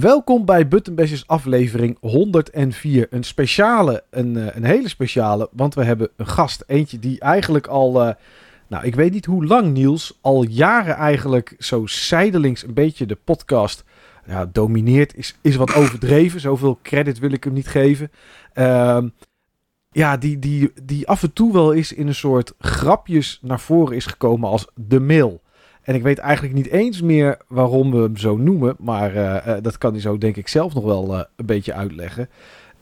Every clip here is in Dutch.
Welkom bij Buttonbashers aflevering 104. Een speciale, een, eh, een hele speciale, want we hebben een gast. Eentje die eigenlijk al, uh, nou ik weet niet hoe lang Niels, al jaren eigenlijk zo zijdelings een beetje de podcast domineert. Is, is wat overdreven, zoveel credit wil ik hem niet geven. Uh, ja, die, die, die af en toe wel eens in een soort grapjes naar voren is gekomen als de mail. En ik weet eigenlijk niet eens meer waarom we hem zo noemen. Maar uh, uh, dat kan hij zo denk ik zelf nog wel uh, een beetje uitleggen.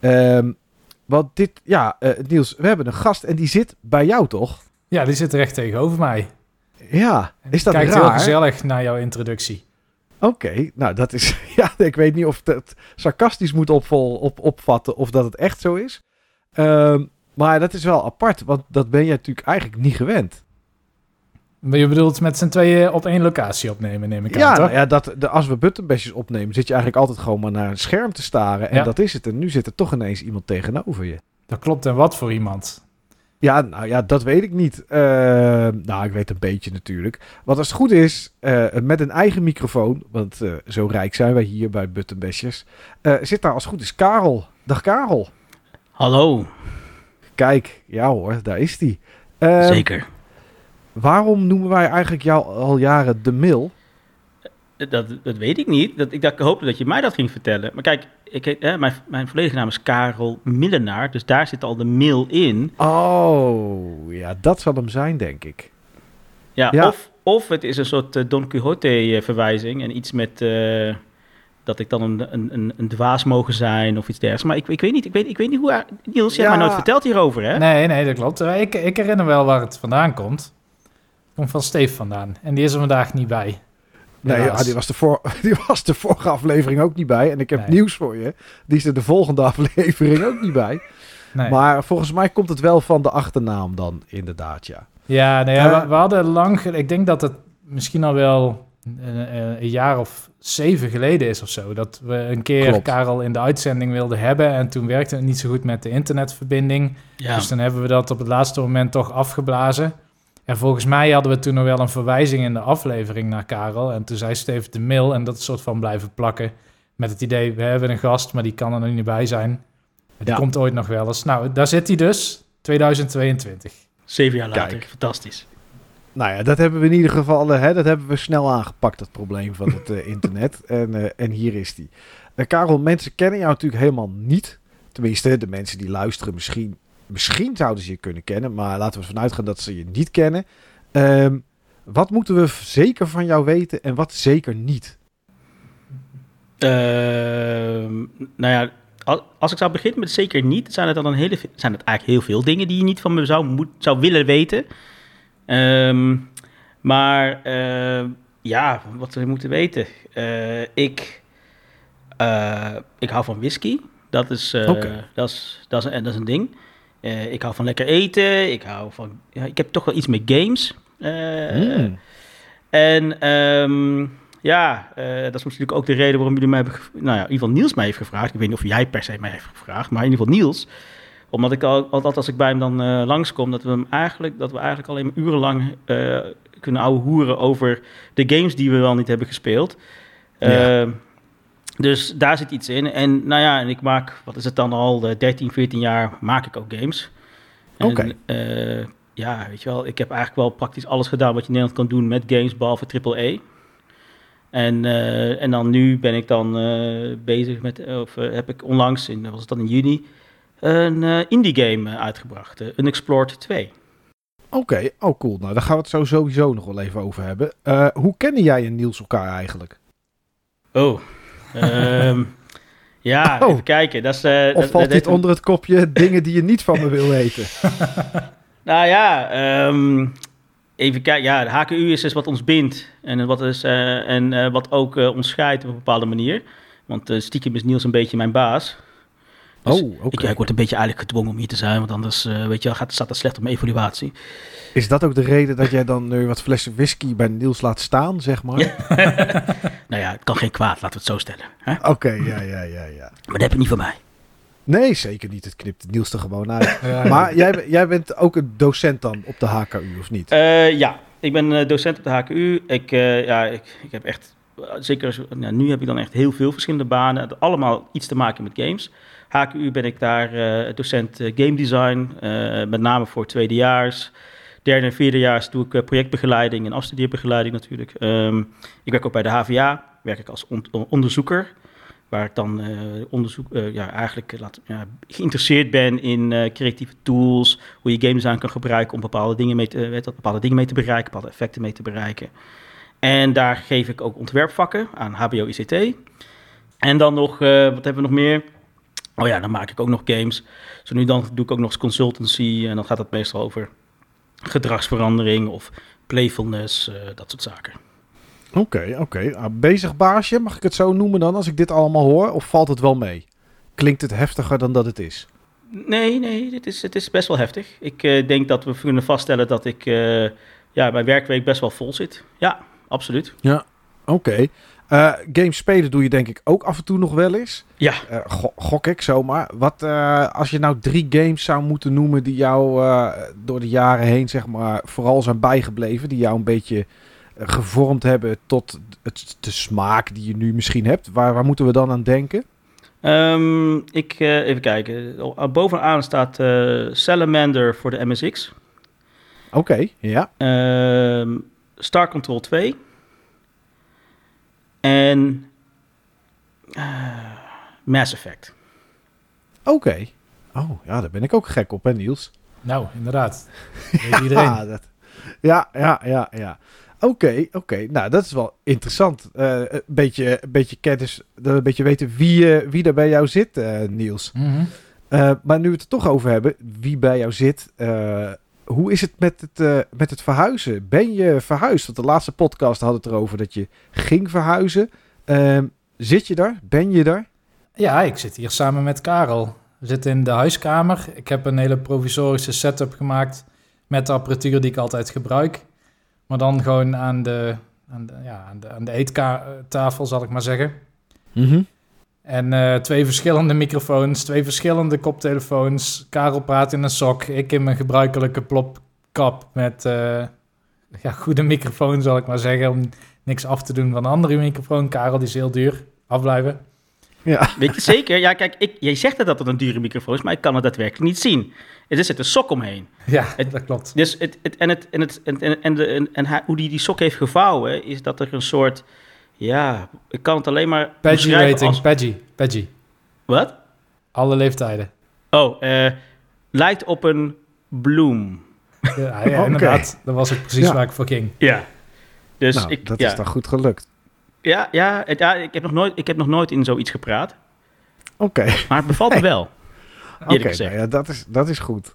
Um, want dit, ja, Niels, we hebben een gast en die zit bij jou toch? Ja, die zit recht tegenover mij. Ja, is dat Kijkt raar? heel gezellig naar jouw introductie. Oké, okay, nou dat is, ja, ik weet niet of het sarcastisch moet opvol, op, opvatten of dat het echt zo is. Um, maar dat is wel apart, want dat ben je natuurlijk eigenlijk niet gewend. Je bedoelt met z'n tweeën op één locatie opnemen, neem ik ja, aan, toch? Nou ja, dat, de, als we buttonbashers opnemen, zit je eigenlijk altijd gewoon maar naar een scherm te staren. En Ja. dat is het. En nu zit er toch ineens iemand tegenover je. Dat klopt. En wat voor iemand? Ja, nou ja, dat weet ik niet. Uh, nou, ik weet een beetje natuurlijk. Want als het goed is, uh, met een eigen microfoon, want uh, zo rijk zijn wij hier bij Buttonbashers, zit daar als het goed is Karel. Dag Karel. Hallo. Kijk, ja hoor, daar is die. Zeker. Waarom noemen wij eigenlijk jou al jaren de Mil? Dat, dat weet ik niet. Dat, ik, dacht, ik hoopte dat je mij dat ging vertellen. Maar kijk, ik, hè, mijn, mijn volledige naam is Karel Millenaar. Dus daar zit al de mil in. Oh, ja, dat zal hem zijn, denk ik. Ja, Ja. Of, of het is een soort eh, Don Quixote-verwijzing. En iets met eh, dat ik dan een, een, een, dwaas mogen zijn of iets dergelijks. Maar ik, ik, weet niet, ik, weet, ik weet niet hoe... Niels, je hebt Ja. mij nooit verteld hierover, hè? Nee, nee, dat klopt. Eh, Ik, ik herinner wel waar het vandaan komt. Komt van Steve vandaan. En die is er vandaag niet bij. Nee, ja, die, was de voor, die was de vorige aflevering ook niet bij. En ik heb Nee. nieuws voor je. Die is er de volgende aflevering ook niet bij. Nee. Maar volgens mij komt het wel van de achternaam dan, inderdaad, ja. Ja, nee, ja, Eh. we, we hadden lang... Ik denk dat het misschien al wel een, een- een jaar of zeven geleden is of zo. Dat we een keer Klopt. Karel in de uitzending wilden hebben. En toen werkte het niet zo goed met de internetverbinding. Ja. Dus dan hebben we dat op het laatste moment toch afgeblazen. En volgens mij hadden we toen nog wel een verwijzing in de aflevering naar Karel. En toen zei Steve de mail en dat soort van blijven plakken. Met het idee, we hebben een gast, maar die kan er nog niet bij zijn. Die Ja. komt ooit nog wel eens. Nou, daar zit hij dus, 2022. Zeven jaar later. Kijk. Fantastisch. Nou ja, dat hebben we in ieder geval eh, hè, dat hebben we snel aangepakt, dat probleem van het eh, internet. En, eh, en hier is die. Eh, Karel, mensen kennen jou natuurlijk helemaal niet. Tenminste, de mensen die luisteren misschien, misschien zouden ze je kunnen kennen. Maar laten we ervan uitgaan dat ze je niet kennen. Ehm, wat moeten we zeker van jou weten en wat zeker niet? Ehm, nou ja, al- als ik zou beginnen met zeker niet, zijn het dan een hele, zijn het eigenlijk heel veel dingen die je niet van me zou, moet, zou willen weten. Ehm, maar eh, ja, wat we moeten weten. Eh, ik, eh, ik hou van whisky. Dat is, eh, Oké. dat is, dat is, dat is een ding. Eh, ik hou van lekker eten. Ik hou van. Ja, ik heb toch wel iets met games. Eh, Hmm. en ehm, ja, eh, dat is natuurlijk ook de reden waarom jullie mij hebben... Nou ja, in ieder geval Niels mij heeft gevraagd. Ik weet niet of jij per se mij heeft gevraagd, maar in ieder geval Niels. Omdat ik al, altijd als ik bij hem dan eh, langskom, dat we hem eigenlijk, dat we eigenlijk alleen maar urenlang kunnen ouwe hoeren over de games die we wel niet hebben gespeeld. Ja. Eh, dus daar zit iets in. En nou ja, en ik maak, wat is het dan al, eh, 13, 14 jaar maak ik ook games. En, Oké. eh, ja, weet je wel, ik heb eigenlijk wel praktisch alles gedaan wat je in Nederland kan doen met games, behalve AAA. En, eh, en dan nu ben ik dan eh, bezig met, of eh, heb ik onlangs, in, was het dan in juni, een eh, indie game eh, uitgebracht, uh, Unexplored 2. Oké, oh cool. Nou, daar gaan we het zo sowieso nog wel even over hebben. Eh, hoe kennen jij en Niels elkaar eigenlijk? Oh, ehm, ja, Oh. even kijken. Dat is, eh, Of dat- valt dat- dit onder het kopje dingen die je niet van me wil weten? Nou ja, ehm, even kijken. Ja, de HKU is dus wat ons bindt en wat, is, eh, en, eh, wat ook ons scheidt op een bepaalde manier. Want stiekem is Niels een beetje mijn baas. Dus oh, oké. Ik, ja, ik word een beetje eigenlijk gedwongen om hier te zijn, want anders eh, weet je, wel, gaat, staat dat slecht op mijn evaluatie. Is dat ook de reden dat jij dan nu wat flessen whisky bij Niels laat staan, zeg maar? Ja. nou ja, het kan geen kwaad, laten we het zo stellen. Hè? Oké, ja, ja, ja, ja. Maar dat heb je niet van mij. Nee, zeker niet. Het knipt Niels er gewoon uit. Ja, Maar jij, jij bent ook een docent dan op de HKU, of niet? Eh, ja, ik ben eh, docent op de HKU. Ik, eh, ja, ik, ik heb echt zeker als, nou, nu heb ik dan echt heel veel verschillende banen. Allemaal iets te maken met games. HKU ben ik daar uh, docent uh, game design, uh, met name voor tweedejaars. Derde en vierdejaars doe ik projectbegeleiding en afstudeerbegeleiding natuurlijk. Um, ik werk ook bij de HVA, werk ik als on onderzoeker. Waar ik dan onderzoek, ja, eigenlijk laat, ja, geïnteresseerd ben in creatieve tools, hoe je games aan kan gebruiken om bepaalde dingen mee te, bepaalde dingen mee te bereiken, bepaalde effecten mee te bereiken. En daar geef ik ook ontwerpvakken aan HBO-ICT. En dan nog, wat hebben we nog meer? Oh ja, dan maak ik ook nog games. Zo nu dan doe ik ook nog eens consultancy. En dan gaat het meestal over gedragsverandering of playfulness, uh, dat soort zaken. Oké, okay, oké. Okay. Ah, bezig baasje, mag ik het zo noemen dan, als ik dit allemaal hoor? Of valt het wel mee? Klinkt het heftiger dan dat het is? Nee, nee, het is, het is best wel heftig. Ik uh, denk dat we kunnen vaststellen dat ik uh, ja, mijn werkweek best wel vol zit. Ja, absoluut. Ja, oké. Okay. Uh, games spelen doe je denk ik ook af en toe nog wel eens. Ja. Uh, go gok ik zomaar. Wat uh, als je nou drie games zou moeten noemen die jou door de jaren heen zeg maar vooral zijn bijgebleven, die jou een beetje gevormd hebben tot het, de smaak die je nu misschien hebt. Waar, waar moeten we dan aan denken? Um, ik even kijken. Bovenaan staat Salamander voor de MSX. Oké, okay, ja. Um, Star Control 2. En uh, Mass Effect. Oké. Okay. Oh, ja, daar ben ik ook gek op, hè, Niels? Nou, inderdaad. Weet iedereen. ja, dat, ja, ja, ja, ja. Oké, okay, oké. Okay. Nou, dat is wel interessant. Uh, een, beetje, een beetje kennis, een beetje weten wie, uh, wie er bij jou zit, uh, Niels. Mm -hmm. maar nu we het er toch over hebben, wie bij jou zit. Hoe is het met het, met het verhuizen? Ben je verhuisd? Want de laatste podcast had het erover dat je ging verhuizen. Ehm, zit je daar? Ben je daar? Ja, ik zit hier samen met Karel. We zitten in de huiskamer. Ik heb een hele provisorische setup gemaakt met de apparatuur die ik altijd gebruik. Maar dan gewoon aan de, aan de, ja, aan de, aan de eettafel, zal ik maar zeggen. Mm -hmm. En uh, twee verschillende microfoons, twee verschillende koptelefoons. Karel praat in een sok, ik in mijn gebruikelijke plopkap met uh, ja, goede microfoon, zal ik maar zeggen. Om niks af te doen van een andere microfoon. Karel, die is heel duur. Afblijven. Ja. Weet je zeker? Ja, kijk, ik, jij zegt dat het een dure microfoon is, maar ik kan het daadwerkelijk niet zien. Er zit een sok omheen. Ja, het, dat klopt. Dus het, het, en, het, en, het, en, en, en, de, en, en hij, hoe die die sok heeft gevouwen, is dat er een soort... Ja, ik kan het alleen maar Paggy rating, als... Paggy, Paggy. Wat? Alle leeftijden. Oh, uh, lijkt op een bloem. Ja, ja okay. inderdaad. Dat was ook precies ja. waar ik voor ging. Ja. Dus nou, ik, dat ja. is dan goed gelukt. Ja, ja, het, ja ik, heb nog nooit, ik heb nog nooit in zoiets gepraat. Oké. Okay. Maar het bevalt me wel. Oké, okay, nou ja, dat, is, dat is goed.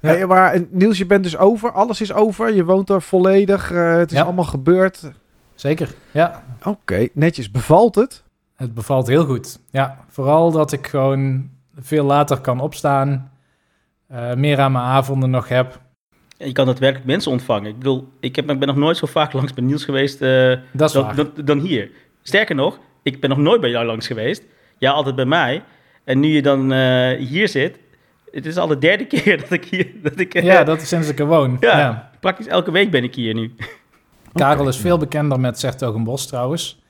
Ja. Hey, maar Niels, je bent dus over. Alles is over. Je woont er volledig. Uh, het is ja. allemaal gebeurd. Zeker, ja. Oké, okay, netjes. Bevalt het? Het bevalt heel goed. Ja, vooral dat ik gewoon veel later kan opstaan. Uh, meer aan mijn avonden nog heb. Je kan daadwerkelijk mensen ontvangen. Ik bedoel, ik heb, ben nog nooit zo vaak langs bij Niels geweest uh, dan, dan, dan, hier. Sterker nog, ik ben nog nooit bij jou langs geweest. Ja, altijd bij mij. En nu je dan uh, hier zit, het is al de derde keer dat ik hier... Dat ik, uh, ja, dat is sinds ik er woon. Ja, ja, praktisch elke week ben ik hier nu. Karel okay. is veel bekender met Zertogenbos trouwens.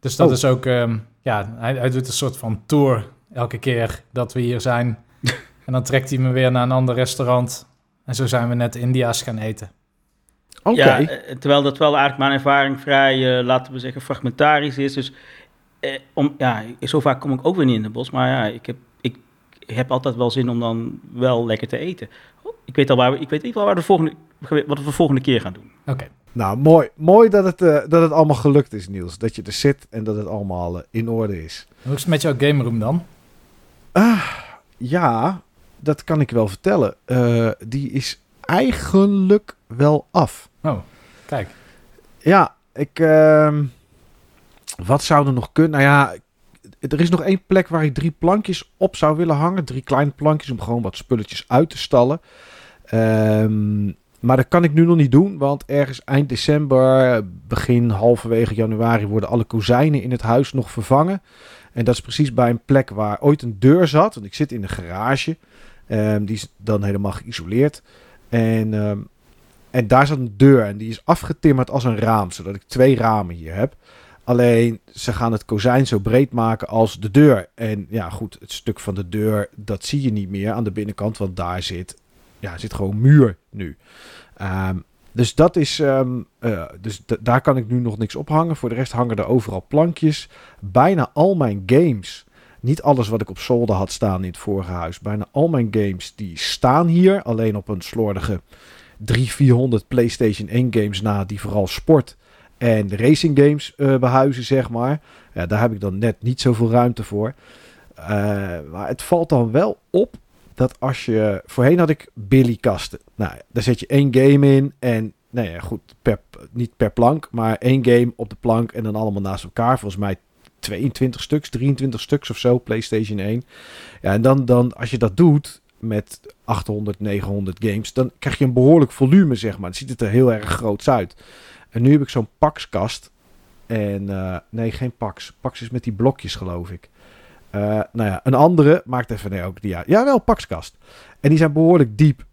Dus dat oh. is ook... Um, ja, hij, hij doet een soort van tour elke keer dat we hier zijn. en dan trekt hij me weer naar een ander restaurant. En zo zijn we net India's gaan eten. Oké. Okay. Ja, terwijl dat wel eigenlijk mijn ervaring vrij, uh, laten we zeggen, fragmentarisch is. Dus eh, om, ja, zo vaak kom ik ook weer niet in het bos. Maar ja, ik heb, ik heb altijd wel zin om dan wel lekker te eten. Ik weet al waar we, ik weet niet wel waar de volgende, wat we de volgende keer gaan doen. Oké. Okay. Nou, mooi, mooi dat, het, uh, dat het allemaal gelukt is, Niels. Dat je er zit en dat het allemaal uh, in orde is. Hoe is het met jouw game room dan? Uh, ja, dat kan ik wel vertellen. Uh, die is eigenlijk wel af. Oh, kijk. Ja, ik... Uh, wat zou er nog kunnen? Nou ja, er is nog één plek waar ik drie plankjes op zou willen hangen. Drie kleine plankjes om gewoon wat spulletjes uit te stallen. Um, maar dat kan ik nu nog niet doen, want ergens eind december, begin halverwege januari worden alle kozijnen in het huis nog vervangen. En dat is precies bij een plek waar ooit een deur zat. Want ik zit in een garage. Um, die is dan helemaal geïsoleerd. En, um, en daar zat een deur en die is afgetimmerd als een raam, zodat ik twee ramen hier heb. Alleen ze gaan het kozijn zo breed maken als de deur. En ja, goed, het stuk van de deur, dat zie je niet meer aan de binnenkant, want daar zit, ja, zit gewoon muur nu. Ehm, dus dat is, ehm, eh, dus daar kan ik nu nog niks ophangen. Voor de rest hangen er overal plankjes. Bijna al mijn games, niet alles wat ik op zolder had staan in het vorige huis, bijna al mijn games die staan hier, alleen op een slordige 300, 400 PlayStation 1 games na, die vooral sport en racing games uh, behuizen, zeg maar. Ja, daar heb ik dan net niet zoveel ruimte voor. Uh, maar het valt dan wel op dat als je... Voorheen had ik Billy-kasten. Nou, daar zet je één game in en... Nou ja, goed, per, niet per plank, maar één game op de plank en dan allemaal naast elkaar. Volgens mij 22 stuks, 23 stuks of zo, PlayStation 1. Ja, en dan, dan als je dat doet met 800, 900 games, dan krijg je een behoorlijk volume, zeg maar. Dan ziet het er heel erg groots uit. En nu heb ik zo'n Pax-kast. En uh, nee, geen Pax. Pax is met die blokjes, geloof ik. Uh, nou ja, een andere maakt even nee ook die. Ja, wel Paxkast. En die zijn behoorlijk diep.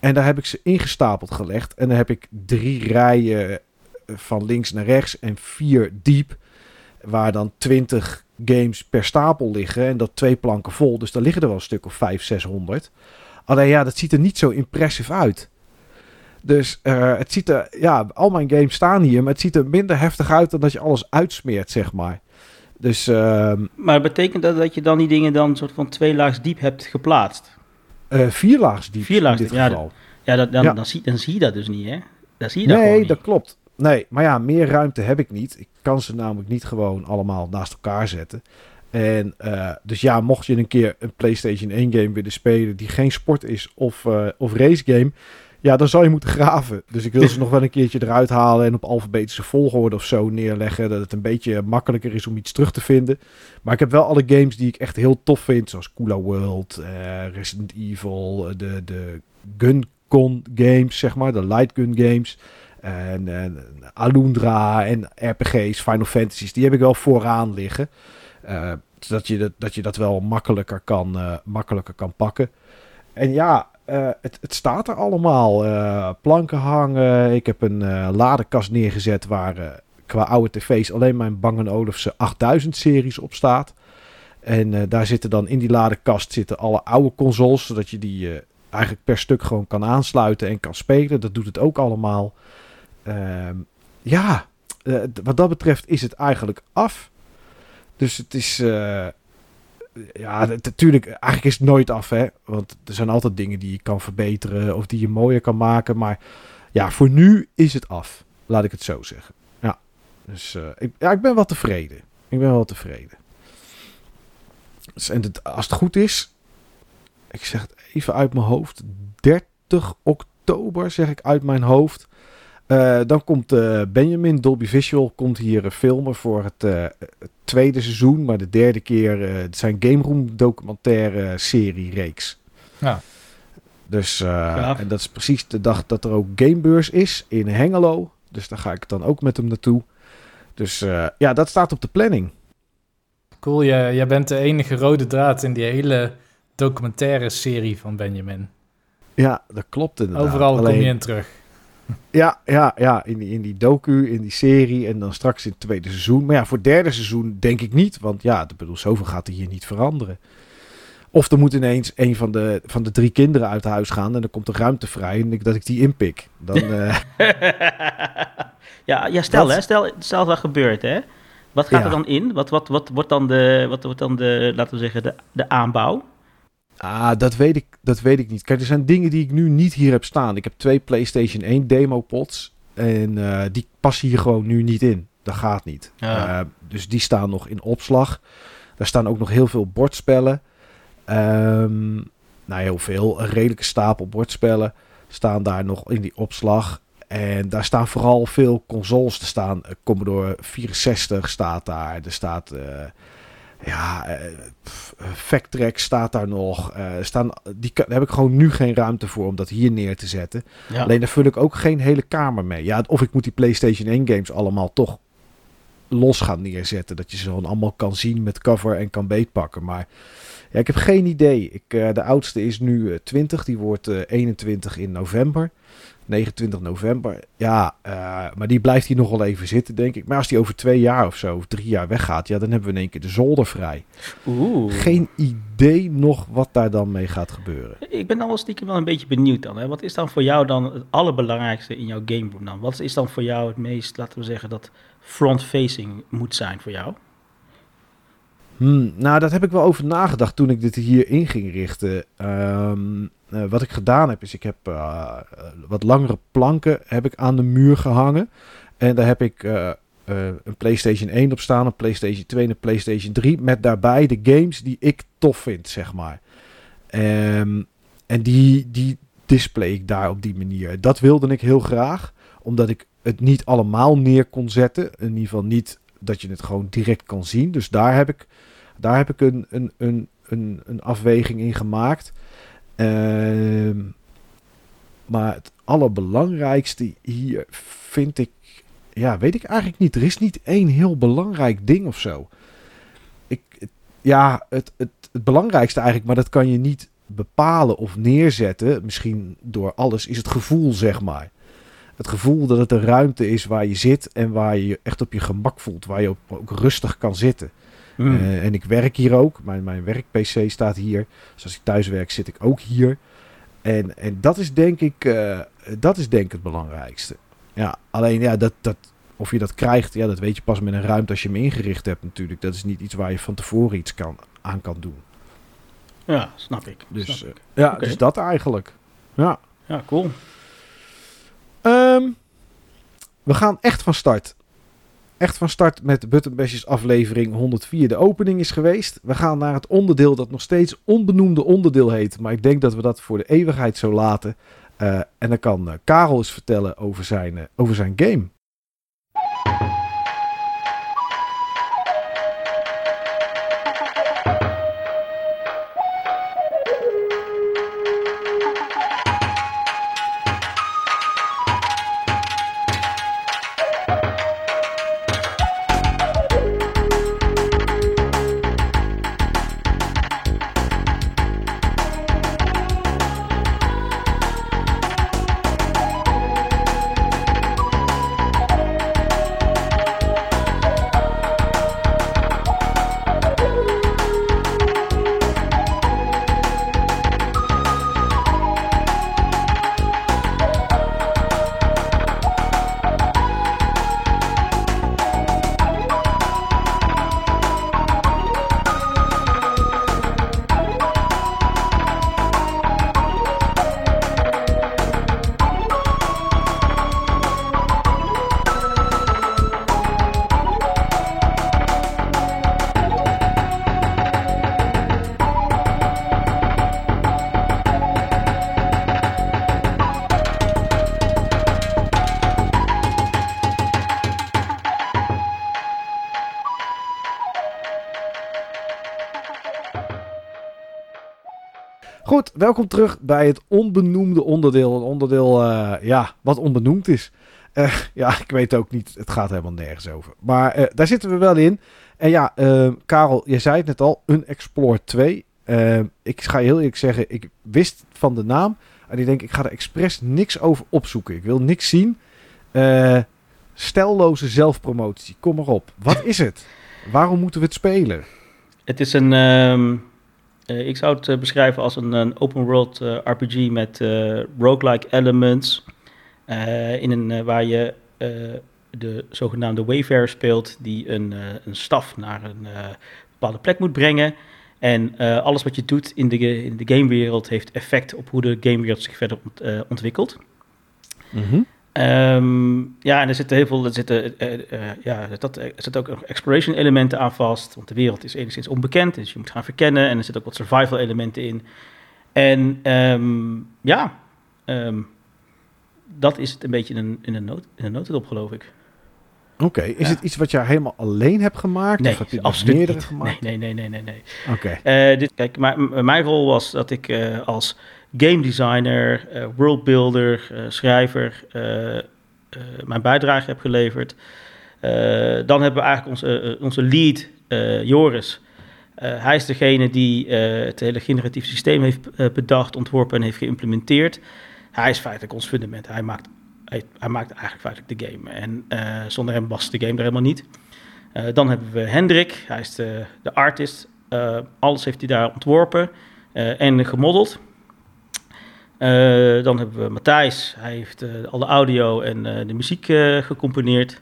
En daar heb ik ze ingestapeld gelegd. En dan heb ik drie rijen eh, van links naar rechts en vier diep. Waar dan 20 games per stapel liggen. En dat twee planken vol. Dus daar liggen er wel een stuk of 500, 600. Alleen ja, dat ziet er niet zo impressief uit. Dus uh, het ziet er, ja, al mijn games staan hier, maar het ziet er minder heftig uit dan dat je alles uitsmeert, zeg maar. Dus, uh, maar betekent dat dat je dan die dingen dan soort van twee laags diep hebt geplaatst? Uh, vier laags diep. Vier laags diep, ja. Ja, dat, dan, ja. Dan, zie, dan zie je dat dus niet, hè? Dan zie je dat nee, niet. dat klopt. Nee, maar ja, meer ruimte heb ik niet. Ik kan ze namelijk niet gewoon allemaal naast elkaar zetten. En uh, dus ja, mocht je een keer een PlayStation 1 game willen spelen die geen sport is of, uh, of race game, ja, dan zou je moeten graven. Dus ik wil ze nog wel een keertje eruit halen en op alfabetische volgorde of zo neerleggen. Dat het een beetje makkelijker is om iets terug te vinden. Maar ik heb wel alle games die ik echt heel tof vind. Zoals Kula World, uh, Resident Evil, de, de Gun-Con games, zeg maar. De Light Gun games. En, en Alundra en RPG's, Final Fantasies. Die heb ik wel vooraan liggen. Uh, zodat je dat, dat je dat wel makkelijker kan, makkelijker kan pakken. En ja, uh, het, het, staat er allemaal. Uh, planken hangen. Ik heb een uh, ladekast neergezet waar qua oude tv's alleen mijn Bang Olufsen 8000 series op staat. En daar zitten dan in die ladekast zitten alle oude consoles, zodat je die eigenlijk per stuk gewoon kan aansluiten en kan spelen. Dat doet het ook allemaal. Ehm, ja, wat dat betreft is het eigenlijk af. Dus het is ja, natuurlijk, eigenlijk is het nooit af, hè. Want er zijn altijd dingen die je kan verbeteren of die je mooier kan maken. Maar ja, voor nu is het af. Laat ik het zo zeggen. Ja, dus uh, ik, ja, ik ben wel tevreden. Ik ben wel tevreden. Dus, en het, als het goed is, ik zeg het even uit mijn hoofd, 30 oktober zeg ik uit mijn hoofd. Uh, dan komt uh, Benjamin Dolby Visual komt hier filmen voor het, uh, het, tweede seizoen, maar de derde keer zijn Game Room documentaire serie reeks. Ja. Dus en dat is precies de dag dat er ook Gamebeurs is in Hengelo. Dus daar ga ik dan ook met hem naartoe. Dus ja, dat staat op de planning. Cool, jij, jij bent de enige rode draad in die hele documentaire serie van Benjamin. Ja, dat klopt inderdaad. Overal Alleen... kom je in terug. Ja, ja, ja in, die, in die docu, in die serie en dan straks in het tweede seizoen. Maar ja, voor het derde seizoen denk ik niet, want ja, ik bedoel, zoveel gaat er hier niet veranderen. Of er moet ineens een van de, van de drie kinderen uit huis gaan en dan komt er ruimte vrij en ik, dat ik die inpik. Dan, uh... ja, ja, stel, hè, stel, stel wat gebeurt, hè. Wat gaat ja. er dan in? Wat, wat, wat wordt dan de, wat wordt dan de, laten we zeggen, de, de aanbouw? Ah, dat weet, ik, dat weet ik niet. Kijk, er zijn dingen die ik nu niet hier heb staan. Ik heb twee PlayStation 1 demo pots. En uh, die passen hier gewoon nu niet in. Dat gaat niet. Ja. Uh, dus die staan nog in opslag. Daar staan ook nog heel veel bordspellen. Um, nou, heel veel. Een redelijke stapel bordspellen staan daar nog in die opslag. En daar staan vooral veel consoles te staan. Commodore 64 staat daar. Er staat... Uh, ja, uh, Facttrack staat daar nog. Uh, staan, die daar heb ik gewoon nu geen ruimte voor om dat hier neer te zetten. Ja. Alleen daar vul ik ook geen hele kamer mee. Ja, of ik moet die PlayStation 1 games allemaal toch los gaan neerzetten. Dat je ze dan allemaal kan zien met cover en kan beetpakken. Maar ja, ik heb geen idee. Ik, uh, de oudste is nu 20, die wordt 21 in november. 29 november. Ja, eh, maar die blijft hier nog wel even zitten, denk ik. Maar als die over twee jaar of zo, of drie jaar weggaat, ja, dan hebben we in één keer de zolder vrij. Oeh. Geen idee nog wat daar dan mee gaat gebeuren. Ik ben dan wel stiekem wel een beetje benieuwd dan. Hè? Wat is dan voor jou dan het allerbelangrijkste in jouw gameroom dan? Wat is dan voor jou het meest, laten we zeggen, dat front-facing moet zijn voor jou? Hmm, nou, daar heb ik wel over nagedacht toen ik dit hier in ging richten. Ehm, eh, wat ik gedaan heb, is ik heb uh, wat langere planken heb ik aan de muur gehangen. En daar heb ik een PlayStation 1 op staan, een PlayStation 2 en een PlayStation 3. Met daarbij de games die ik tof vind, zeg maar. Um, en die, die display ik daar op die manier. Dat wilde ik heel graag, omdat ik het niet allemaal neer kon zetten. In ieder geval niet dat je het gewoon direct kan zien. Dus daar heb ik, daar heb ik een, een, een, een, een afweging in gemaakt. Uh, maar het allerbelangrijkste hier vind ik, ja, weet ik eigenlijk niet. Er is niet één heel belangrijk ding of zo. Ik, ja, het, het, het belangrijkste eigenlijk, maar dat kan je niet bepalen of neerzetten, misschien door alles, is het gevoel, zeg maar. Het gevoel dat het een ruimte is waar je zit en waar je je echt op je gemak voelt, waar je ook rustig kan zitten. Mm. Uh, en ik werk hier ook. Mijn, mijn werk-PC staat hier. Dus als ik thuis werk, zit ik ook hier. En, en dat is denk ik, uh, dat is denk ik het belangrijkste. Ja, alleen ja, dat, dat, of je dat krijgt, ja, dat weet je pas met een ruimte als je hem ingericht hebt natuurlijk. Dat is niet iets waar je van tevoren iets kan, aan kan doen. Ja, snap ik. Dus, snap ik. Uh, ja, okay. dus dat eigenlijk. Ja, ja cool. Um, we gaan echt van start. Echt van start met Button Bashers aflevering 104. De opening is geweest. We gaan naar het onderdeel dat nog steeds onbenoemde onderdeel heet. Maar ik denk dat we dat voor de eeuwigheid zo laten. Uh, en dan kan uh, Karel eens vertellen over zijn, uh, over zijn game. Welkom terug bij het onbenoemde onderdeel. Een onderdeel, uh, ja, wat onbenoemd is. Uh, ja, ik weet ook niet, het gaat helemaal nergens over. Maar uh, daar zitten we wel in. En ja, Karel, je zei het net al, een Explore 2. ik ga heel eerlijk zeggen, ik wist van de naam. En ik denk, ik ga er expres niks over opzoeken. Ik wil niks zien. stelloze zelfpromotie, kom maar op. Wat is het? Waarom moeten we het spelen? Het is een... Uh, ik zou het uh, beschrijven als een, open world uh, RPG met roguelike elements. in een, waar je de zogenaamde Wayfarer speelt, die een, een staf naar een bepaalde plek moet brengen. En alles wat je doet in de, in de gamewereld heeft effect op hoe de gamewereld zich verder ont, ontwikkelt. -hmm. Um, ja, en er zitten heel veel, er zitten, uh, uh, ja, dat, er zitten ook exploration elementen aan vast, want de wereld is enigszins onbekend, dus je moet gaan verkennen en er zitten ook wat survival elementen in. En um, ja, um, dat is het een beetje in een, in een, noot, in een notendop, geloof ik. Oké, okay. is ja. het iets wat je helemaal alleen hebt gemaakt? Nee, of heb je absoluut meerdere niet. gemaakt? Nee, nee, nee, nee, nee. Oké. Okay. Uh, dit, kijk, maar, mijn rol was dat ik als game designer, uh, worldbuilder, uh, schrijver uh, mijn bijdrage heb geleverd. dan hebben we eigenlijk onze, onze lead, Joris. hij is degene die het hele generatief systeem heeft bedacht, ontworpen en heeft geïmplementeerd. hij is feitelijk ons fundament. Hij maakt, hij, maakt eigenlijk feitelijk de game. En eh, zonder hem was de game er helemaal niet. Eh, dan hebben we Hendrik, hij is de, de artist. Eh, alles heeft hij daar ontworpen eh, en gemodeld. Eh, dan hebben we Matthijs, hij heeft eh, alle audio en eh, de muziek gecomponeerd.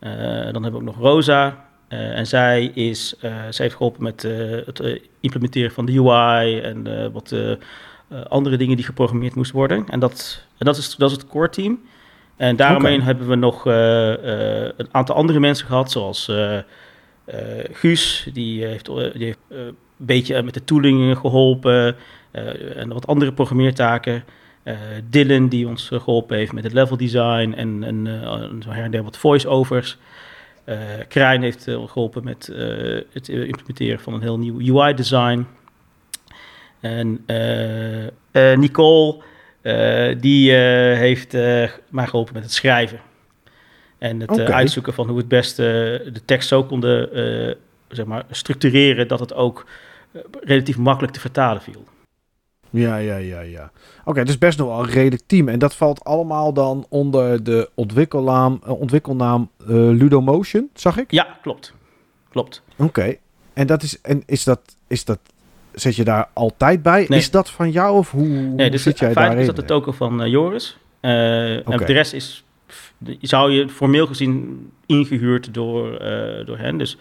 Dan hebben we ook nog Rosa. en zij, is, zij heeft geholpen met het implementeren van de UI en wat andere dingen die geprogrammeerd moesten worden. En dat, en dat, is, dat is het core team. En daaromheen hebben we nog een aantal andere mensen gehad, zoals Guus, die heeft, die heeft een beetje met de tooling geholpen eh, en wat andere programmeertaken. Eh, Dylan, die ons eh, geholpen heeft met het level design en, en eh, zo her en der wat voice-overs. Eh Krijn heeft eh, geholpen met eh, het eh, implementeren van een heel nieuw UI-design. En eh, eh, Nicole, eh, die eh, heeft eh, mij geholpen met het schrijven. En het eh, uitzoeken van hoe we het beste de tekst zo konden eh, zeg maar, structureren dat het ook eh, relatief makkelijk te vertalen viel. Ja, ja, ja, ja. Oké, dus best nog wel een redelijk team. En dat valt allemaal dan onder de ontwikkelnaam, eh, ontwikkelnaam eh, Ludomotion, zag ik? Ja, klopt. Klopt. Oké. En dat is, en is dat, is dat, zet je daar altijd bij? Nee. Is dat van jou of hoe, Nee, dus zit jij daarin? is dat de token van eh, Joris. Eh. En de rest is, zou je formeel gezien ingehuurd door, door hen. Dus,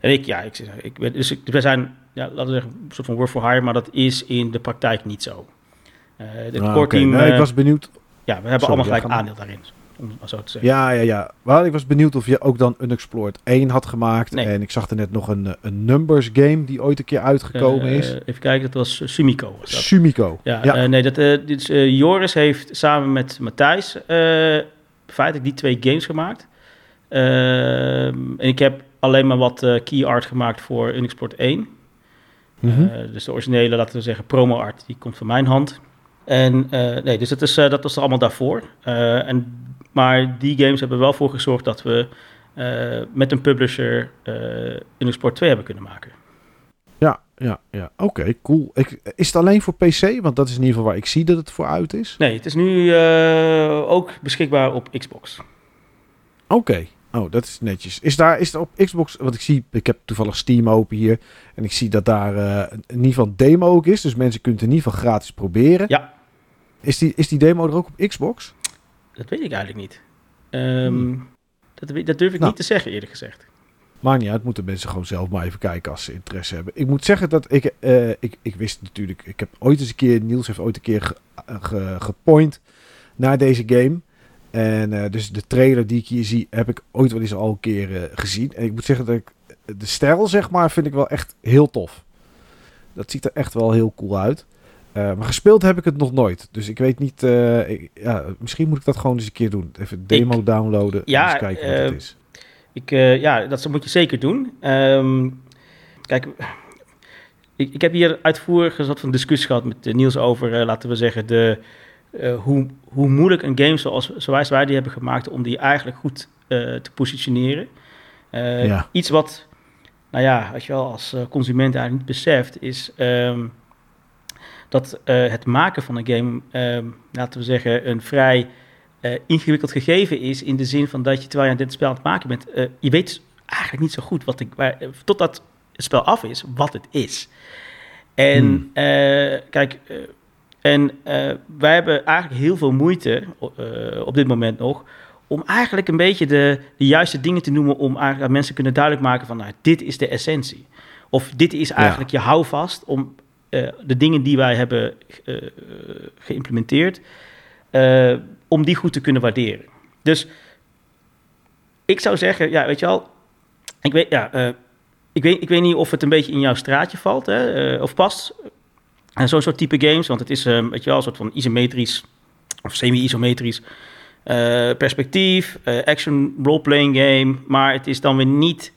en ik, ja, ik, zeg, ik ben, dus ik, we zijn, ja, laten we zeggen, een soort van work for hire, maar dat is in de praktijk niet zo. Eh het Ah, core team, Nee, ik eh, was benieuwd. ja, we hebben Sorry, allemaal gelijk maar. aandeel daarin, om maar zo te zeggen. Ja, ja, ja. Wel, ik was benieuwd of je ook dan Unexplored 1 had gemaakt. Nee. En ik zag er net nog een, eh, een numbers game die ooit een keer uitgekomen is. Even kijken, dat was Sumiko. Was dat. Sumiko. Ja, Ja. nee, dat, eh, dit is, Joris heeft samen met Matthijs feitelijk die twee games gemaakt. Ehm, en ik heb alleen maar wat key art gemaakt voor Unixport 1. Mhm. Eh, dus de originele, laten we zeggen, promo art, die komt van mijn hand. En eh, nee, dus dat, is, eh, dat was er allemaal daarvoor. En, maar die games hebben wel voor gezorgd dat we met een publisher eh Unixport 2 hebben kunnen maken. Ja, ja, ja. Oké, cool. Ik, is het alleen voor PC? Want dat is in ieder geval waar ik zie dat het voor uit is. Nee, het is nu ook beschikbaar op Xbox. Oké. Oh, dat is netjes. Is daar is er op Xbox, want ik zie, ik heb toevallig Steam open hier. En ik zie dat daar eh, in ieder geval een demo ook is. Dus mensen kunnen het in ieder geval gratis proberen. Ja. Is die, is die demo er ook op Xbox? Dat weet ik eigenlijk niet. Ehm, Hmm. dat, dat durf ik Nou. niet te zeggen, eerlijk gezegd. Maar niet uit, moeten mensen gewoon zelf maar even kijken als ze interesse hebben. Ik moet zeggen dat ik, eh, ik, ik wist natuurlijk, ik heb ooit eens een keer, Niels heeft ooit een keer ge, ge- gepoint naar deze game. En eh, dus de trailer die ik hier zie, heb ik ooit wel eens al een keer eh, gezien. En ik moet zeggen dat ik, de stijl zeg maar, vind ik wel echt heel tof. Dat ziet er echt wel heel cool uit. Eh, maar gespeeld heb ik het nog nooit. Dus ik weet niet, ik- ja, misschien moet ik dat gewoon eens een keer doen. Even demo downloaden en Ja, eens kijken wat het is. Ik, ja, dat moet je zeker doen. Ehm, kijk, ik, ik heb hier uitvoerig een soort van discussie gehad met Niels over, laten we zeggen, de, eh, hoe, hoe moeilijk een game zoals, zoals wij die hebben gemaakt, om die eigenlijk goed eh, te positioneren. Eh, Ja. Iets wat, nou ja, als je wel als consument eigenlijk niet beseft, is ehm, dat het maken van een game, ehm, laten we zeggen, een vrij ingewikkeld gegeven is. In de zin van dat je, terwijl je aan dit spel aan het maken bent, je weet eigenlijk niet zo goed wat ik, waar, totdat het spel af is, wat het is. En Hmm. kijk, en eh, wij hebben eigenlijk heel veel moeite eh, op dit moment nog om eigenlijk een beetje de, de juiste dingen te noemen om eigenlijk aan mensen kunnen duidelijk maken van nou, dit is de essentie. Of dit is eigenlijk je houvast om eh, de dingen die wij hebben geïmplementeerd, om die goed te kunnen waarderen. Dus ik zou zeggen, ja, weet je wel, ik weet, ja, ik weet, ik weet niet of het een beetje in jouw straatje valt hè, of past. En zo'n soort type games, want het is, eh, weet je een soort van isometrisch of semi-isometrisch eh, perspectief, eh, action role-playing game, maar het is dan weer niet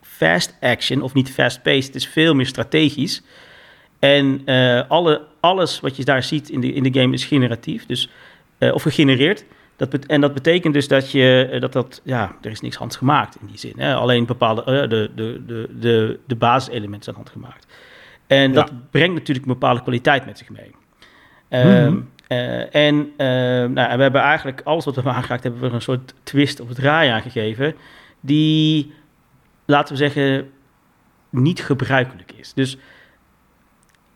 fast action of niet fast-paced. Het is veel meer strategisch. En eh, alle, alles wat je daar ziet in de, in de game is generatief, dus, of gegenereerd. Dat en dat betekent dus dat je dat dat ja, er is niks handgemaakt in die zin. Hè? Alleen bepaalde de, de, de, de, de basiselementen zijn handgemaakt. En Ja. dat brengt natuurlijk een bepaalde kwaliteit met zich mee. Ehm, Mhm. Eh, en eh, nou, we hebben eigenlijk alles wat we hebben aangeraakt, hebben we een soort twist op het draai aan gegeven. Die, laten we zeggen, niet gebruikelijk is. Dus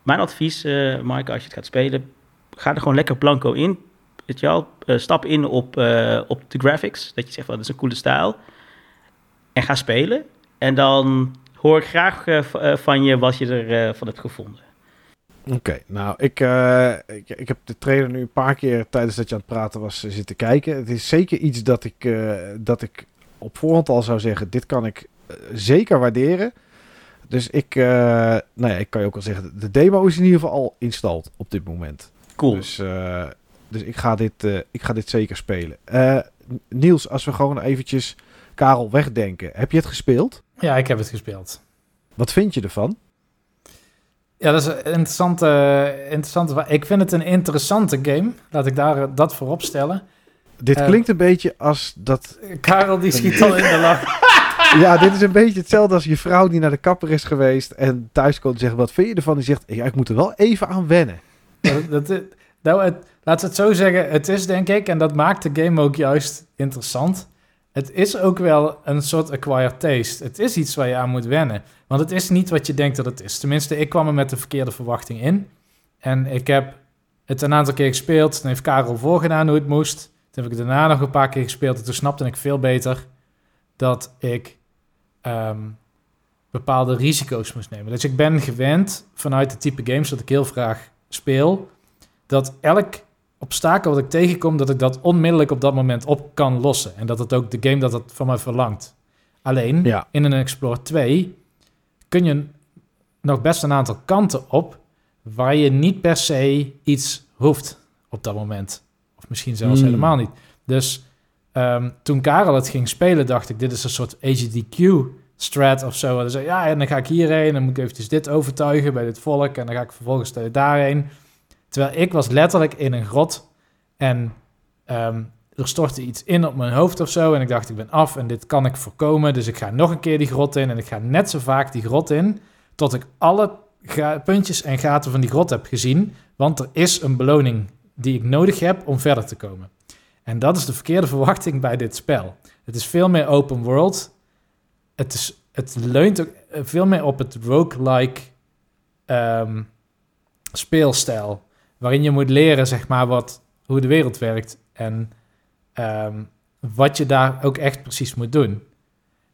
mijn advies, uh, Maaike, als je het gaat spelen, ga er gewoon lekker blanco in. Weet je wel, stap in op, op de graphics. Dat je zegt, well, dat is een coole stijl. En ga spelen. En dan hoor ik graag van je wat je ervan van hebt gevonden. Oké, nou, ik, uh, ik, ik, heb de trailer nu een paar keer tijdens dat je aan het praten was zitten kijken. Het is zeker iets dat ik, uh, dat ik op voorhand al zou zeggen, dit kan ik zeker waarderen. Dus ik, nou ja, ik kan je ook al zeggen, de demo is in ieder geval al installed op dit moment. Cool. Dus, dus ik, ga dit, ik ga dit zeker spelen. Niels, als we gewoon eventjes Karel wegdenken. Heb je het gespeeld? Ja, ik heb het gespeeld. Wat vind je ervan? Ja, dat is een interessante, interessante... Ik vind het een interessante game. Laat ik daar eh, dat voorop stellen. Dit uh, klinkt een beetje als dat... Karel die schiet al in de lach. ja, dit is een beetje hetzelfde als je vrouw die naar de kapper is geweest... en thuis komt en zegt, wat vind je ervan? Die zegt, ja, ik moet er wel even aan wennen. dat, dat, nou, het, laat het zo zeggen. Het is denk ik, en dat maakt de game ook juist interessant het is ook wel een soort acquired taste. Het is iets waar je aan moet wennen. Want het is niet wat je denkt dat het is. Tenminste, ik kwam er met de verkeerde verwachting in. En ik heb het een aantal keer gespeeld. Toen heeft Karel voorgedaan hoe het moest. Toen heb ik het daarna nog een paar keer gespeeld. En toen snapte ik veel beter dat ik ehm, bepaalde risico's moest nemen. Dus ik ben gewend vanuit het type games dat ik heel graag speel. Dat elk obstakel wat ik tegenkom, dat ik dat onmiddellijk op dat moment op kan lossen. En dat het ook de game dat het van mij verlangt. Alleen, ja. in een Explorer 2 kun je nog best een aantal kanten op waar je niet per se iets hoeft op dat moment. Of misschien zelfs hmm. helemaal niet. Dus um, toen Karel het ging spelen, dacht ik, dit is een soort AGDQ-strat of zo. Dus ja, en dan ga ik hierheen, dan moet ik eventjes dit overtuigen bij dit volk, en dan ga ik vervolgens daarheen. Terwijl ik was letterlijk in een grot en um, er stortte iets in op mijn hoofd of zo. En ik dacht, ik ben af en dit kan ik voorkomen. Dus ik ga nog een keer die grot in en ik ga net zo vaak die grot in... tot ik alle puntjes en gaten van die grot heb gezien. Want er is een beloning die ik nodig heb om verder te komen. En dat is de verkeerde verwachting bij dit spel. Het is veel meer open world. Het, is, het leunt ook veel meer op het roguelike um, speelstijl waarin je moet leren, zeg maar, wat, hoe de wereld werkt en um, wat je daar ook echt precies moet doen.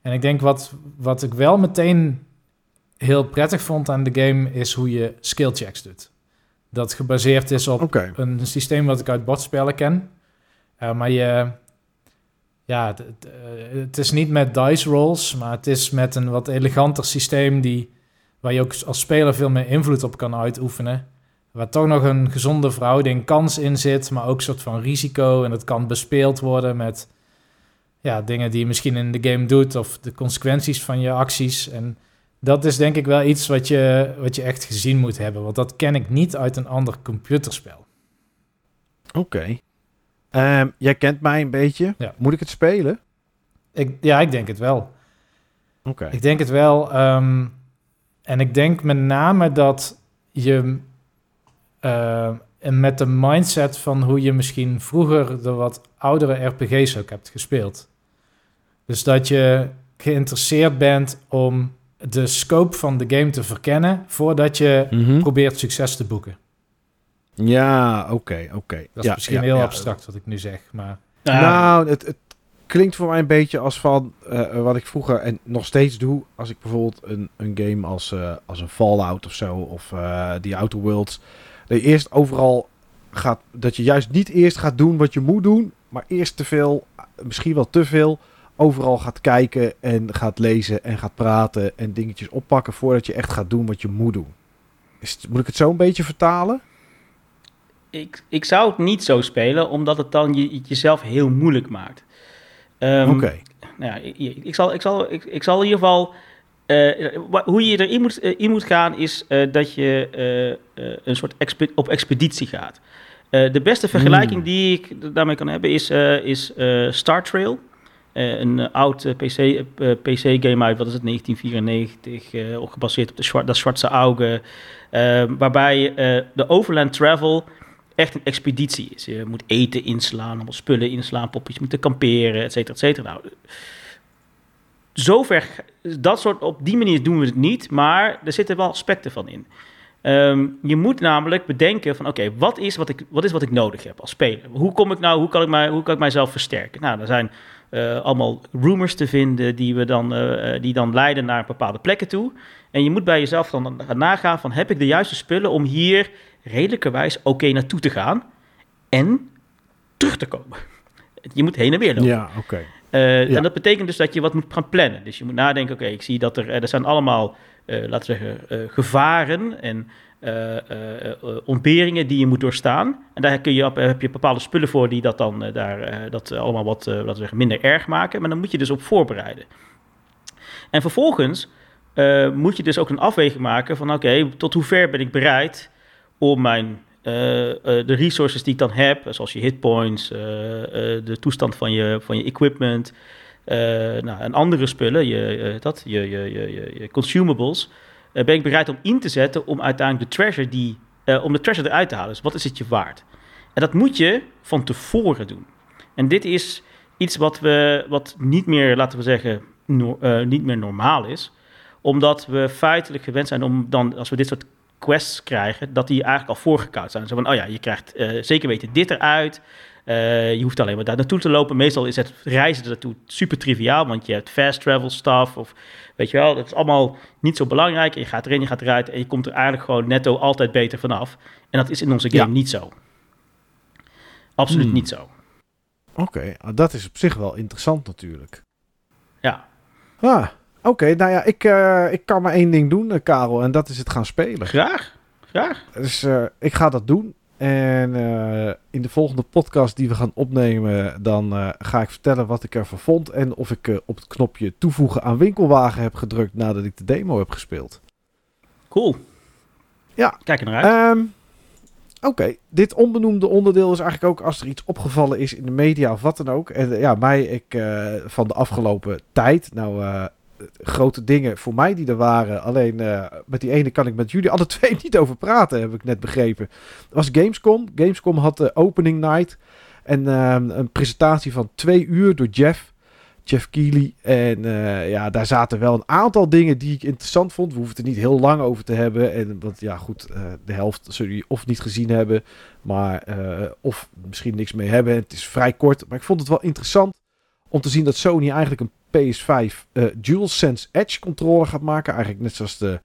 En ik denk wat, wat ik wel meteen heel prettig vond aan de game, is hoe je skill checks doet. Dat gebaseerd is op okay. een systeem wat ik uit bordspellen ken. Uh, maar je, ja, het, uh, het, is niet met dice rolls, maar het is met een wat eleganter systeem die, waar je ook als speler veel meer invloed op kan uitoefenen. Waar toch nog een gezonde verhouding kans in zit, maar ook een soort van risico. En dat kan bespeeld worden met ja, dingen die je misschien in de game doet of de consequenties van je acties. En dat is denk ik wel iets wat je, wat je echt gezien moet hebben, want dat ken ik niet uit een ander computerspel. Oké. Ehm, jij kent mij een beetje. Ja. Moet ik het spelen? Ik, ja, ik denk het wel. Oké. Ik denk het wel. Ehm, en ik denk met name dat je uh, en met de mindset van hoe je misschien vroeger de wat oudere RPG's ook hebt gespeeld. Dus dat je geïnteresseerd bent om de scope van de game te verkennen voordat je mhm. probeert succes te boeken. Ja, oké, oké. Dat is misschien heel abstract wat ik nu zeg, maar... Nou, het, het, klinkt voor mij een beetje als van uh, wat ik vroeger en nog steeds doe. Als ik bijvoorbeeld een, een game als, uh, als een Fallout of zo, of uh, die Outer Worlds dat je eerst overal gaat, dat je juist niet eerst gaat doen wat je moet doen, maar eerst te veel, misschien wel te veel, overal gaat kijken en gaat lezen en gaat praten en dingetjes oppakken voordat je echt gaat doen wat je moet doen. Is moet ik het zo een beetje vertalen? Ik, ik zou het niet zo spelen, omdat het dan je, jezelf heel moeilijk maakt. Um, Oké. Nou ja, ik, ik, zal, ik, zal, ik, ik zal in ieder geval uh, hoe je erin moet, uh, in moet gaan is uh, dat je een soort expe op expeditie gaat. de beste vergelijking hmm. die ik daarmee kan hebben is, is Star Trail. een oud PC, PC-game uit, wat is het, 1994, ook gebaseerd op de dat Zwarte Auge. waarbij de overland travel echt een expeditie is. Je moet eten inslaan, allemaal spullen inslaan, popjes moeten kamperen, et cetera, et cetera. Nou, zover, dat soort, op die manier doen we het niet, maar er zitten wel aspecten van in. Ehm, je moet namelijk bedenken van oké, wat, is wat, ik, wat is wat ik nodig heb als speler? Hoe kom ik nou, hoe kan ik, mij, hoe kan ik mijzelf versterken? Nou, er zijn uh, allemaal rumors te vinden die, we dan, uh, die dan leiden naar bepaalde plekken toe. En je moet bij jezelf dan gaan nagaan van heb ik de juiste spullen om hier redelijkerwijs oké naartoe te gaan en terug te komen. Je moet heen en weer lopen. Ja, oké. Uh, ja. En dat betekent dus dat je wat moet gaan plannen. Dus je moet nadenken, oké, ik zie dat er, er zijn allemaal, laten we zeggen, gevaren en ontberingen die je moet doorstaan. En daar kun je, heb je bepaalde spullen voor die dat dan daar, dat allemaal wat laten we zeggen, minder erg maken. Maar dan moet je dus op voorbereiden. En vervolgens moet je dus ook een afweging maken van oké, tot hoe ver ben ik bereid om mijn, de resources die ik dan heb, zoals je hitpoints, de toestand van je, van je equipment nou, en andere spullen, je, dat, je, je, je, je consumables ben ik bereid om in te zetten om uiteindelijk de treasure, die, om de treasure eruit te halen. Dus wat is het je waard? En dat moet je van tevoren doen. En dit is iets wat, we, wat niet meer, laten we zeggen, niet meer normaal is. Omdat we feitelijk gewend zijn om dan, als we dit soort quests krijgen, dat die eigenlijk al voorgekoud zijn. Zo van, oh ja, je krijgt zeker weten dit eruit. Uh, je hoeft alleen maar daar naartoe te lopen. Meestal is het reizen naartoe super triviaal, want je hebt fast travel stuff of weet je wel, dat is allemaal niet zo belangrijk. Je gaat erin, je gaat eruit en je komt er eigenlijk gewoon netto altijd beter vanaf. En dat is in onze game ja. niet zo. Absoluut hmm. niet zo. Oké, okay. dat is op zich wel interessant natuurlijk. Ja. Ah, oké. Okay. Nou ja, ik, uh, ik kan maar één ding doen, uh, Karel, en dat is het gaan spelen. Graag, graag. Dus uh, ik ga dat doen. En uh, in de volgende podcast die we gaan opnemen, dan uh, ga ik vertellen wat ik ervan vond. En of ik uh, op het knopje toevoegen aan winkelwagen heb gedrukt nadat ik de demo heb gespeeld. Cool. Ja. Kijk er naar uit. Um, Oké, okay. dit onbenoemde onderdeel is eigenlijk ook als er iets opgevallen is in de media of wat dan ook. En ja, mij ik, van de afgelopen tijd, nou grote dingen voor mij die er waren. Alleen uh, met die ene kan ik met jullie alle twee niet over praten, heb ik net begrepen. Dat was Gamescom. Gamescom had de opening night. En uh, een presentatie van twee uur door Jeff. Jeff Keighley. En uh, ja, daar zaten wel een aantal dingen die ik interessant vond. We hoeven het er niet heel lang over te hebben. En want ja, goed, de helft zullen jullie of niet gezien hebben. Maar of misschien niks mee hebben. Het is vrij kort. Maar ik vond het wel interessant om te zien dat Sony eigenlijk een PS5 uh, DualSense Edge controller gaat maken. Eigenlijk net zoals de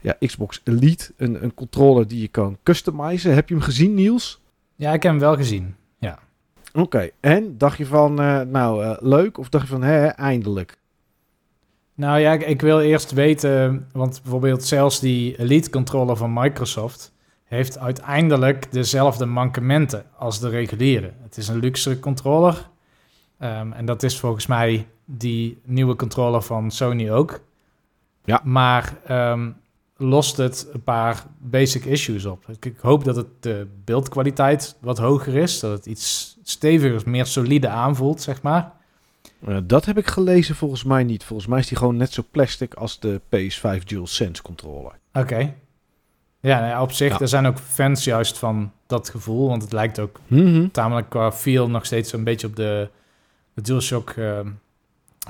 ja, Xbox Elite. Een, een controller die je kan customizen. Heb je hem gezien, Niels? Ja, ik heb hem wel gezien. Ja. Oké, okay. en dacht je van, uh, nou, uh, leuk? Of dacht je van, hè, eindelijk? Nou ja, ik, ik, wil eerst weten, want bijvoorbeeld zelfs die Elite controller van Microsoft heeft uiteindelijk dezelfde mankementen als de reguliere. Het is een luxe controller. Um, en dat is volgens mij die nieuwe controller van Sony ook. Ja. Maar um, lost het een paar basic issues op. Ik, hoop dat het de beeldkwaliteit wat hoger is. Dat het iets steviger, meer solide aanvoelt, zeg maar. Uh, dat heb ik gelezen volgens mij niet. Volgens mij is die gewoon net zo plastic als de PS5 DualSense controller. Oké. Okay. Ja, nou ja, op zich, ja. er zijn ook fans juist van dat gevoel. Want het lijkt ook mm -hmm. tamelijk qua feel nog steeds een beetje op de, de DualShock... Uh,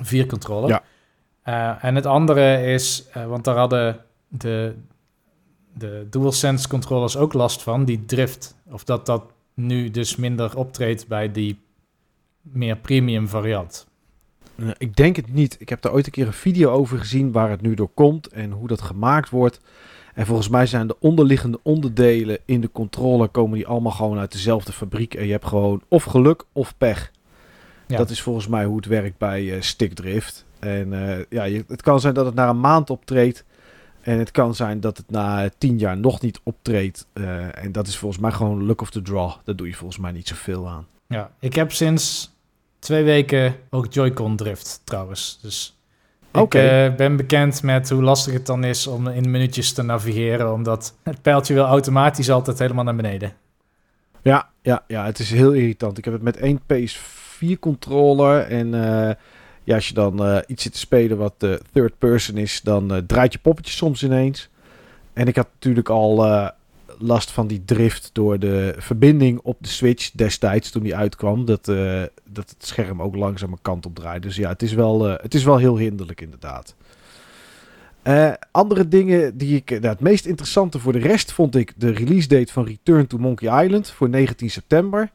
4 controller. Ja. Uh, en het andere is, uh, want daar hadden de, de DualSense controllers ook last van, die drift. Of dat dat nu dus minder optreedt bij die meer premium variant. Uh, ik denk het niet. Ik heb daar ooit een keer een video over gezien waar het nu door komt en hoe dat gemaakt wordt. En volgens mij zijn de onderliggende onderdelen in de controller komen die allemaal gewoon uit dezelfde fabriek. En je hebt gewoon of geluk of pech. Ja. Dat is volgens mij hoe het werkt bij uh, stickdrift. En uh, ja, je, het kan zijn dat het na een maand optreedt. En het kan zijn dat het na tien jaar nog niet optreedt. Uh, en dat is volgens mij gewoon luck of the draw. Daar doe je volgens mij niet zoveel aan. Ja, ik heb sinds twee weken ook Joy-Con drift trouwens. Dus ik okay. ben bekend met hoe lastig het dan is om in minuutjes te navigeren. Omdat het pijltje wil automatisch altijd helemaal naar beneden. Ja, ja, ja, het is heel irritant. Ik heb het met één PS 4 controller. En uh, ja, als je dan uh, iets zit te spelen wat uh, third person is, dan draait je poppetje soms ineens. En ik had natuurlijk al last van die drift door de verbinding op de Switch destijds toen die uitkwam. Dat, eh, dat het scherm ook langzaam een kant op draait. Dus ja, het is wel, eh, het is wel heel hinderlijk inderdaad. Eh, andere dingen die ik... Nou, het meest interessante voor de rest vond ik de release date van Return to Monkey Island voor 19 september.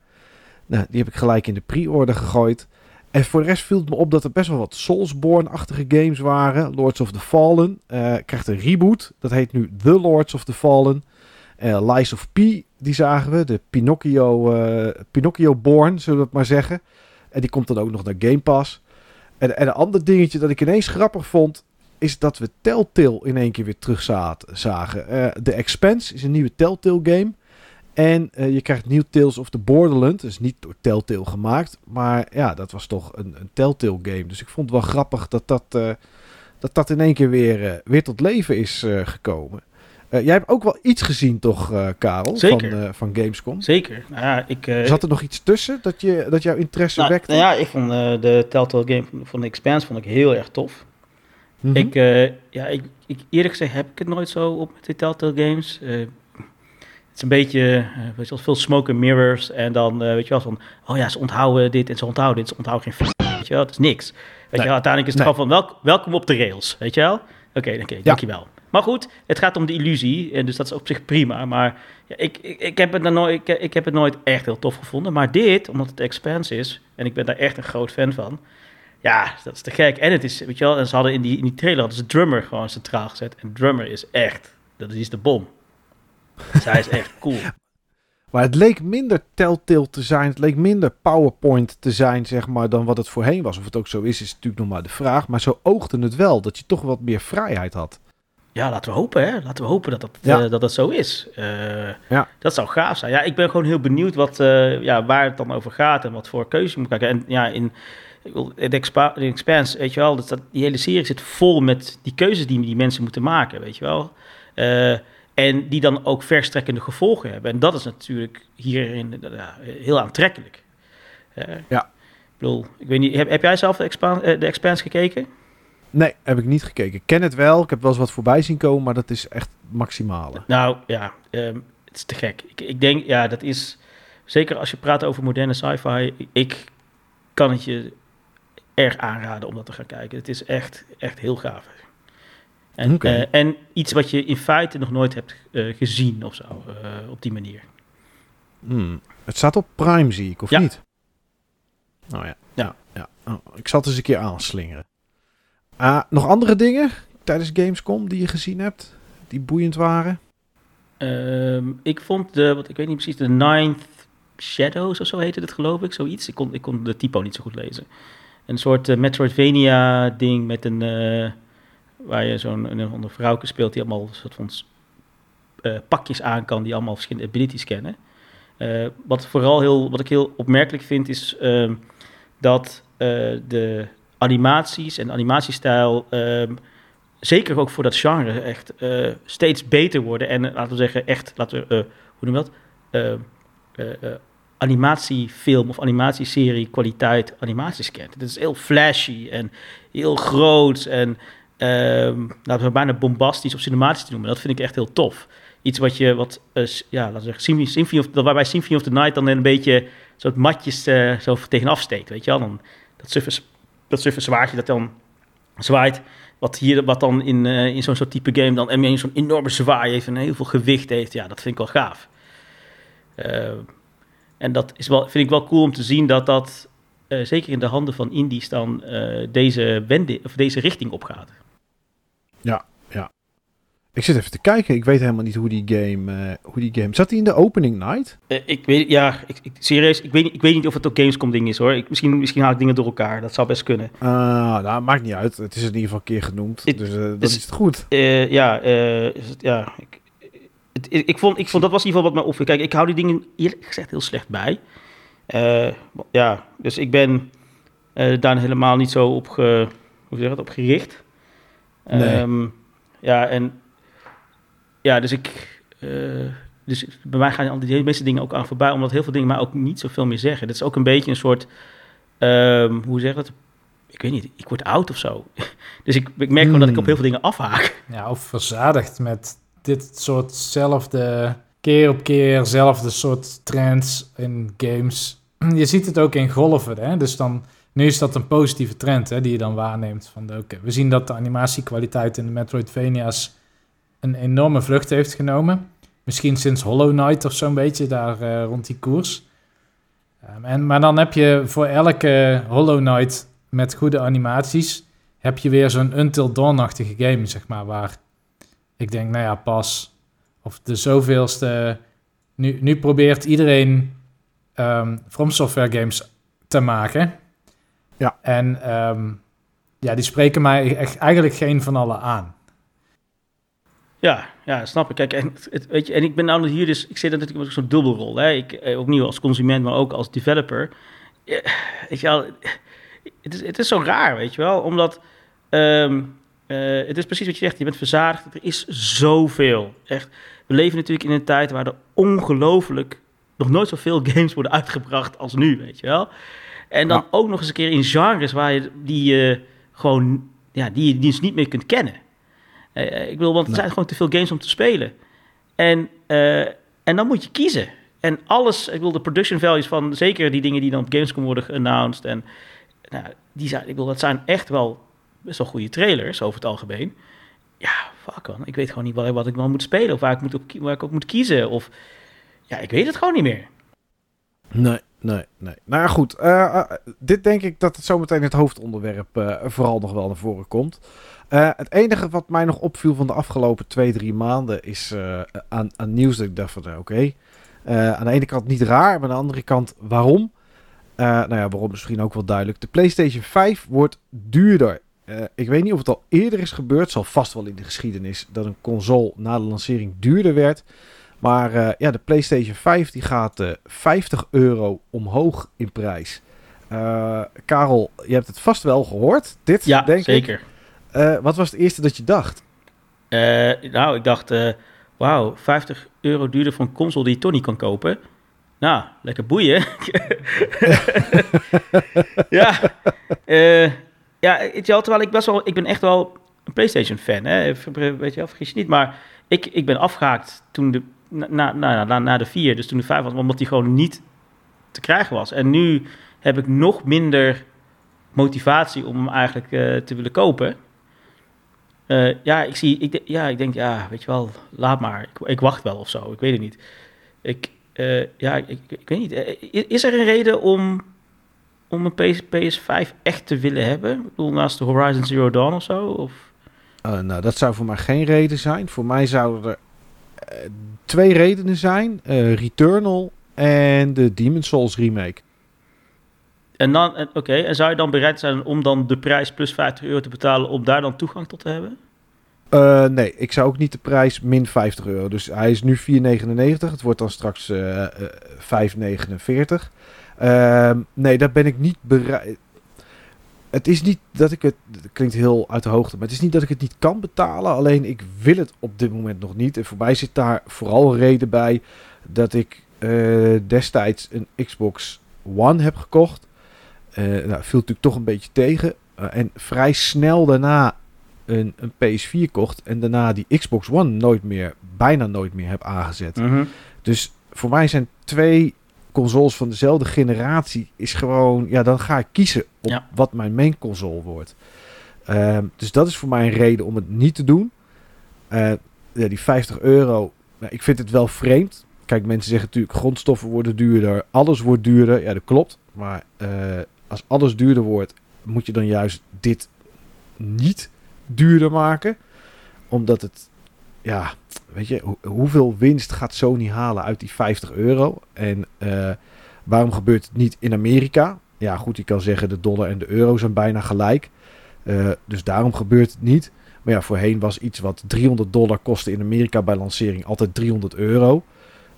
Nou, die heb ik gelijk in de pre-order gegooid. En voor de rest viel het me op dat er best wel wat Soulsborne-achtige games waren. Lords of the Fallen uh, krijgt een reboot. Dat heet nu The Lords of the Fallen. Uh, Lies of P, die zagen we. De Pinocchio, uh, Pinocchio Born, zullen we het maar zeggen. En die komt dan ook nog naar Game Pass. En, en een ander dingetje dat ik ineens grappig vond... is dat we Telltale in één keer weer terug zagen. The Expanse is een nieuwe Telltale game... En uh, je krijgt nieuw Tales of the Borderland. Dus niet door Telltale gemaakt. Maar ja, dat was toch een, een Telltale game. Dus ik vond het wel grappig dat dat, uh, dat, dat in één keer weer, uh, weer tot leven is gekomen. jij hebt ook wel iets gezien toch, Karel? Zeker. Van, van Gamescom? Zeker. Nou, ja, ik, Zat er nog iets tussen dat, je, dat jouw interesse nou, wekte? Nou ja, ik vond de Telltale game van, The Expanse vond ik heel erg tof. Mm -hmm. ik, ja, ik, ik, eerlijk gezegd heb ik het nooit zo op met de Telltale games. Het is een beetje, uh, weet je wel, veel smoke and mirrors. En dan, uh, weet je wel, van, oh ja, ze onthouden dit en ze onthouden dit. Ze onthouden geen f***, weet je wel. Het is niks. Weet nee. je wel, uiteindelijk is het nee. gewoon van, welk, welkom op de rails, weet je wel. Oké, okay, oké, okay, ja. dankjewel. Maar goed, het gaat om de illusie. En dus dat is op zich prima. Maar ja, ik, ik, ik, heb het nooit, ik, ik heb het nooit echt heel tof gevonden. Maar dit, omdat het Expanse is, en ik ben daar echt een groot fan van. Ja, dat is te gek. En het is, weet je wel, en ze hadden in die, in die trailer hadden ze drummer gewoon centraal gezet. En drummer is echt, dat is de bom. Hij is echt cool. Maar het leek minder Telltale te zijn. Het leek minder PowerPoint te zijn, zeg maar, dan wat het voorheen was. Of het ook zo is, is natuurlijk nog maar de vraag. Maar zo oogde het wel, dat je toch wat meer vrijheid had. Ja, laten we hopen, hè. Laten we hopen dat dat, ja. uh, dat, dat zo is. Uh, ja. Dat zou gaaf zijn. Ja, ik ben gewoon heel benieuwd wat, uh, ja, waar het dan over gaat en wat voor keuze je moet kijken. En ja, in Expa Expanse, weet je wel, dat, dat, die hele serie zit vol met die keuzes die die mensen moeten maken, weet je wel. En die dan ook verstrekkende gevolgen hebben. En dat is natuurlijk hierin ja, heel aantrekkelijk. Uh, ja. Ik bedoel, ik weet niet, heb, heb jij zelf de, Expan de Expanse gekeken? Nee, heb ik niet gekeken. Ik ken het wel. Ik heb wel eens wat voorbij zien komen, maar dat is echt maximale. Nou ja, um, het is te gek. Ik, ik denk, ja, dat is... Zeker als je praat over moderne sci-fi, ik kan het je erg aanraden om dat te gaan kijken. Het is echt, echt heel gaaf. En, okay. uh, en iets wat je in feite nog nooit hebt uh, gezien of zo, uh, op die manier. Hmm. Het staat op Prime, zie ik, of ja. niet? Oh ja. ja. ja. Oh, ik zal het eens een keer aanslingeren. Uh, nog andere dingen tijdens Gamescom die je gezien hebt, die boeiend waren? Um, ik vond de, wat ik weet niet precies, de Ninth Shadows of zo heette het, geloof ik, zoiets. Ik kon, ik kon de typo niet zo goed lezen. Een soort Metroidvania-ding met een waar je zo'n een vrouwke speelt die allemaal soort van uh, pakjes aan kan, die allemaal verschillende abilities kennen. Uh, wat vooral heel, wat ik heel opmerkelijk vind, is uh, dat uh, de animaties en de animatiestijl, zeker ook voor dat genre, echt steeds beter worden. En laten we zeggen, echt, laten we, hoe noem je dat? animatiefilm of animatieserie kwaliteit animaties kent. Het is heel flashy en heel groot en um, laten we bijna bombastisch of cinematisch te noemen. Dat vind ik echt heel tof. Iets wat je, wat, uh, ja, laten we zeggen, Symphony, of, waarbij Symphony of the Night dan een beetje soort matjes uh, zo tegenaf steekt, weet je wel. Dan, dat suffe, dat zwaardje dat dan zwaait, wat, hier, wat dan in, uh, in zo'n soort type game dan en zo'n enorme zwaai heeft en heel veel gewicht heeft. Ja, dat vind ik wel gaaf. en dat is wel, vind ik wel cool om te zien dat dat, zeker in de handen van indies, dan deze, wende, of deze richting opgaat. Ja, ja. Ik zit even te kijken. Ik weet helemaal niet hoe die game... Uh, hoe die game... Zat hij in de opening night? Uh, ik weet... Ja, ik, ik, serieus. Ik weet, ik weet niet of het ook Gamescom ding is, hoor. Ik, misschien, misschien haal ik dingen door elkaar. Dat zou best kunnen. Uh, nou, maakt niet uit. Het is in ieder geval een keer genoemd. It, dus dat is, is het goed. ja, is het, ja. Ik, het, ik, vond, ik vond... Dat was in ieder geval wat mij opviel. Kijk, ik hou die dingen eerlijk gezegd heel slecht bij. ja, dus ik ben daar helemaal niet zo op, ge, hoe zeg het, op gericht. Nee. Um, ja, en ja, dus ik. Uh, dus bij mij gaan al die meeste dingen ook aan voorbij, omdat heel veel dingen mij ook niet zoveel meer zeggen. Dat is ook een beetje een soort. Um, hoe zeg het? Ik weet niet, ik word oud of zo. dus ik, ik merk gewoon hmm. dat ik op heel veel dingen afhaak. Ja, of verzadigd met dit soortzelfde keer op keer zelfde soort trends in games. Je ziet het ook in golven, hè? dus dan... Nu is dat een positieve trend hè, die je dan waarneemt. Van de, we zien dat de animatiekwaliteit in de Metroidvania's een enorme vlucht heeft genomen. Misschien sinds Hollow Knight of zo'n beetje daar uh, rond die koers. Um, en, maar dan heb je voor elke Hollow Knight met goede animaties... heb je weer zo'n Until Dawn-achtige game, zeg maar... waar ik denk, nou ja, pas... of de zoveelste... Nu, nu probeert iedereen um, From Software games te maken... Ja. En um, ja, die spreken mij echt eigenlijk geen van allen aan. Ja, ja, snap ik. Kijk, en, het, weet je, en ik ben nou hier dus, ik zit natuurlijk met zo'n dubbelrol. Hè? Ik, eh, opnieuw als consument, maar ook als developer. Ja, weet je wel, het is, het is zo raar, weet je wel, omdat um, uh, het is precies wat je zegt, je bent verzadigd, er is zoveel. Echt, we leven natuurlijk in een tijd waar er ongelooflijk nog nooit zoveel games worden uitgebracht als nu, weet je wel. En dan ook nog eens een keer in genres waar je die je gewoon, ja, die je dus niet meer kunt kennen. Uh, ik wil, want er zijn gewoon te veel games om te spelen. En, uh, en dan moet je kiezen. En alles, ik wil de production values van zeker die dingen die dan op Gamescom worden geannounced. En nou, die zijn, ik wil, dat zijn echt wel best wel goede trailers over het algemeen. Ja, fuck man, ik weet gewoon niet wat, wat ik dan moet spelen of waar ik, moet op, waar ik op moet kiezen. Of ja, ik weet het gewoon niet meer. Nee, nee, nee. Nou goed. Uh, uh, dit denk ik dat het zometeen het hoofdonderwerp uh, vooral nog wel naar voren komt. het enige wat mij nog opviel van de afgelopen twee, drie maanden is aan, nieuws dat ik dacht van oké. Okay. aan de ene kant niet raar, maar aan de andere kant waarom? nou ja, waarom is misschien ook wel duidelijk. De PlayStation 5 wordt duurder. ik weet niet of het al eerder is gebeurd. Zal vast wel in de geschiedenis dat een console na de lancering duurder werd. Maar uh, ja, de PlayStation 5 die gaat uh, 50 euro omhoog in prijs. Uh, Karel, je hebt het vast wel gehoord. Dit, ja, denk zeker. ik. Wat was het eerste dat je dacht? nou, ik dacht, wauw, 50 euro duurder voor een console die je toch niet kan kopen. Nou, lekker boeien. ja, ja, terwijl ik best wel, ik ben echt wel een PlayStation fan. Hè? Weet je wel, vergis je niet. Maar ik, ik ben afgehaakt toen de na, na, na, de vier, dus toen de vijf was, omdat die gewoon niet te krijgen was. En nu heb ik nog minder motivatie om hem eigenlijk uh, te willen kopen. Uh, ja, ik zie, ik, ja, ik denk, ja, weet je wel, laat maar. Ik, ik wacht wel of zo, ik weet het niet. Ik, uh, ja, ik, ik, weet niet. Is er een reden om, om een PS, PS5 echt te willen hebben? Ik bedoel, naast de Horizon Zero Dawn of zo? Of? nou, dat zou voor mij geen reden zijn. Voor mij zouden er twee redenen zijn. Uh, Returnal en de Demon Souls remake. En dan, oké, okay, en zou je dan bereid zijn om dan de prijs plus 50 euro te betalen om daar dan toegang tot te hebben? Uh, nee, ik zou ook niet de prijs min 50 euro. Dus hij is nu 4,99. Het wordt dan straks uh, 5,49. nee, daar ben ik niet bereid het is niet dat ik het, het klinkt heel uit de hoogte, maar het is niet dat ik het niet kan betalen. Alleen ik wil het op dit moment nog niet. En voor mij zit daar vooral een reden bij dat ik uh, destijds een Xbox One heb gekocht. Uh, nou, viel natuurlijk toch een beetje tegen. Uh, en vrij snel daarna een, een, PS4 kocht. En daarna die Xbox One nooit meer, bijna nooit meer heb aangezet. Mm -hmm. Dus voor mij zijn twee consoles van dezelfde generatie is gewoon, ja, dan ga ik kiezen op ja. wat mijn main console wordt. Um, dus dat is voor mij een reden om het niet te doen. Uh, ja, die 50 euro, nou, ik vind het wel vreemd. Kijk, mensen zeggen natuurlijk grondstoffen worden duurder, alles wordt duurder. Ja, dat klopt. Maar uh, als alles duurder wordt, moet je dan juist dit niet duurder maken. Omdat het ja, weet je, ho hoeveel winst gaat Sony halen uit die 50 euro? En uh, waarom gebeurt het niet in Amerika? Ja, goed, je kan zeggen de dollar en de euro zijn bijna gelijk. Uh, dus daarom gebeurt het niet. Maar ja, voorheen was iets wat 300 dollar kostte in Amerika bij lancering altijd 300 euro.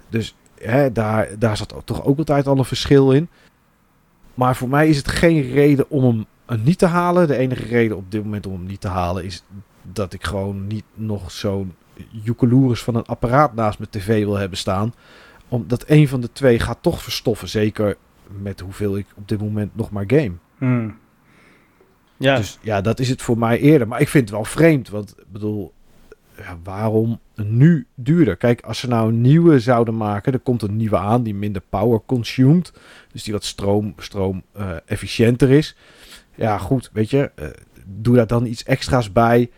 Dus hè, daar, daar zat toch ook altijd al een verschil in. Maar voor mij is het geen reden om hem niet te halen. De enige reden op dit moment om hem niet te halen is dat ik gewoon niet nog zo'n joekeloeris van een apparaat naast mijn tv wil hebben staan. Omdat een van de twee gaat toch verstoffen. Zeker met hoeveel ik op dit moment nog maar game. Hmm. Ja. Dus ja, dat is het voor mij eerder. Maar ik vind het wel vreemd. Want ik bedoel, ja, waarom nu duurder. Kijk, als ze nou een nieuwe zouden maken, er komt een nieuwe aan die minder power consumed. Dus die wat stroom, stroom eh, efficiënter is. Ja, goed, weet je, eh, doe daar dan iets extra's bij.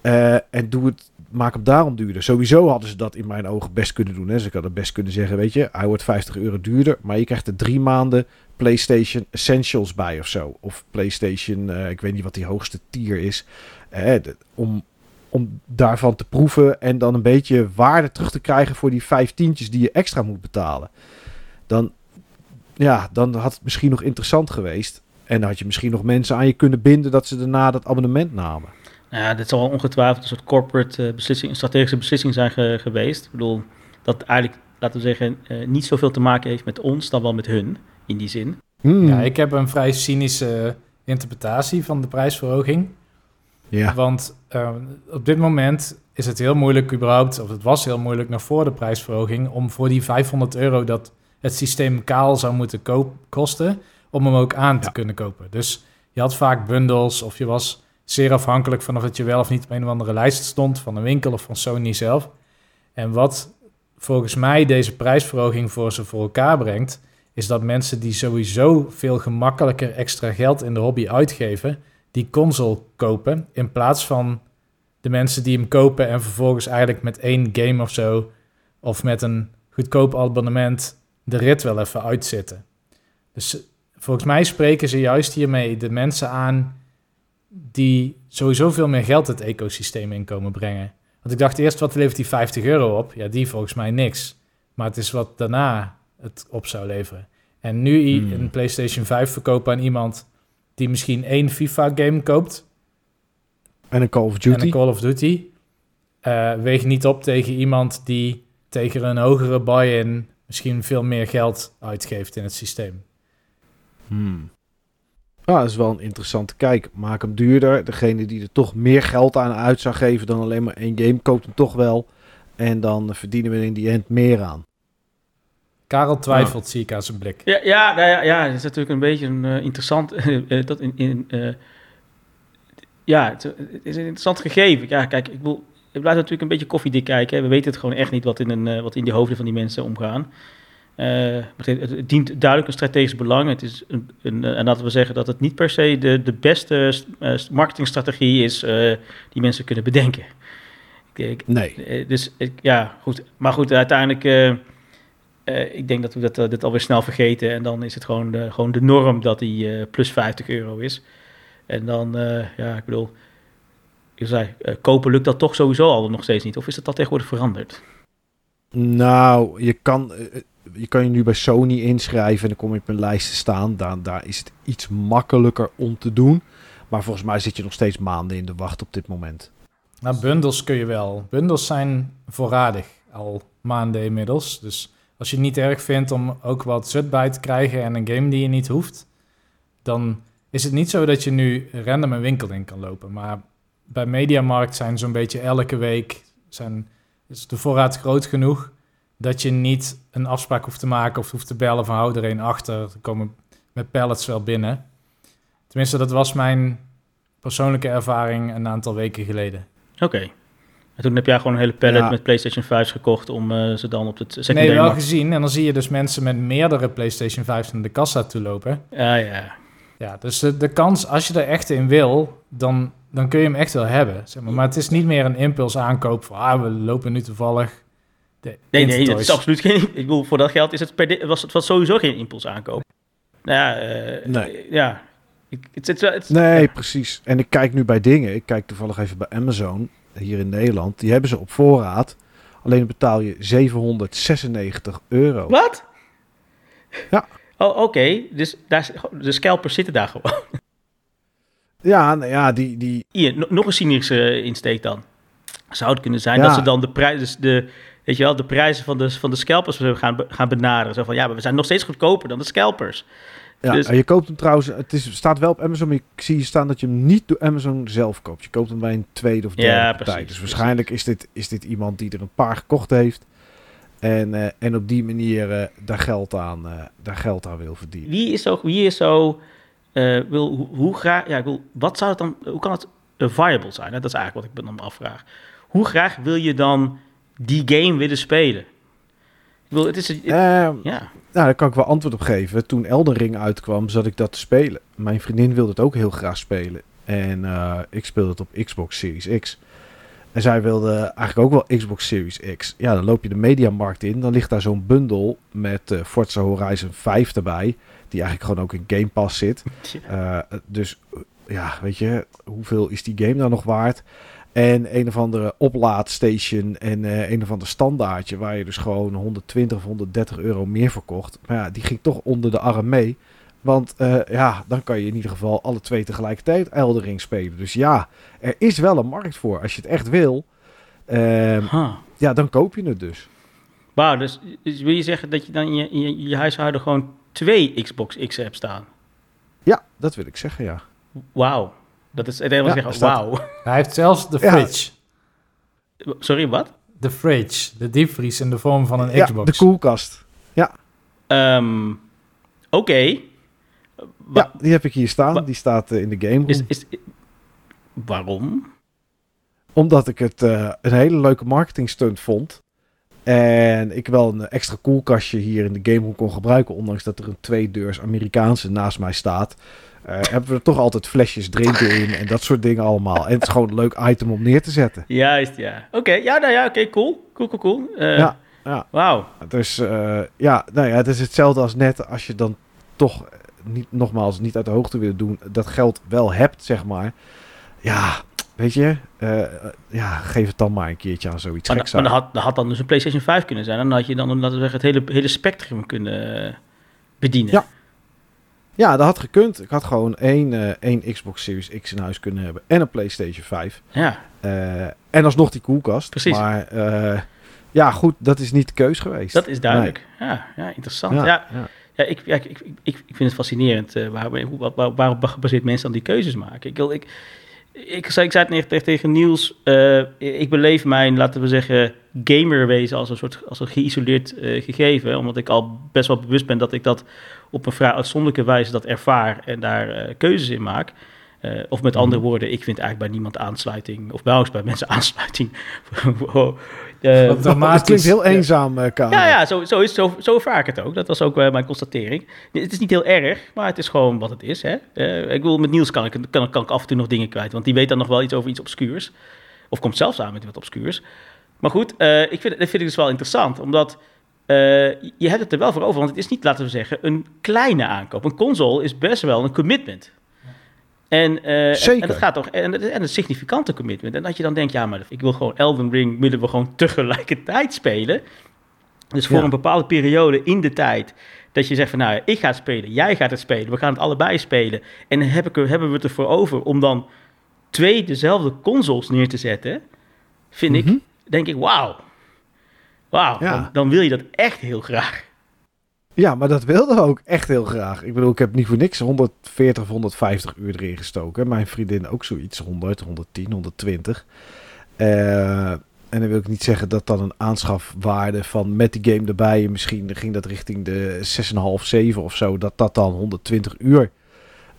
eh, en doe het, maak hem daarom duurder. Sowieso hadden ze dat in mijn ogen best kunnen doen. Hè. Ze hadden best kunnen zeggen, weet je, hij wordt 50 euro duurder. Maar je krijgt er drie maanden PlayStation Essentials bij of zo. Of PlayStation, eh, ik weet niet wat die hoogste tier is. Eh, om, om daarvan te proeven en dan een beetje waarde terug te krijgen voor die vijf tientjes die je extra moet betalen. Dan, ja, dan had het misschien nog interessant geweest. En dan had je misschien nog mensen aan je kunnen binden dat ze daarna dat abonnement namen. Nou ja, dit zal ongetwijfeld een soort corporate eh, beslissing, een strategische beslissing zijn ge- geweest. Ik bedoel, dat eigenlijk, laten we zeggen, eh, niet zoveel te maken heeft met ons, dan wel met hun, in die zin. Hmm. Ja, ik heb een vrij cynische interpretatie van de prijsverhoging. ja. Want eh, op dit moment is het heel moeilijk überhaupt, of het was heel moeilijk nog voor de prijsverhoging, om voor die 500 euro dat het systeem kaal zou moeten koop, kosten, om hem ook aan te Ja. kunnen kopen. Dus je had vaak bundles of je was zeer afhankelijk van of het je wel of niet op een of andere lijst stond van een winkel of van Sony zelf. En wat volgens mij deze prijsverhoging voor ze voor elkaar brengt, is dat mensen die sowieso veel gemakkelijker extra geld in de hobby uitgeven, die console kopen. In plaats van de mensen die hem kopen en vervolgens eigenlijk met één game of zo, of met een goedkoop abonnement, de rit wel even uitzitten. Dus volgens mij spreken ze juist hiermee de mensen aan die sowieso veel meer geld het ecosysteem in komen brengen. Want ik dacht eerst, wat levert die 50 euro op? Ja, die volgens mij niks. Maar het is wat daarna het op zou leveren. En nu Hmm. een PlayStation 5 verkopen aan iemand die misschien één FIFA-game koopt En een Call of en Duty. een Call of Duty, eh weegt niet op tegen iemand die tegen een hogere buy-in misschien veel meer geld uitgeeft in het systeem. Hmm. Ah, dat is wel een interessante kijk. Maak hem duurder. Degene die er toch meer geld aan uit zou geven dan alleen maar één game, koopt hem toch wel. En dan verdienen we in die end meer aan. Karel twijfelt, zie ik aan zijn blik. Ja, ja, nou ja, ja, het is natuurlijk een beetje een eh, interessant. eh, dat in, in, eh, ja, het, het is een interessant gegeven. Ja, kijk, ik wil. Ik blijf natuurlijk een beetje koffiedik kijken. hè. We weten het gewoon echt niet wat in, een, wat in die hoofden van die mensen omgaan. Eh, het, dient duidelijk een strategisch belang. Het is een, een, en laten we zeggen dat het niet per se de, de beste eh, marketingstrategie is eh, die mensen kunnen bedenken. Ik, Nee. eh, Dus ik, ja, goed. Maar goed, uiteindelijk. eh, eh, ik denk dat we dat, eh, dit alweer snel vergeten. En dan is het gewoon de, gewoon de norm dat die eh, plus 50 euro is. En dan, eh, ja, ik bedoel. Je zei, eh, kopen lukt dat toch sowieso al nog steeds niet? Of is dat al tegenwoordig veranderd? Nou, je kan, eh, je kan je nu bij Sony inschrijven en dan kom je op een lijst te staan. Daar, daar is het iets makkelijker om te doen. Maar volgens mij zit je nog steeds maanden in de wacht op dit moment. Nou, bundles kun je wel. Bundles zijn voorradig, al maanden inmiddels. Dus als je het niet erg vindt om ook wat zut bij te krijgen en een game die je niet hoeft, dan is het niet zo dat je nu random een winkel in kan lopen. Maar bij Mediamarkt zijn zo'n beetje elke week zijn, is de voorraad groot genoeg dat je niet een afspraak hoeft te maken of hoeft te bellen van hou er een achter. Er komen met pallets wel binnen. Tenminste, dat was mijn persoonlijke ervaring een aantal weken geleden. Oké. En toen heb jij gewoon een hele pallet Ja. met PlayStation 5's gekocht om eh, ze dan op het Nee, secundaire wel markt- gezien. En dan zie je dus mensen met meerdere PlayStation 5's naar de kassa toe lopen. Ja, ja. Ja, dus de, de kans, als je er echt in wil, dan, dan kun je hem echt wel hebben. Zeg maar. maar het is niet meer een impuls aankoop van, ah, we lopen nu toevallig de Nee, nee, dat is absoluut geen... Ik bedoel, voor dat geld is het per was het was sowieso geen impuls aankoop. Nou ja, eh, Nee. ja. Ik, het, het, het, Nee, ja. precies. En ik kijk nu bij dingen. Ik kijk toevallig even bij Amazon hier in Nederland. Die hebben ze op voorraad. Alleen betaal je 796 euro. Wat? Ja. Oh, oké. Dus daar, de scalpers zitten daar gewoon. Ja, nou ja, die, die, Hier, no- nog een cynische insteek dan. Zou het kunnen zijn Ja. dat ze dan de prijzen, de, weet je wel, de prijzen van de, van de scalpers gaan, gaan benaderen. Zo van, ja, maar we zijn nog steeds goedkoper dan de scalpers. Ja, Dus- en je koopt hem trouwens, het is, staat wel op Amazon, maar ik zie staan dat je hem niet door Amazon zelf koopt. Je koopt hem bij een tweede of derde Ja, partij. dus waarschijnlijk is dit, is dit iemand die er een paar gekocht heeft. En, eh, en op die manier eh, daar, geld aan, eh, daar geld aan wil verdienen. Wie is zo, wie is zo wil, hoe, hoe graag, ja, ik wil, wat zou het dan, hoe kan het viable zijn? Hè? Dat is eigenlijk wat ik me dan afvraag. Hoe graag wil je dan die game willen spelen? Ik bedoel, het is... het- Ehm, ja. nou, daar kan ik wel antwoord op geven. Toen Elden Ring uitkwam, zat ik dat te spelen. Mijn vriendin wilde het ook heel graag spelen. En eh, ik speelde het op Xbox Series X. En zij wilde eigenlijk ook wel Xbox Series X. Ja, dan loop je de mediamarkt in. Dan ligt daar zo'n bundel met eh, Forza Horizon 5 erbij. Die eigenlijk gewoon ook in Game Pass zit. Eh, dus ja, weet je, hoeveel is die game dan nog waard? En een of andere oplaadstation en eh, een of ander standaardje waar je dus gewoon 120 of 130 euro meer voor kocht. Maar ja, die ging toch onder de arm mee. Want eh, ja, dan kan je in ieder geval alle twee tegelijkertijd Elden Ring spelen. Dus ja, er is wel een markt voor. Als je het echt wil, ehm, Huh. ja, dan koop je het dus. Wauw, dus, dus wil je zeggen dat je dan in je, in je, je huishouden gewoon twee Xbox X hebt staan? Ja, dat wil ik zeggen, ja. Wauw. Dat is het enige Ja, zeggen, wauw. Hij heeft zelfs de Ja. fridge. Sorry, wat? De fridge, de diepvries in de vorm van een ja, Xbox. de koelkast. Ehm, Oké. Ja, die heb ik hier staan. wa- Die staat eh, in de game room. Is, is, waarom? Omdat ik het eh, een hele leuke marketing stunt vond. En ik wel een extra koelkastje hier in de gameroom kon gebruiken. Ondanks dat er een tweedeurs Amerikaanse naast mij staat. Eh, hebben we er toch altijd flesjes drinken in en dat soort dingen allemaal. En het is gewoon een leuk item om neer te zetten. Juist, ja. Oké, ja, nou ja, oké, cool. Cool, cool, cool. Eh, Ja, ja. Wauw. Dus eh, ja, nou ja, het is hetzelfde als net als je dan toch niet, nogmaals niet uit de hoogte wil doen. Dat geld wel hebt, zeg maar. Ja, weet je, ja, geef het dan maar een keertje aan zoiets Maar, geks maar dat, had, dat had dan dus een PlayStation 5 kunnen zijn. Dan had je dan, laten we zeggen, het hele, hele spectrum kunnen bedienen. Ja. Ja, dat had gekund. Ik had gewoon één, eh, één Xbox Series X in huis kunnen hebben en een PlayStation 5. Ja. Eh, en alsnog die koelkast. Precies. Maar eh, ja, goed, dat is niet de keus geweest. Dat is duidelijk. Ja, ja, interessant. Ja, Ja, ja. ja. ik, ik, ik, ik, vind het fascinerend uh, waar, hoe, waar, waar, waarop gebaseerd mensen dan die keuzes maken. Ik, wil, ik, ik, zei, ik zei het net tegen, tegen Niels, uh, ik beleef mijn, laten we zeggen, gamerwezen als een soort als een geïsoleerd uh, gegeven. Omdat ik al best wel bewust ben dat ik dat op een vrij uitzonderlijke wijze dat ervaar en daar uh, keuzes in maak. Of met andere woorden, ik vind eigenlijk bij niemand aansluiting, of nauwelijks bij mensen aansluiting. uh, het klinkt heel eenzaam, uh, Karel. Ja, ja zo, zo, is, zo, zo ervaar ik het ook. Dat was ook uh, mijn constatering. Het is niet heel erg, maar het is gewoon wat het is. Hè? Uh, ik bedoel, met Niels kan ik, kan, kan ik af en toe nog dingen kwijt, want die weet dan nog wel iets over iets obscuurs. Of komt zelfs aan met wat obscuurs. Maar goed, ik vind, dat vind ik dus wel interessant, omdat je hebt het er wel voor over. Want het is niet, laten we zeggen, een kleine aankoop. Een console is best wel een commitment. En, uh, Zeker. En, dat gaat toch, en, en een significante commitment. En dat je dan denkt, ja, maar ik wil gewoon Elden Ring, willen we gewoon tegelijkertijd spelen. Dus voor ja. een bepaalde periode in de tijd, dat je zegt van, nou, ik ga het spelen, jij gaat het spelen, we gaan het allebei spelen. En heb ik hebben we het ervoor over om dan twee dezelfde consoles neer te zetten, vind mm -hmm. ik, denk ik, wauw. Wauw, ja. dan, dan wil je dat echt heel graag. Ja, maar dat wilden we ook echt heel graag. Ik bedoel, ik heb niet voor niks 140 of 150 uur erin gestoken. Mijn vriendin ook zoiets, 100, 110, 120. Uh, en dan wil ik niet zeggen dat dan een aanschafwaarde van met die game erbij... misschien ging dat richting de 6,5, 7 of zo... dat dat dan 120 uur...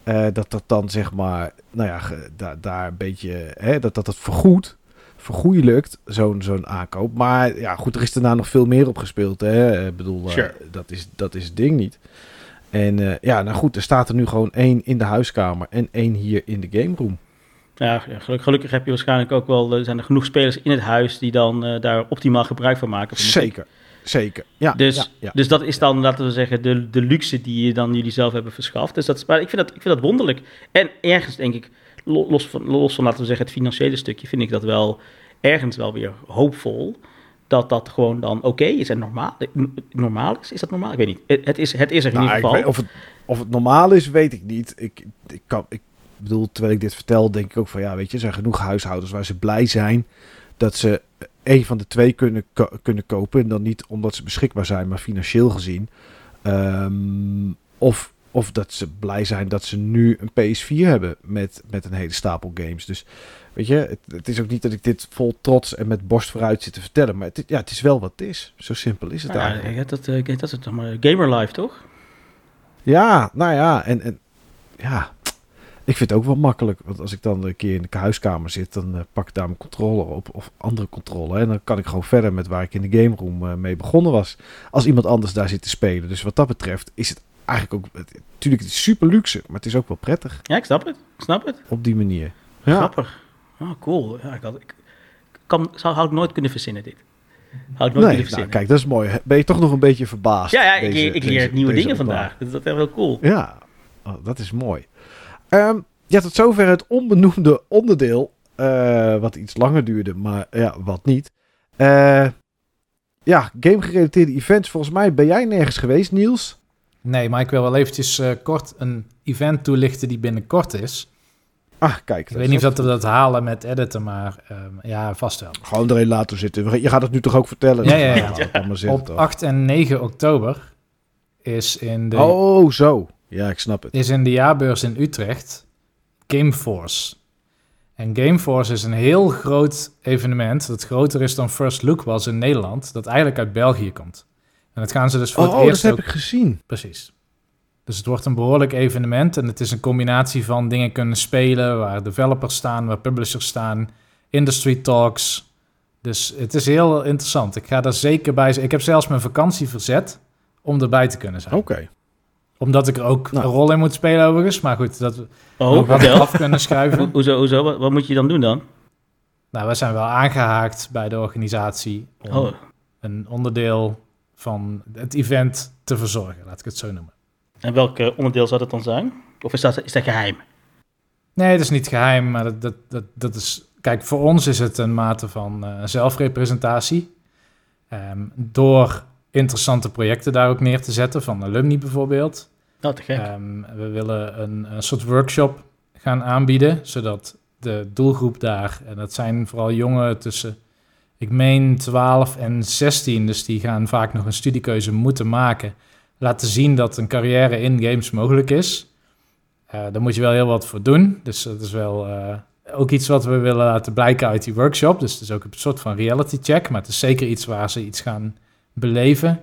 Uh, dat dat dan zeg maar, nou ja, daar, daar een beetje, hè, dat dat het vergoed, vergoeien lukt, zo'n zo'n aankoop. Maar ja, goed, er is daarna nog veel meer op gespeeld. Hè? Ik bedoel, sure. uh, dat, is, dat is het ding niet. En uh, ja, nou goed, er staat er nu gewoon één in de huiskamer en één hier in de game room. Ja, gelukkig, gelukkig heb je waarschijnlijk ook wel, er zijn er genoeg spelers in het huis die dan uh, daar optimaal gebruik van maken. Van Zeker. Zeker. Ja, dus, ja, ja. dus dat is dan, laten we zeggen, de, de luxe die je dan jullie zelf hebben verschaft. Dus dat is, maar ik vind dat, ik vind dat wonderlijk. En ergens denk ik, los van, los van, laten we zeggen, het financiële stukje, vind ik dat wel ergens wel weer hoopvol. Dat dat gewoon dan oké okay is en normaal, normaal is. Is dat normaal? Ik weet niet. Het, is, het is er in nou, ieder geval. Weet, of, het, of het normaal is, weet ik niet. Ik, ik, kan, ik bedoel, terwijl ik dit vertel, denk ik ook van ja, weet je, er zijn genoeg huishoudens waar ze blij zijn dat ze een van de twee kunnen, ko kunnen kopen. En dan niet omdat ze beschikbaar zijn, maar financieel gezien. Um, of, of dat ze blij zijn dat ze nu een PS4 hebben met, met een hele stapel games. Dus weet je, het, het, is ook niet dat ik dit vol trots en met borst vooruit zit te vertellen. Maar het, ja, het is wel wat het is. Zo simpel is het nou, eigenlijk. Ja, dat, uh, dat is toch maar gamer life, toch? Ja, nou ja, en, en ja... Ik vind het ook wel makkelijk. Want als ik dan een keer in de huiskamer zit, dan eh, pak ik daar mijn controller op. Of andere controller. En dan kan ik gewoon verder met waar ik in de game room eh, mee begonnen was. Als iemand anders daar zit te spelen. Dus wat dat betreft is het eigenlijk ook... Natuurlijk, het is super luxe. Maar het is ook wel prettig Ja, ik snap het. Ik snap het. op die manier. Ja, Grappig. Oh, cool. Ja, ik, had, ik kan, zou, had ik nooit kunnen verzinnen, dit. Had ik nooit kunnen nou, verzinnen. kijk, dat is mooi. Ben je toch nog een beetje verbaasd? ja, ja, ik, deze- ik leer deze- nieuwe deze dingen vandaag. Dus dat is wel cool. Ja, oh, dat is mooi. Ehm, ja, tot zover het onbenoemde onderdeel. eh, wat iets langer duurde, maar ja, wat niet. Eh, ja, game-gerelateerde events. Volgens mij ben jij nergens geweest, Niels. Nee, maar ik wil wel eventjes eh, kort een event toelichten die binnenkort is. Ah, kijk. Ik weet niet of dat we dat halen met editen, maar ehm, ja, vast wel. Gewoon erin laten zitten. Je gaat het nu toch ook vertellen? Ja, ja, ja. Op toch. 8 en 9 oktober is in de, Oh, zo. Ja, ik snap het. is in de jaarbeurs in Utrecht Gameforce. En Gameforce is een heel groot evenement, dat groter is dan First Look was in Nederland, dat eigenlijk uit België komt. En dat gaan ze dus voor Oh, het dat eerst heb ook ik gezien. Precies. Dus het wordt een behoorlijk evenement en het is een combinatie van dingen kunnen spelen, waar developers staan, waar publishers staan, industry talks. Dus het is heel interessant. Ik ga daar zeker bij zijn. Ik heb zelfs mijn vakantie verzet om erbij te kunnen zijn. Oké. Omdat ik er ook Nou. een rol in moet spelen overigens. Maar goed, dat we Oh, ook wat af kunnen schuiven. Ho- Hoezo, hoezo? Wat, wat moet je dan doen dan? nou, we zijn wel aangehaakt bij de organisatie om Oh, een onderdeel van het event te verzorgen, laat ik het zo noemen. en welk eh, onderdeel zou dat dan zijn? Of is dat, is dat geheim? Nee, dat is niet geheim, maar dat, dat, dat, dat is... Kijk, voor ons is het een mate van eh, zelfrepresentatie. Ehm, door interessante projecten daar ook neer te zetten, van alumni bijvoorbeeld. Nou, te gek. Ehm, we willen een, een soort workshop gaan aanbieden, zodat de doelgroep daar... En dat zijn vooral jongeren tussen, ik meen 12 en 16, dus die gaan vaak nog een studiekeuze moeten maken. Laten zien dat een carrière in games mogelijk is. Eh, daar moet je wel heel wat voor doen. Dus dat is wel eh, ook iets wat we willen laten blijken uit die workshop. Dus het is ook een soort van reality check. Maar het is zeker iets waar ze iets gaan beleven.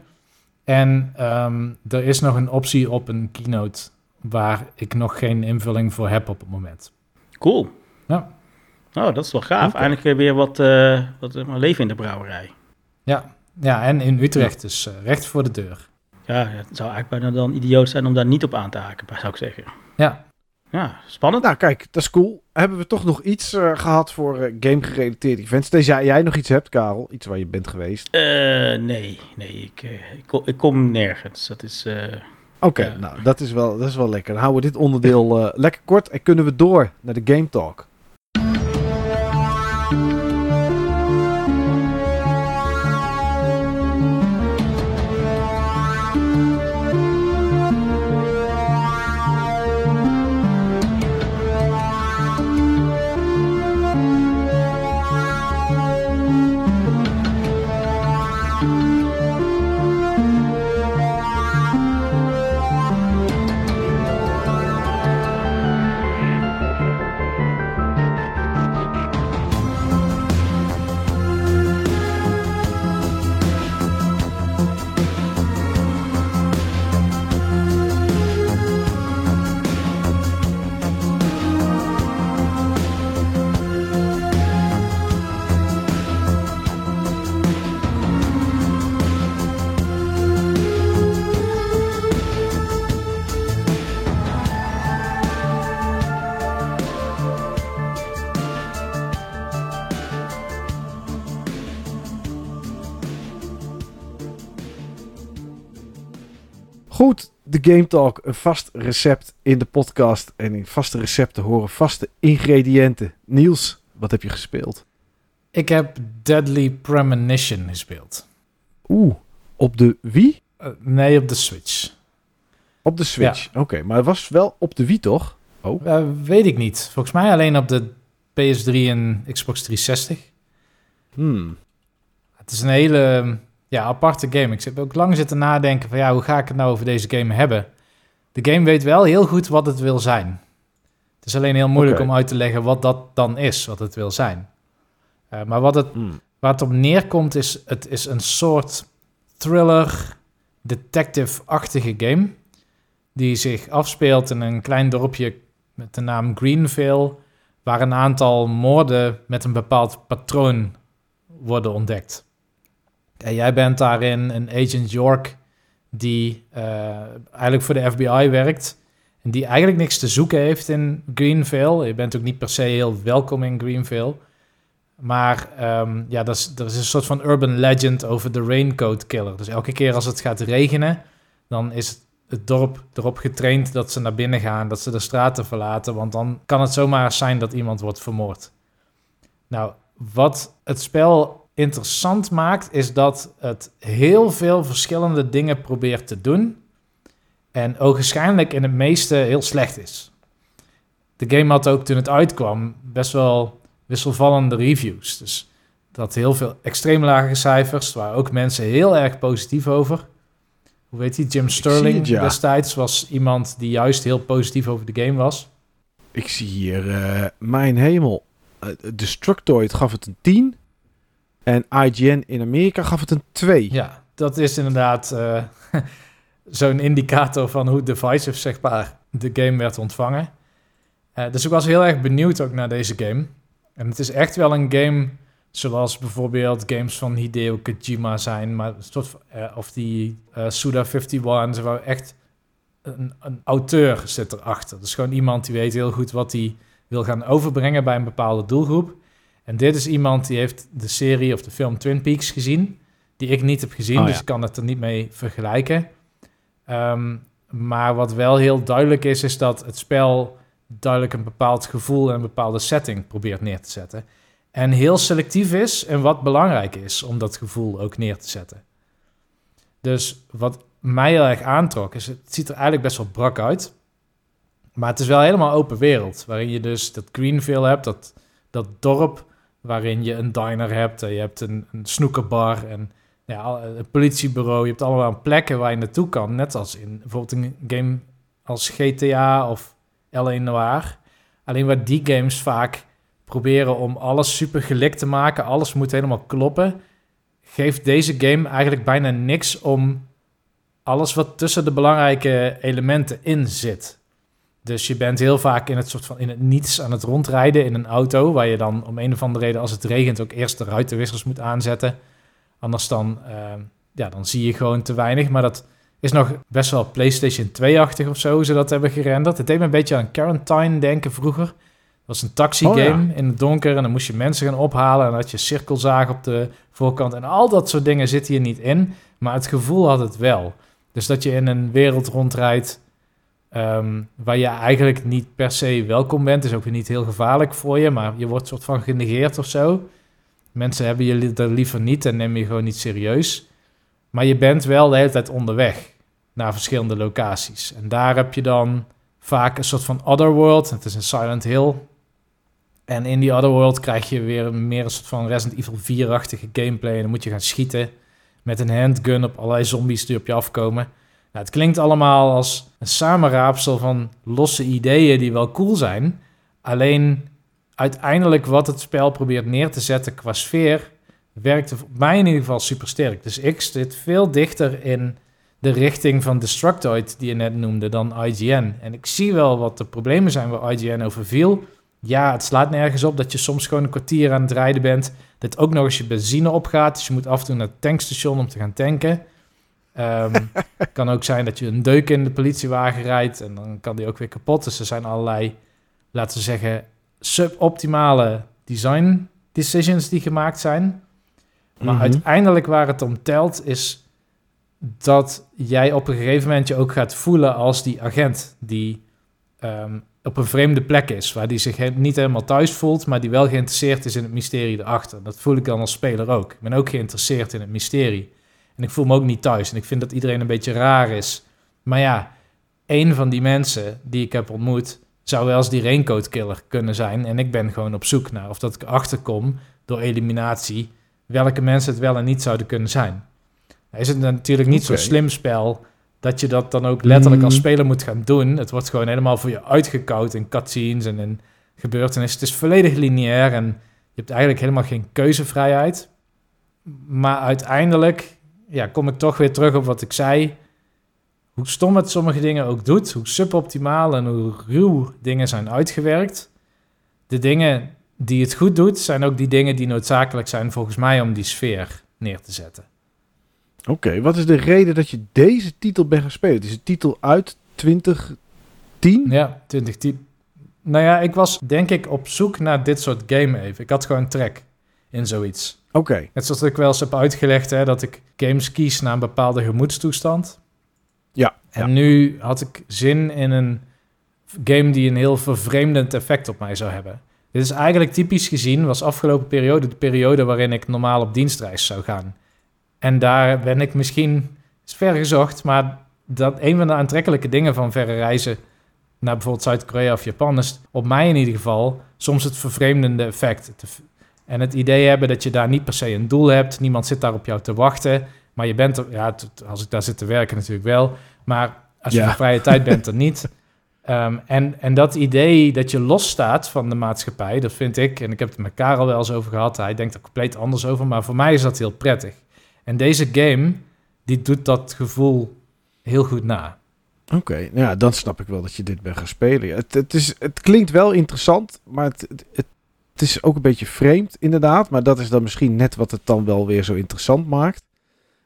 En ehm, er is nog een optie op een keynote waar ik nog geen invulling voor heb op het moment. Cool. Ja. Oh, dat is wel gaaf. Eindelijk weer wat, eh, wat eh, leven in de brouwerij. Ja, ja en in Utrecht dus eh, recht voor de deur. Ja, het zou eigenlijk bijna dan idioot zijn om daar niet op aan te haken, zou ik zeggen. Ja, Ja, spannend. Nou, kijk, dat is cool. Hebben we toch nog iets eh, gehad voor game-gerelateerde events? Tenzij jij, jij nog iets hebt, Karel. Iets waar je bent geweest. Eh, nee, nee, ik, ik, kom, ik kom nergens. Dat is... eh, Oké, nou, dat is, wel, dat is wel lekker. Dan houden we dit onderdeel lekker kort en kunnen we door naar de Game Talk. Game Talk, een vast recept in de podcast. En in vaste recepten horen vaste ingrediënten. Niels, wat heb je gespeeld? ik heb Deadly Premonition gespeeld. Oeh, op de Wii? Eh, nee, op de Switch. Op de Switch. Oké, maar het was wel op de Wii, toch? Eh, weet ik niet. Volgens mij alleen op de PS3 en Xbox 360. Hmm. Het is een hele ja, aparte game. Ik heb ook lang zitten nadenken van ja, hoe ga ik het nou over deze game hebben? De game weet wel heel goed wat het wil zijn. Het is alleen heel moeilijk om uit te leggen wat dat dan is, wat het wil zijn. Eh, maar wat het, Hmm. waar het op neerkomt is, het is een soort thriller, detective-achtige game. Die zich afspeelt in een klein dorpje met de naam Greenville, waar een aantal moorden met een bepaald patroon worden ontdekt. En jij bent daarin een agent York die uh, eigenlijk voor de FBI werkt en die eigenlijk niks te zoeken heeft in Greenville. Je bent ook niet per se heel welkom in Greenville. Maar um, ja, dat is, er is een soort van urban legend over de raincoat killer. Dus elke keer als het gaat regenen, dan is het dorp erop getraind dat ze naar binnen gaan, dat ze de straten verlaten. Want dan kan het zomaar zijn dat iemand wordt vermoord. Nou, wat het spel interessant maakt, is dat het heel veel verschillende dingen probeert te doen. En ogenschijnlijk in het meeste heel slecht is. De game had ook toen het uitkwam best wel wisselvallende reviews. Dus dat heel veel extreem lage cijfers, waar ook mensen heel erg positief over. Hoe weet hij? Jim Sterling destijds was iemand die juist heel positief over de game was. Ik zie hier, uh, mijn hemel, uh, Destructoid gaf het een 10 en IGN in Amerika gaf het een 2. Ja, dat is inderdaad uh, zo'n indicator van hoe divisive zeg maar de game werd ontvangen. dus ik was heel erg benieuwd ook naar deze game. En het is echt wel een game zoals bijvoorbeeld games van Hideo Kojima zijn, maar soort, uh, of die Suda 51, waar echt een, een auteur zit erachter. Dus gewoon iemand die weet heel goed wat hij wil gaan overbrengen bij een bepaalde doelgroep. En dit is iemand die heeft de serie of de film Twin Peaks gezien, die ik niet heb gezien, oh, dus ik kan het er niet mee vergelijken. Um, maar wat wel heel duidelijk is, is dat het spel duidelijk een bepaald gevoel en een bepaalde setting probeert neer te zetten. En heel selectief is en wat belangrijk is om dat gevoel ook neer te zetten. Dus wat mij heel erg aantrok, is het ziet er eigenlijk best wel brak uit. Maar het is wel helemaal open wereld, waarin je dus dat Greenville hebt, dat, dat dorp waarin je een diner hebt, je hebt een, een snoekerbar en ja, een politiebureau. Je hebt allemaal plekken waar je naartoe kan, net als in bijvoorbeeld een game als GTA of L.A. Noir. Alleen waar die games vaak proberen om alles super gelikt te maken, alles moet helemaal kloppen, geeft deze game eigenlijk bijna niks om alles wat tussen de belangrijke elementen in zit. Dus je bent heel vaak in het soort van in het niets aan het rondrijden in een auto, waar je dan om een of andere reden als het regent ook eerst de ruitenwissers moet aanzetten. Anders dan, uh, ja, dan zie je gewoon te weinig. Maar dat is nog best wel PlayStation 2-achtig of zo, ze dat hebben gerenderd. Het deed me een beetje aan Quarantine denken vroeger. Dat was een taxi-game oh, in het donker en dan moest je mensen gaan ophalen en dan had je cirkelzaag op de voorkant. En al dat soort dingen zitten hier niet in, maar het gevoel had het wel. Dus dat je in een wereld rondrijdt um, waar je eigenlijk niet per se welkom bent, is ook weer niet heel gevaarlijk voor je, maar je wordt soort van genegeerd of zo. Mensen hebben je er liever niet en nemen je gewoon niet serieus. Maar je bent wel de hele tijd onderweg naar verschillende locaties. En daar heb je dan vaak een soort van Otherworld. Het is een Silent Hill. En in die Otherworld krijg je weer meer een soort van Resident Evil 4-achtige gameplay. En dan moet je gaan schieten met een handgun op allerlei zombies die op je afkomen. Nou, het klinkt allemaal als een samenraapsel van losse ideeën die wel cool zijn. Alleen uiteindelijk wat het spel probeert neer te zetten qua sfeer werkte voor mij in ieder geval super sterk. Dus ik zit veel dichter in de richting van Destructoid die je net noemde dan IGN. En ik zie wel wat de problemen zijn waar IGN over viel. Ja, het slaat nergens op dat je soms gewoon een kwartier aan het rijden bent. Dat ook nog eens je benzine opgaat. Dus je moet af en toe naar het tankstation om te gaan tanken. Um, kan ook zijn dat je een deuk in de politiewagen rijdt en dan kan die ook weer kapot. Dus er zijn allerlei, laten we zeggen, suboptimale design decisions die gemaakt zijn. Maar mhm. uiteindelijk waar het om telt is dat jij op een gegeven moment je ook gaat voelen als die agent die um, op een vreemde plek is, waar die zich niet helemaal thuis voelt, maar die wel geïnteresseerd is in het mysterie erachter. Dat voel ik dan als speler ook. Ik ben ook geïnteresseerd in het mysterie. En ik voel me ook niet thuis. En ik vind dat iedereen een beetje raar is. Maar ja, een van die mensen die ik heb ontmoet, zou wel eens die raincoat killer kunnen zijn. En ik ben gewoon op zoek naar of dat ik achterkom door eliminatie welke mensen het wel en niet zouden kunnen zijn. Is het natuurlijk niet zo'n slim spel dat je dat dan ook letterlijk als mm. speler moet gaan doen. Het wordt gewoon helemaal voor je uitgekoud in cutscenes en in gebeurtenissen. Het is volledig lineair en je hebt eigenlijk helemaal geen keuzevrijheid. Maar uiteindelijk ja, kom ik toch weer terug op wat ik zei. hoe stom het sommige dingen ook doet, hoe suboptimaal en hoe ruw dingen zijn uitgewerkt, de dingen die het goed doet, zijn ook die dingen die noodzakelijk zijn volgens mij om die sfeer neer te zetten. Oké, wat is de reden dat je deze titel bent gaan spelen? Het is een titel uit 2010? Ja, 2010. Nou ja, ik was denk ik op zoek naar dit soort game even. Ik had gewoon trek in zoiets. Oké. Net zoals ik wel eens heb uitgelegd, hè, dat ik games kies naar een bepaalde gemoedstoestand. Ja. En ja. nu had ik zin in een game die een heel vervreemdend effect op mij zou hebben. Dit is eigenlijk typisch gezien, was afgelopen periode de periode waarin ik normaal op dienstreis zou gaan. En daar ben ik misschien is ver gezocht, maar dat een van de aantrekkelijke dingen van verre reizen naar bijvoorbeeld Zuid-Korea of Japan is op mij in ieder geval soms het vervreemdende effect. Het- En het idee hebben dat je daar niet per se een doel hebt, niemand zit daar op jou te wachten, maar je bent er, ja, als ik daar zit te werken natuurlijk wel, maar als je Ja. vrije tijd bent, dan niet. Ehm, en, en dat idee dat je losstaat van de maatschappij, dat vind ik, en ik heb het met Karel wel eens over gehad, hij denkt er compleet anders over, maar voor mij is dat heel prettig. En deze game, die doet dat gevoel heel goed na. Oké, nou ja, dan snap ik wel dat je dit bent gaan spelen. Het, het, is, het klinkt wel interessant, maar het, het, het, is ook een beetje vreemd, inderdaad. Maar dat is dan misschien net wat het dan wel weer zo interessant maakt.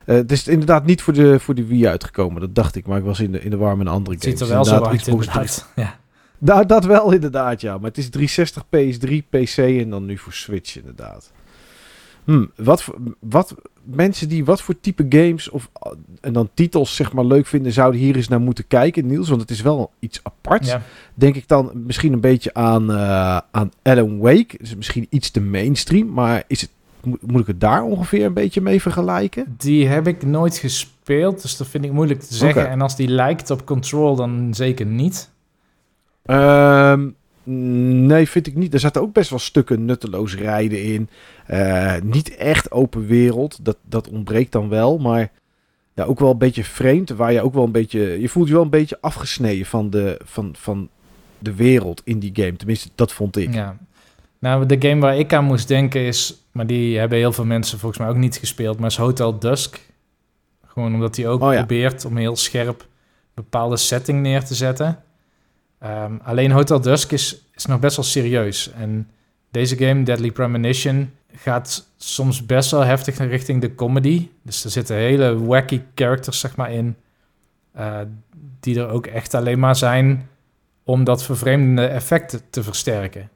Eh, het is inderdaad niet voor de, voor de Wii uitgekomen, dat dacht ik. Maar ik was in de, in de war met een andere Het games. ziet er wel zo uit, inderdaad. Ja. Nou, dat wel inderdaad, ja. Maar het is 360, PS3, PC en dan nu voor Switch inderdaad. Hm, wat, voor, wat mensen die wat voor type games of uh, en dan titels zeg maar leuk vinden, zouden hier eens naar moeten kijken, Niels. Want het is wel iets apart. Ja. Denk ik dan misschien een beetje aan, eh aan Alan Wake. Dus misschien iets te mainstream, maar is het, moet, ik het daar ongeveer een beetje mee vergelijken? Die heb ik nooit gespeeld, dus dat vind ik moeilijk te zeggen. En als die lijkt op Control, dan zeker niet. Ehm, nee, vind ik niet. Er zaten ook best wel stukken nutteloos rijden in. Eh, niet echt open wereld. Dat, dat ontbreekt dan wel. Maar ja, ook wel een beetje vreemd. Waar je ook wel een beetje. Je voelt je wel een beetje afgesneden van de, van, van de wereld in die game. Tenminste, dat vond ik. Ja. Nou, de game waar ik aan moest denken is... Maar die hebben heel veel mensen volgens mij ook niet gespeeld. Maar is Hotel Dusk. Gewoon omdat hij ook Oh ja. probeert om heel scherp... een bepaalde setting neer te zetten. Ehm, alleen Hotel Dusk is, is nog best wel serieus. En deze game, Deadly Premonition... gaat soms best wel heftig richting de comedy. Dus er zitten hele wacky characters, zeg maar, in... eh, die er ook echt alleen maar zijn... om dat vervreemdende effect te versterken.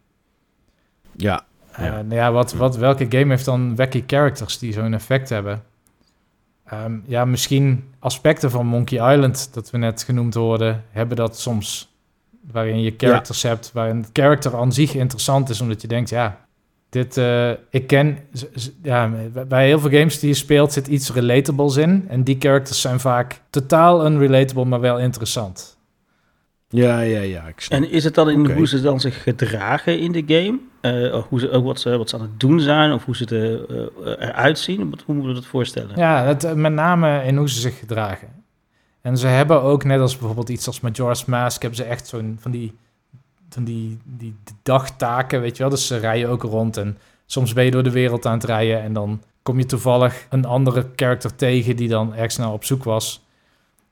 Ja. Eh, Ja. nou ja, wat, wat, welke game heeft dan wacky characters die zo'n effect hebben? Ehm, ja, misschien aspecten van Monkey Island, dat we net genoemd hoorden, hebben dat soms. Waarin je characters hebt, waarin het character aan zich interessant is, omdat je denkt, ja, dit, eh, ik ken, ja, bij heel veel games die je speelt zit iets relatables in. En die characters zijn vaak totaal unrelatable, maar wel interessant. Ja, ja, ja. Ik snap. En is het dan in hoe ze dan zich gedragen in de game? Eh, of hoe ze, ook wat, ze, wat ze aan het doen zijn? Of hoe ze er, eh, eruit zien? Hoe moeten we dat voorstellen? Ja, het, met name in hoe ze zich gedragen. En ze hebben ook, net als bijvoorbeeld iets als Majora's Mask, hebben ze echt zo'n van die, van die, die dagtaken, weet je wel. Dus ze rijden ook rond en soms ben je door de wereld aan het rijden en dan kom je toevallig een andere character tegen die dan ergens naar op zoek was.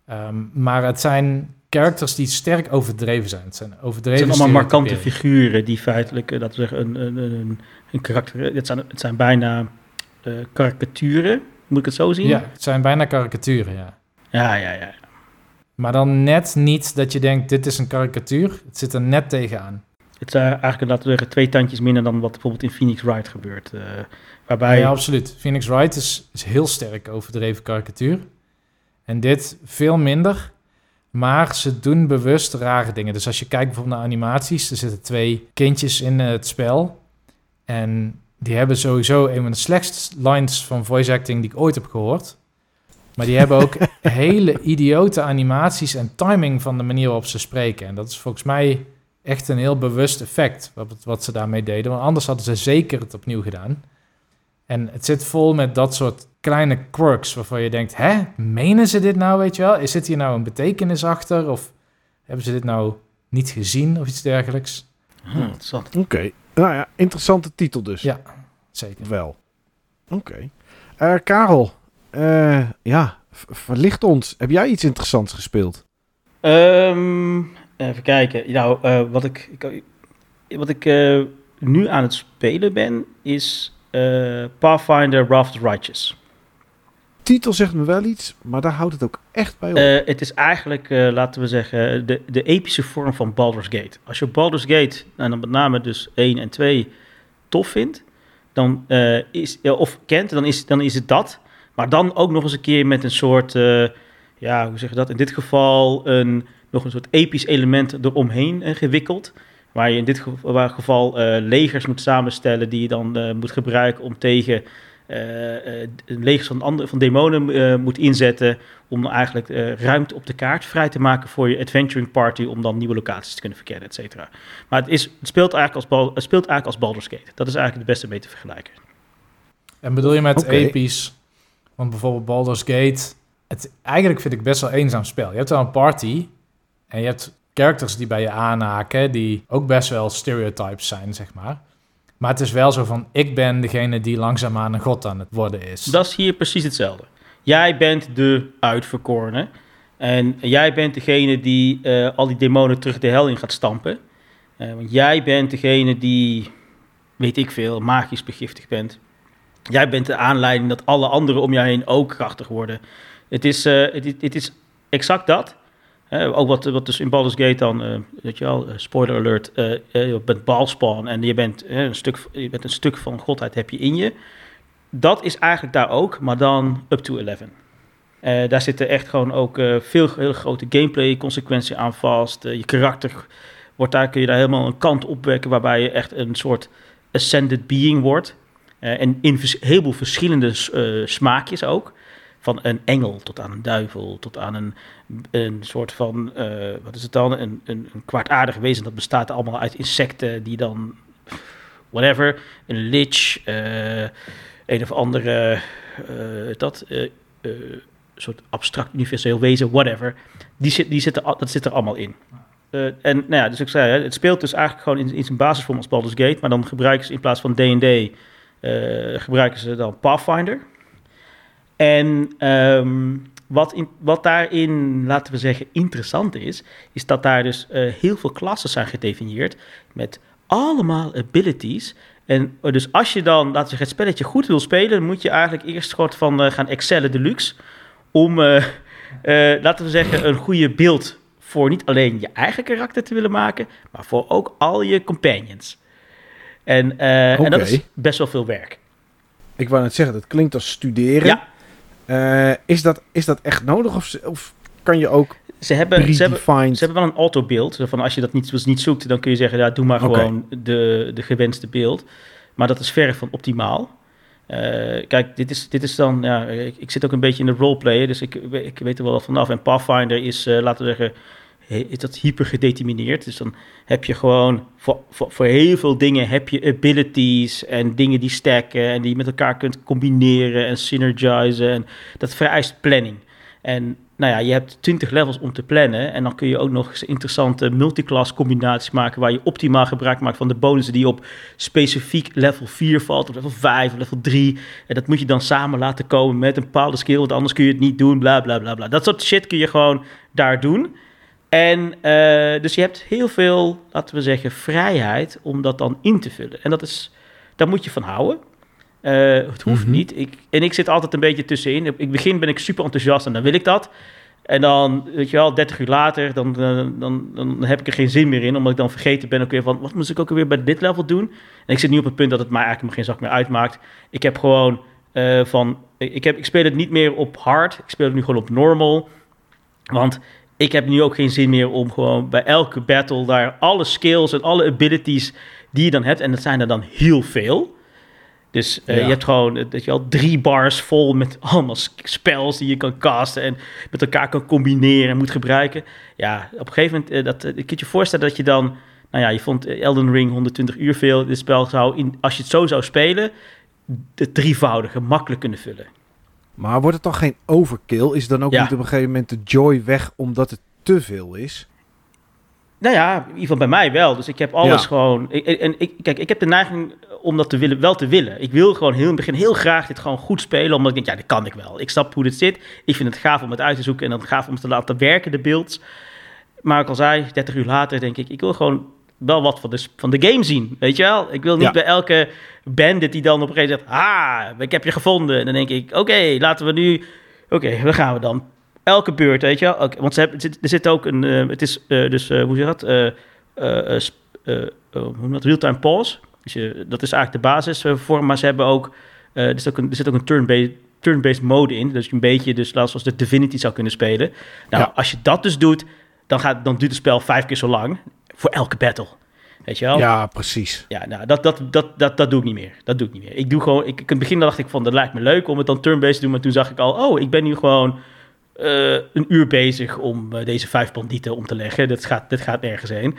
Ehm, maar het zijn characters die sterk overdreven zijn. Het zijn Het overdreven zijn allemaal markante figuren die feitelijk, eh, dat we een, een, een, een karakter... Het zijn, het zijn bijna eh, karikaturen, moet ik het zo zien? Ja, het zijn bijna karikaturen, ja. ja, ja. ja. Maar dan net niet dat je denkt, dit is een karikatuur. Het zit er net tegenaan. Het zijn eigenlijk, zeggen, twee tandjes minder dan wat bijvoorbeeld in Phoenix Wright gebeurt. eh, waarbij... Ja, absoluut. Phoenix Wright is, is heel sterk overdreven karikatuur. En dit veel minder. Maar ze doen bewust rare dingen. Dus als je kijkt bijvoorbeeld naar animaties, er zitten twee kindjes in eh, het spel. En die hebben sowieso een van de slechtste lines van voice acting die ik ooit heb gehoord. Maar die hebben ook hele idiote animaties en timing van de manier waarop ze spreken. En dat is volgens mij echt een heel bewust effect wat, wat ze daarmee deden. Want anders hadden ze zeker het opnieuw gedaan. En het zit vol met dat soort kleine quirks waarvan je denkt, hè, menen ze dit nou, weet je wel? Is zit hier nou een betekenis achter? Of hebben ze dit nou niet gezien of iets dergelijks? Hm, interessant. Oké. Nou ja, interessante titel dus. Ja. Zeker. Wel. Oké. Eh, Karel. Eh, ja, verlicht ons. Heb jij iets interessants gespeeld? Ehm, even kijken. Nou, eh, wat ik, ik- wat ik eh, nu aan het spelen ben, is Pathfinder Wrath of the Righteous. Titel zegt me wel iets, maar daar houdt het ook echt bij op. Het is eigenlijk, laten we zeggen, de, de epische vorm van Baldur's Gate. Als je Baldur's Gate, en dan met name dus 1 en 2, tof vindt, dan is, of kent, dan is, dan is het dat. Maar dan ook nog eens een keer met een soort, eh, ja, hoe zeg je dat? In dit geval een, nog een soort episch element eromheen eh, gewikkeld. Waar je in dit geval, waar geval eh, legers moet samenstellen die je dan eh, moet gebruiken om tegen eh, eh, legers van, andere, van demonen eh, moet inzetten. Om eigenlijk eh, ruimte op de kaart vrij te maken voor je adventuring party. Om dan nieuwe locaties te kunnen verkennen, et cetera. Maar het, is, het, speelt eigenlijk als het speelt eigenlijk als Baldur's Gate. Dat is eigenlijk het beste mee te vergelijken. En bedoel je met episch? Want bijvoorbeeld Baldur's Gate... Het, eigenlijk vind ik best wel een eenzaam spel. Je hebt wel een party en je hebt characters die bij je aanhaken... die ook best wel stereotypes zijn, zeg maar. Maar het is wel zo van... ik ben degene die langzaamaan een god aan het worden is. Dat is hier precies hetzelfde. Jij bent de uitverkorene. En jij bent degene die eh, al die demonen terug de hel in gaat stampen. Eh, want jij bent degene die, weet ik veel, magisch begiftigd bent. Jij bent de aanleiding dat alle anderen om jou heen ook krachtig worden. Het is, eh, het, is- exact dat. Ook wat, wat dus in Baldur's Gate dan, eh, weet je wel, eh, spoiler alert, je bent balspawn en je bent, een stuk, je bent een stuk van godheid heb je in je. Dat is eigenlijk daar ook, maar dan up to 11. Eh, daar zitten echt gewoon ook veel hele grote gameplay consequenties aan vast. Je karakter wordt daar, kun je daar helemaal een kant opwekken waarbij je echt een soort ascended being wordt. Eh, en in heel veel verschillende eh, smaakjes ook. Van een engel tot aan een duivel, tot aan een, een soort van, eh, wat is het dan? Een, een, een kwaadaardig wezen dat bestaat allemaal uit insecten die dan, whatever, een lich, een of andere, dat, soort abstract universeel wezen, whatever. Die zit, die dat zit er allemaal in. En nou ja, dus ik zei, het speelt dus eigenlijk gewoon in, in zijn basisvorm als Baldur's Gate, maar dan gebruiken ze in plaats van D&D, gebruiken ze dan Pathfinder. En ehm, wat, wat daarin, laten we zeggen, interessant is, is dat daar dus eh, heel veel klassen zijn gedefinieerd met allemaal abilities. En eh, dus als je dan, laten we zeggen, het spelletje goed wil spelen, moet je eigenlijk eerst soort van eh, gaan excellen deluxe. Om, eh, eh, laten we zeggen, een goede beeld voor niet alleen je eigen karakter te willen maken, maar voor ook al je companions. En, eh, en dat is best wel veel werk. Ik wou net zeggen, dat klinkt als studeren. Ja. Eh, is, dat, is dat echt nodig? Of, of kan je ook Ze hebben, ze hebben. Ze hebben wel een auto-beeld. Van als je dat niet, dus niet zoekt, dan kun je zeggen, ja, doe maar gewoon de, de gewenste beeld. Maar dat is verre van optimaal. Eh, kijk, dit is, dit is dan, ja, ik, ik zit ook een beetje in de roleplay, dus ik, ik weet er wel vanaf. En Pathfinder is, laten we zeggen, is dat hyper gedetermineerd. Dus dan heb je gewoon, voor, voor, voor heel veel dingen heb je abilities en dingen die stacken en die je met elkaar kunt combineren en synergizen. En dat vereist planning. En nou ja, je hebt 20 levels om te plannen. En dan kun je ook nog eens interessante multiclass combinaties maken. Waar je optimaal gebruik maakt van de bonussen die op specifiek level 4 valt. Of level 5 of level 3. En dat moet je dan samen laten komen met een bepaalde skill. Want anders kun je het niet doen. Bla bla bla bla. Dat soort shit kun je gewoon daar doen. En eh, dus je hebt heel veel, laten we zeggen, vrijheid om dat dan in te vullen. En dat is, daar moet je van houden. Eh, het hoeft Mhm. niet. Ik, en ik zit altijd een beetje tussenin. In het begin ben ik super enthousiast en dan wil ik dat. En dan, weet je wel, 30 uur later, dan, eh, dan, dan heb ik er geen zin meer in. Omdat ik dan vergeten ben ook weer van, wat moest ik ook weer bij dit level doen? En ik zit nu op het punt dat het mij eigenlijk geen zak meer uitmaakt. Ik heb gewoon van, ik, heb, ik speel het niet meer op hard. Ik speel het nu gewoon op normal. Want ik heb nu ook geen zin meer om gewoon bij elke battle daar alle skills en alle abilities die je dan hebt. En dat zijn er dan heel veel. Dus eh, Ja. je hebt gewoon eh, dat je al drie bars vol met allemaal spells die je kan casten en met elkaar kan combineren en moet gebruiken. Ja, op een gegeven moment, eh, dat, je kunt je voorstellen dat je dan, nou ja, je vond Elden Ring 120 uur veel. Dit spel zou, in, als je het zo zou spelen, de drievoudige makkelijk kunnen vullen. Maar wordt het dan geen overkill? Is dan ook Ja. niet op een gegeven moment de joy weg omdat het te veel is? Nou ja, in ieder geval bij mij wel. Dus ik heb alles Ja. gewoon. ik- En ik, kijk, ik heb de neiging om dat te willen, wel te willen. Ik wil gewoon heel in het begin heel graag dit gewoon goed spelen, omdat ik denk, ja, dit kan ik wel. Ik snap hoe dit zit. Ik vind het gaaf om het uit te zoeken en dan gaaf om te laten werken, de beelds. Maar ik al zei, 30 uur later denk ik, ik wil gewoon wel wat van de, van de game zien, weet je wel? Ik wil niet Ja. bij elke bandit die dan op een gegeven moment zegt, ah, ik heb je gevonden. En dan denk ik, oké, laten we nu, oké, waar gaan we dan? Elke beurt, weet je wel? Want ze hebben, er zit- er zit ook een, eh, het is eh, dus, eh, hoe zeg je dat? Sp- hoe noem je dat? Real-time pause. Dus je, dat is eigenlijk de basisvorm, maar ze hebben ook, er, zit ook een, er zit ook een turn-based turn-based mode in. Dus je een beetje, dus laat zoals de Divinity zou kunnen spelen. Nou, Ja. als je dat dus doet, dan, gaat, dan duurt het spel vijf keer zo lang voor elke battle. Weet je wel? Ja, precies. Ja, nou, dat, dat, dat, dat, dat doe ik niet meer. Dat doe ik niet meer. Ik doe gewoon, ik, in het begin dacht ik van, dat lijkt me leuk om het dan turn-based te doen. Maar toen zag ik al, oh, ik ben nu gewoon eh, een uur bezig om eh, deze vijf bandieten om te leggen. Dat gaat, dat gaat nergens heen.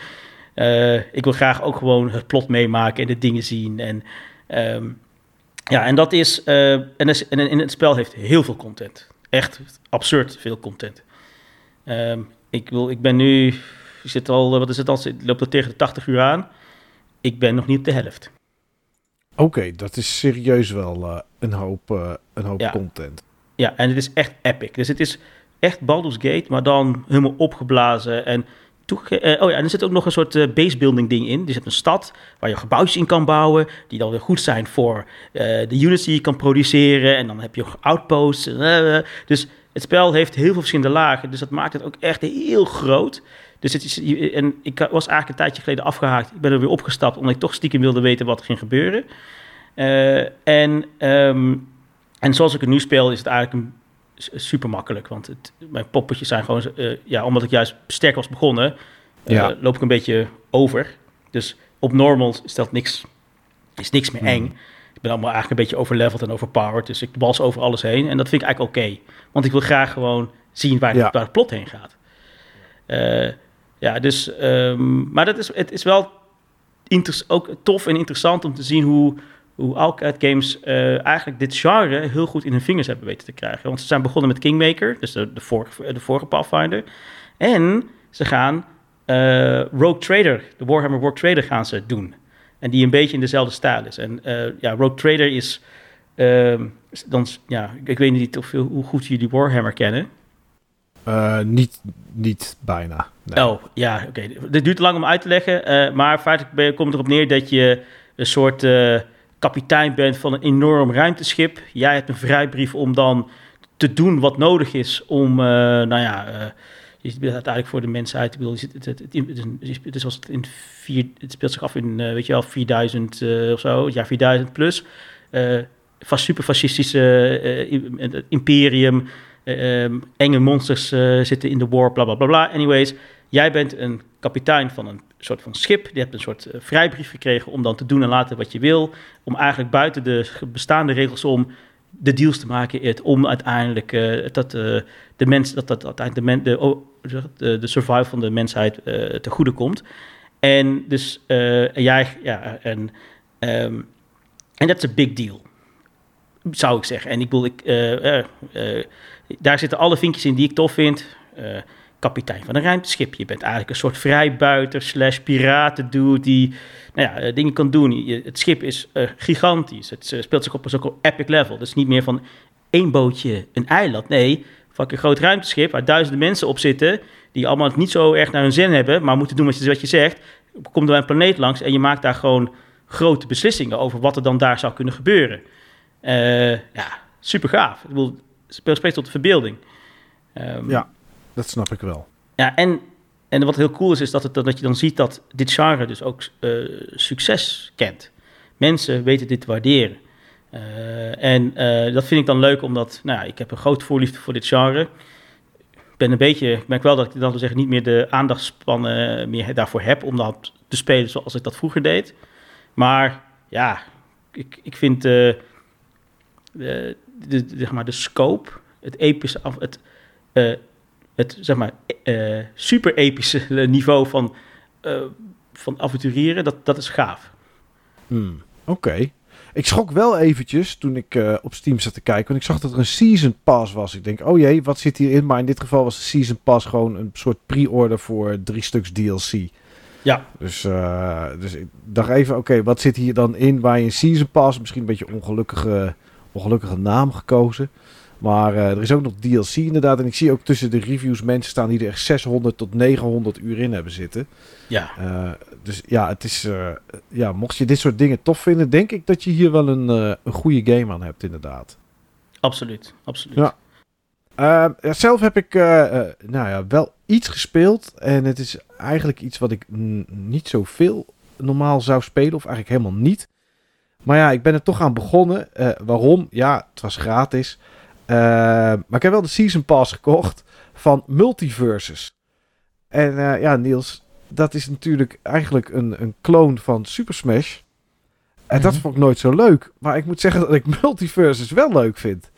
Eh, ik wil graag ook gewoon het plot meemaken en de dingen zien. En, ehm, ja, en dat is, en, is- en in het spel heeft heel veel content. Echt absurd veel content. Ehm, ik, wil, ik ben nu, ik zit al, eh, wat is het al, ik loop er tegen de 80 uur aan. Ik ben nog niet op de helft. Oké, dat is serieus wel eh, een hoop, eh, een hoop Ja. content. Ja, en het is echt epic. Dus het is echt Baldur's Gate, maar dan helemaal opgeblazen. En toege- oh ja, en er zit ook nog een soort eh, basebuilding ding in. Dus je hebt een stad waar je gebouwtjes in kan bouwen, die dan weer goed zijn voor de units die je kan produceren. En dan heb je ook outposts. dus het spel heeft heel veel verschillende lagen, dus dat maakt het ook echt heel groot. Dus het is, en ik was eigenlijk een tijdje geleden afgehaakt. Ik ben er weer opgestapt, omdat ik toch stiekem wilde weten wat er ging gebeuren. Eh, en ehm, en zoals ik het nu speel, is het eigenlijk een, super makkelijk. Want het, mijn poppetjes zijn gewoon, eh, ja, omdat ik juist sterk was begonnen, eh, Ja. loop ik een beetje over. Dus op normal is dat niks, is niks meer eng. Hmm. Ik ben allemaal eigenlijk een beetje overleveld en overpowered. Dus ik wals over alles heen. En dat vind ik eigenlijk oké. Want ik wil graag gewoon zien waar, Ja. waar het plot heen gaat. Ja, dus, ehm, maar dat is, het is wel ook tof en interessant om te zien hoe, hoe Alcat Games eh, eigenlijk dit genre heel goed in hun vingers hebben weten te krijgen. Want ze zijn begonnen met Kingmaker, dus de, de, vorige, de vorige Pathfinder. En ze gaan eh, Rogue Trader, de Warhammer Rogue Trader gaan ze doen. En die een beetje in dezelfde stijl is. En eh, ja, Rogue Trader is... ehm, dan, ja, ik weet niet of, hoe goed jullie Warhammer kennen. Eh, niet, niet bijna. Nee. Oh, ja, oké. Dit duurt lang om uit te leggen. eh, maar feitelijk komt erop neer dat je een soort eh, kapitein bent van een enorm ruimteschip. Jij hebt een vrijbrief om dan te doen wat nodig is om, nou ja, je speelt uiteindelijk voor de mensheid. Ik bedoel, het, het, is het, het, speelt zich af in, weet je wel, 4000 eh, of zo, jaar 4000 plus. Super fascistische imperium. Eh, ehm, enge monsters eh, zitten in de war, bla bla bla. Anyways, jij bent een kapitein van een soort van schip. Je hebt een soort eh, vrijbrief gekregen om dan te doen en laten wat je wil. Om eigenlijk buiten de bestaande regels om de deals te maken. Om uiteindelijk dat, de mens, dat, dat uiteindelijk de, oh, de, de survival van de mensheid eh te goede komt. En dus jij, ja, en, ehm, en is een big deal zou ik zeggen. En ik bedoel, ik, eh, eh, eh, daar zitten alle vinkjes in die ik tof vind. Kapitein van een ruimteschip. Je bent eigenlijk een soort vrijbuiter slash piratendude die nou ja, dingen kan doen. Het schip is gigantisch. Het speelt zich op een soort epic level. Dus niet meer van één bootje, een eiland. Nee, fucking groot ruimteschip waar duizenden mensen op zitten... die allemaal het niet zo erg naar hun zin hebben... maar moeten doen wat je, wat je zegt. Komt er een planeet langs en je maakt daar gewoon grote beslissingen... over wat er dan daar zou kunnen gebeuren. Eh, ja, super gaaf. Ik bedoel, speel spreekt tot de verbeelding. Ehm, Ja. Dat snap ik wel. ja, en, en wat heel cool is, is dat, het, dat je dan ziet dat dit genre dus ook eh, succes kent. Mensen weten dit te waarderen. Eh, en dat vind ik dan leuk, omdat nou, ja, ik heb een grote voorliefde voor dit genre. Ik ben een beetje, ik merk wel dat ik dan wil zeggen niet meer de aandachtspannen meer daarvoor heb om dat te spelen zoals ik dat vroeger deed. Maar ja, ik, ik vind de, de, zeg maar de scope, het epische, af, het, eh, het zeg maar, eh, super epische niveau van, eh, van avonturieren, dat, dat is gaaf. Hmm, Oké. Ik schrok wel eventjes toen ik eh, op Steam zat te kijken. Want ik zag dat er een Season Pass was. Ik denk, oh jee, wat zit hierin? Maar in dit geval was de Season Pass gewoon een soort pre-order voor drie stuks DLC. Ja. Dus, uh, dus ik dacht even, oké, wat zit hier dan in waar je een Season Pass... Misschien een beetje ongelukkige, ongelukkige naam gekozen. Maar uh, er is ook nog DLC inderdaad. En ik zie ook tussen de reviews mensen staan die er echt 600 tot 900 uur in hebben zitten. Ja. Uh, dus ja, het is, uh, ja, mocht je dit soort dingen tof vinden, denk ik dat je hier wel een, een goede game aan hebt, inderdaad. Absoluut, absoluut. Ja. ja zelf heb ik nou ja, wel iets gespeeld. En het is eigenlijk iets wat ik niet zoveel normaal zou spelen, of eigenlijk helemaal niet. Maar ja, ik ben er toch aan begonnen. waarom? Ja, het was gratis. Uh, maar ik heb wel de Season Pass gekocht van Multiverses. En uh, ja, Niels, dat is natuurlijk eigenlijk een, een clone van Super Smash. En dat vond ik nooit zo leuk. Maar ik moet zeggen dat ik Multiverses wel leuk vind.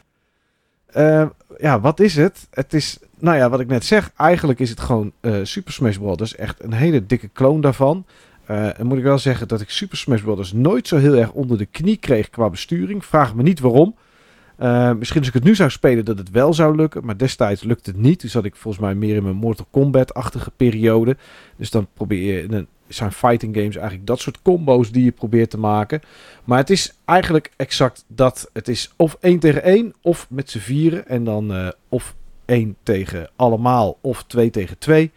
Uh, ja, wat is het? Het is, nou ja, wat ik net zeg. Eigenlijk is het gewoon Super Smash Bros. Echt een hele dikke clone daarvan. En moet ik wel zeggen dat ik Super Smash Bros. nooit zo heel erg onder de knie kreeg qua besturing. Vraag me niet waarom. Uh, misschien als ik het nu zou spelen dat het wel zou lukken. Maar destijds lukte het niet. Toen zat ik volgens mij meer in mijn Mortal Kombat-achtige periode. Dus dan probeer je... In zijn fighting games eigenlijk dat soort combo's die je probeert te maken. Maar het is eigenlijk exact dat. Het is of 1 tegen 1 of met z'n vieren. En dan uh, of 1 tegen allemaal of 2 tegen 2.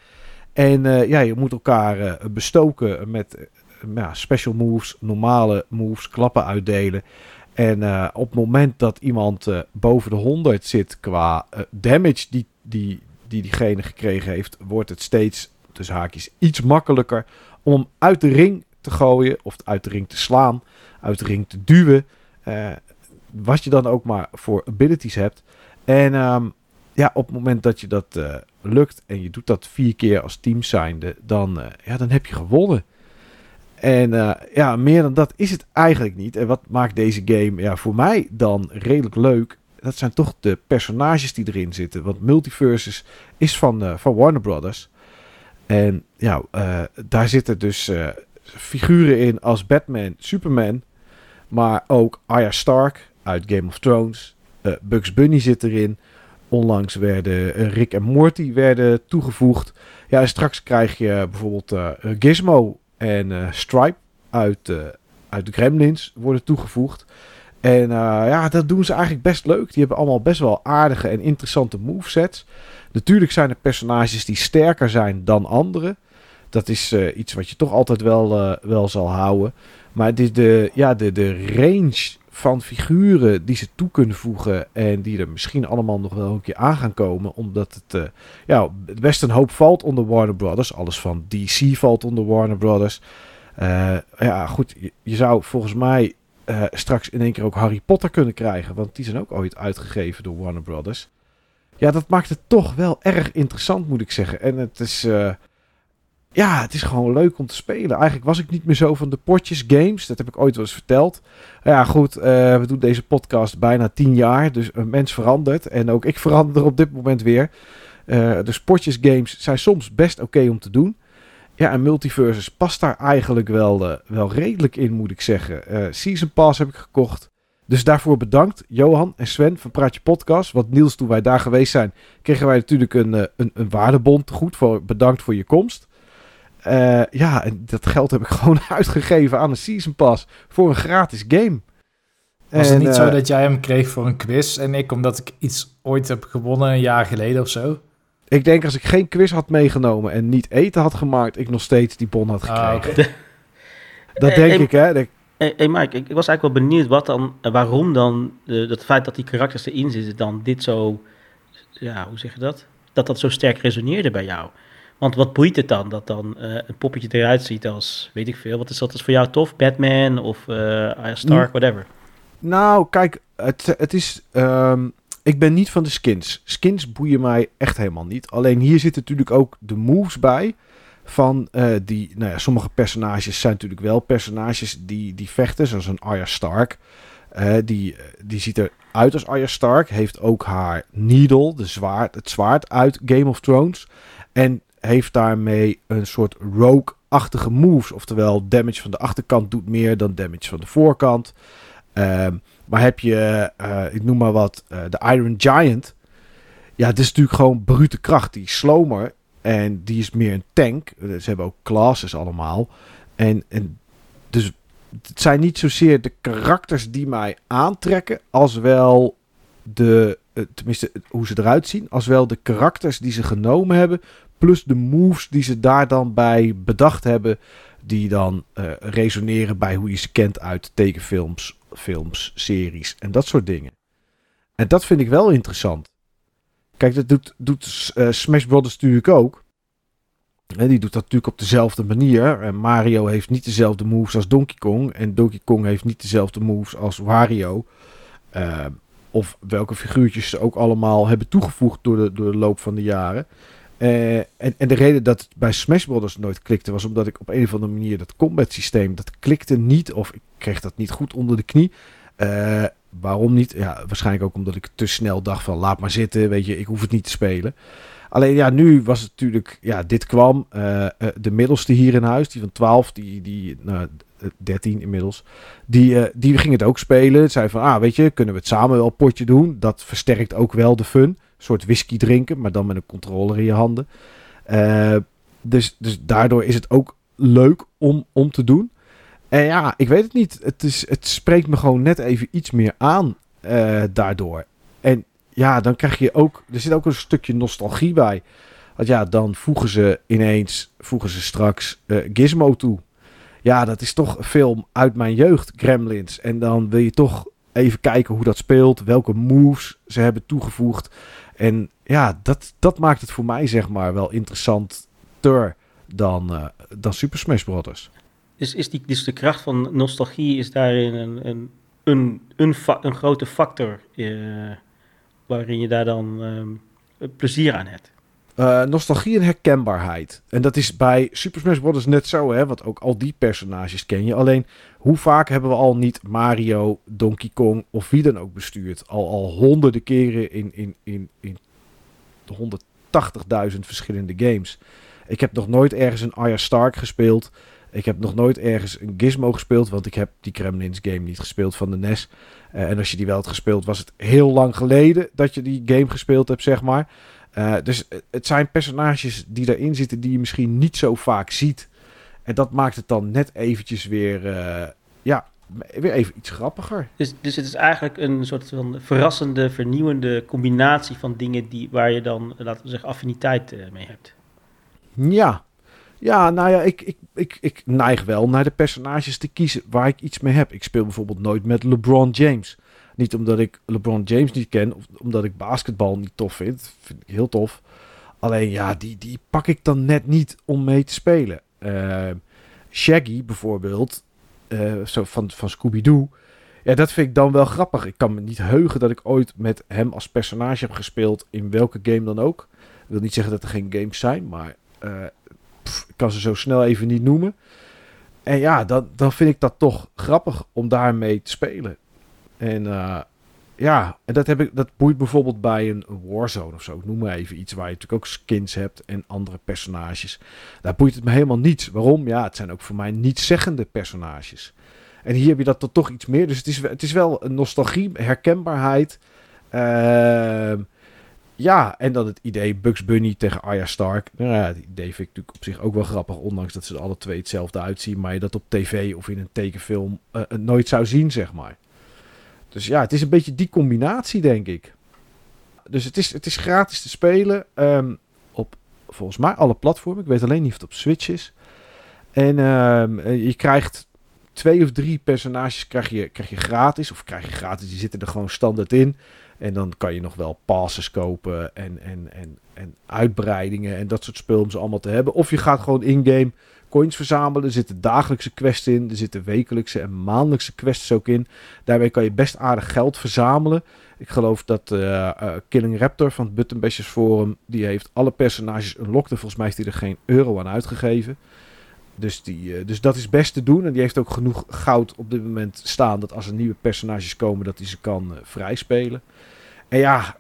En uh, ja, je moet elkaar uh, bestoken met ja, special moves, normale moves, klappen uitdelen. En op het moment dat iemand boven de 100 zit qua damage die, die, die diegene gekregen heeft, wordt het steeds, dus haakjes, iets makkelijker om uit de ring te gooien of uit de ring te slaan, uit de ring te duwen. wat je dan ook maar voor abilities hebt. En um, ja, op het moment dat je dat lukt en je doet dat vier keer als team zijnde, dan, ja, dan heb je gewonnen. En uh, ja, meer dan dat is het eigenlijk niet. En wat maakt deze game ja, voor mij dan redelijk leuk? Dat zijn toch de personages die erin zitten. Want Multiverses is van, uh, van Warner Brothers. En ja, daar zitten dus figuren in als Batman, Superman. Maar ook Arya Stark uit Game of Thrones. Bugs Bunny zit erin. Onlangs werden Rick en Morty werden toegevoegd. Ja, straks krijg je bijvoorbeeld Gizmo en Stripe uit, uit de Gremlins worden toegevoegd. En ja, dat doen ze eigenlijk best leuk. Die hebben allemaal best wel aardige en interessante movesets. Natuurlijk zijn er personages die sterker zijn dan anderen. Dat is iets wat je toch altijd wel, wel zal houden. Maar de, de, ja, de, de range van figuren die ze toe kunnen voegen. En die er misschien allemaal nog wel een keer aan gaan komen. Omdat het, uh, ja, best een hoop valt onder Warner Brothers. Alles van DC valt onder Warner Brothers. Uh, ja, goed. Je, zou volgens mij uh, straks in één keer ook Harry Potter kunnen krijgen. Want die zijn ook ooit uitgegeven door Warner Brothers. Ja, dat maakt het toch wel erg interessant, moet ik zeggen. En het is ja, het is gewoon leuk om te spelen. Eigenlijk was ik niet meer zo van de potjes games. Dat heb ik ooit wel eens verteld. Ja, goed, uh, we doen deze podcast bijna tien jaar. Dus een mens verandert. En ook ik verander op dit moment weer. Uh, dus potjes games zijn soms best oké om te doen. Ja, en Multiverses past daar eigenlijk wel, uh, wel redelijk in, moet ik zeggen. Season Pass heb ik gekocht. Dus daarvoor bedankt, Johan en Sven van Praatje Podcast. Want Niels, toen wij daar geweest zijn, kregen wij natuurlijk een, een, een waardebond goed. Voor, bedankt voor je komst. Uh, ja, en dat geld heb ik gewoon uitgegeven aan een Season Pass voor een gratis game. Was en, het niet uh, zo dat jij hem kreeg voor een quiz en ik omdat ik iets ooit heb gewonnen een jaar geleden of zo? Ik denk als ik geen quiz had meegenomen en niet eten had gemaakt, ik nog steeds die bon had gekregen. Ah, okay. dat denk hey, ik, hè. Hé hey, hey Mike, ik, ik, was eigenlijk wel benieuwd wat dan, waarom dan, uh, het feit dat die karakters erin zitten, dan dit zo, ja, hoe zeg je dat? Dat dat zo sterk resoneerde bij jou. Want wat boeit het dan dat dan uh, een poppetje eruit ziet als, weet ik veel, wat is dat is voor jou tof? Batman of uh, Stark, whatever. Nou, kijk, het, het is. Um, ik ben niet van de skins. Skins boeien mij echt helemaal niet. Alleen hier zitten natuurlijk ook de moves bij. Van uh, die. Nou ja, sommige personages zijn natuurlijk wel personages die, die vechten. Zoals een Arya Stark. Uh, die, die ziet eruit als Arya Stark. Heeft ook haar needle, de zwaard, het zwaard uit Game of Thrones. En heeft daarmee een soort rogue-achtige moves. Oftewel, damage van de achterkant doet meer dan damage van de voorkant. Ehm, maar heb je, eh, ik noem maar wat, eh, de Iron Giant. Ja, het is natuurlijk gewoon brute kracht. Die slomer en die is meer een tank. Eh, Ze hebben ook classes allemaal. En, en dus het zijn niet zozeer de karakters die mij aantrekken, als wel de, tenminste hoe ze eruit zien, als wel de karakters die ze genomen hebben, plus de moves die ze daar dan bij bedacht hebben, die dan eh, resoneren bij hoe je ze kent uit tekenfilms, films, series en dat soort dingen. En dat vind ik wel interessant. Kijk, dat doet, doet eh, Smash Brothers natuurlijk ook. Die doet dat natuurlijk op dezelfde manier. En Mario heeft niet dezelfde moves als Donkey Kong. En Donkey Kong heeft niet dezelfde moves als Wario. Eh, of welke figuurtjes ze ook allemaal hebben toegevoegd door de, door de loop van de jaren. Eh, en, de reden dat het bij Smash Brothers nooit klikte was omdat ik op een of andere manier dat combat systeem, dat klikte niet. Of ik kreeg dat niet goed onder de knie. Eh, waarom niet? Ja, waarschijnlijk ook omdat ik te snel dacht van laat maar zitten, weet je, ik hoef het niet te spelen. Alleen ja, nu was het natuurlijk, ja, dit kwam. eh, de middelste hier in huis, die van 12, die, die nou, eh, 13 inmiddels, die, die ging het ook spelen. Zei van, ah, weet je, kunnen we het samen wel potje doen? Dat versterkt ook wel de fun. Soort whisky drinken, maar dan met een controller in je handen. Eh, dus, dus daardoor is het ook leuk om, om te doen. En ja, ik weet het niet. Het, is, het spreekt me gewoon net even iets meer aan eh, daardoor. En ja, dan krijg je ook... Er zit ook een stukje nostalgie bij. Want ja, dan voegen ze ineens... Voegen ze straks eh, Gizmo toe. Ja, dat is toch een film uit mijn jeugd, Gremlins. En dan wil je toch even kijken hoe dat speelt. Welke moves ze hebben toegevoegd. En ja, dat, dat maakt het voor mij zeg maar wel interessanter dan, eh, dan Super Smash Bros. Dus, is die, dus de kracht van nostalgie is daarin een, een, een, een grote factor eh, waarin je daar dan ehm, plezier aan hebt. Eh, nostalgie en herkenbaarheid. En dat is bij Super Smash Bros. net zo, hè? Want ook al die personages ken je. Alleen, hoe vaak hebben we al niet Mario, Donkey Kong of wie dan ook bestuurd? Al, al honderden keren in, in, in, in 180.000 verschillende games. Ik heb nog nooit ergens een Arya Stark gespeeld. Ik heb nog nooit ergens een Gizmo gespeeld, want ik heb die Kremlins game niet gespeeld van de NES. Eh, en als je die wel had gespeeld, was het heel lang geleden dat je die game gespeeld hebt, zeg maar. Eh, dus eh, het zijn personages die erin zitten die je misschien niet zo vaak ziet. En dat maakt het dan net eventjes weer, eh, ja, weer even iets grappiger. Dus, dus het is eigenlijk een soort van verrassende, vernieuwende combinatie van dingen die, waar je dan, laten we zeggen, affiniteit mee hebt. Ja, ja nou ja, ik, ik, ik, ik neig wel naar de personages te kiezen waar ik iets mee heb. Ik speel bijvoorbeeld nooit met LeBron James. Niet omdat ik LeBron James niet ken, of omdat ik basketbal niet tof vind. Vind ik heel tof. Alleen ja, die, die pak ik dan net niet om mee te spelen. Eh, Shaggy bijvoorbeeld, eh, zo van, van Scooby-Doo. Ja, dat vind ik dan wel grappig. Ik kan me niet heugen dat ik ooit met hem als personage heb gespeeld in welke game dan ook. Ik wil niet zeggen dat er geen games zijn, maar eh, ik kan ze zo snel even niet noemen. En ja, dan, dan vind ik dat toch grappig om daarmee te spelen. En eh, ja, en dat, heb ik, dat boeit bijvoorbeeld bij een Warzone of zo. Noem maar even iets waar je natuurlijk ook skins hebt en andere personages. Daar boeit het me helemaal niets. Waarom? Ja, het zijn ook voor mij niet-zeggende personages. En hier heb je dat toch iets meer. Dus het is, het is wel een nostalgie, herkenbaarheid. Ehm, ja, en dan het idee Bugs Bunny tegen Arya Stark. Nou ja, het idee vind ik natuurlijk op zich ook wel grappig. Ondanks dat ze alle twee hetzelfde uitzien. Maar je dat op tv of in een tekenfilm eh, nooit zou zien, zeg maar. Dus ja, het is een beetje die combinatie, denk ik. Dus het is, het is gratis te spelen. ehm, op volgens mij alle platformen. Ik weet alleen niet of het op Switch is. En ehm, eh, je krijgt twee of drie personages krijg je, krijg je gratis. Of krijg je gratis, die zitten er gewoon standaard in. En dan kan je nog wel passes kopen en, en, en, en uitbreidingen en dat soort spul om ze allemaal te hebben. Of je gaat gewoon in-game coins verzamelen. Er zitten dagelijkse quests in. Er zitten wekelijkse en maandelijkse quests ook in. Daarmee kan je best aardig geld verzamelen. Ik geloof dat eh, Killing Raptor van het Button Bashers Forum... die heeft alle personages unlocked. En volgens mij heeft hij er geen euro aan uitgegeven. Dus, die, eh, dus dat is best te doen. En die heeft ook genoeg goud op dit moment staan... dat als er nieuwe personages komen... dat hij ze kan vrijspelen. En ja,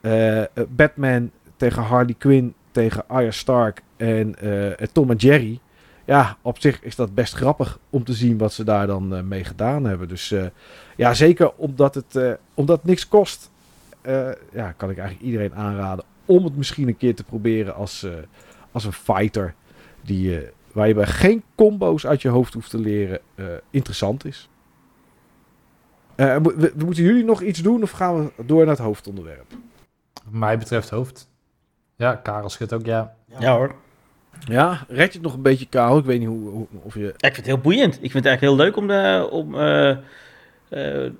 Batman tegen Harley Quinn... tegen Arya Stark en Tom en Jerry... ja, op zich is dat best grappig om te zien wat ze daar dan eh, mee gedaan hebben. Dus eh, ja, zeker omdat het, eh, omdat het niks kost, eh, ja, kan ik eigenlijk iedereen aanraden om het misschien een keer te proberen als, eh, als een fighter. Die, waar je bij geen combo's uit je hoofd hoeft te leren, eh, interessant is. Eh, we- moeten jullie nog iets doen of gaan we door naar het hoofdonderwerp? Wat mij betreft hoofd. Ja, Karel schudt ook ja. Ja hoor. Ja, red je het nog een beetje, Karel? Ik weet niet hoe, hoe- of je... Ik vind het heel boeiend. Ik vind het eigenlijk heel leuk om, de, om eh, eh,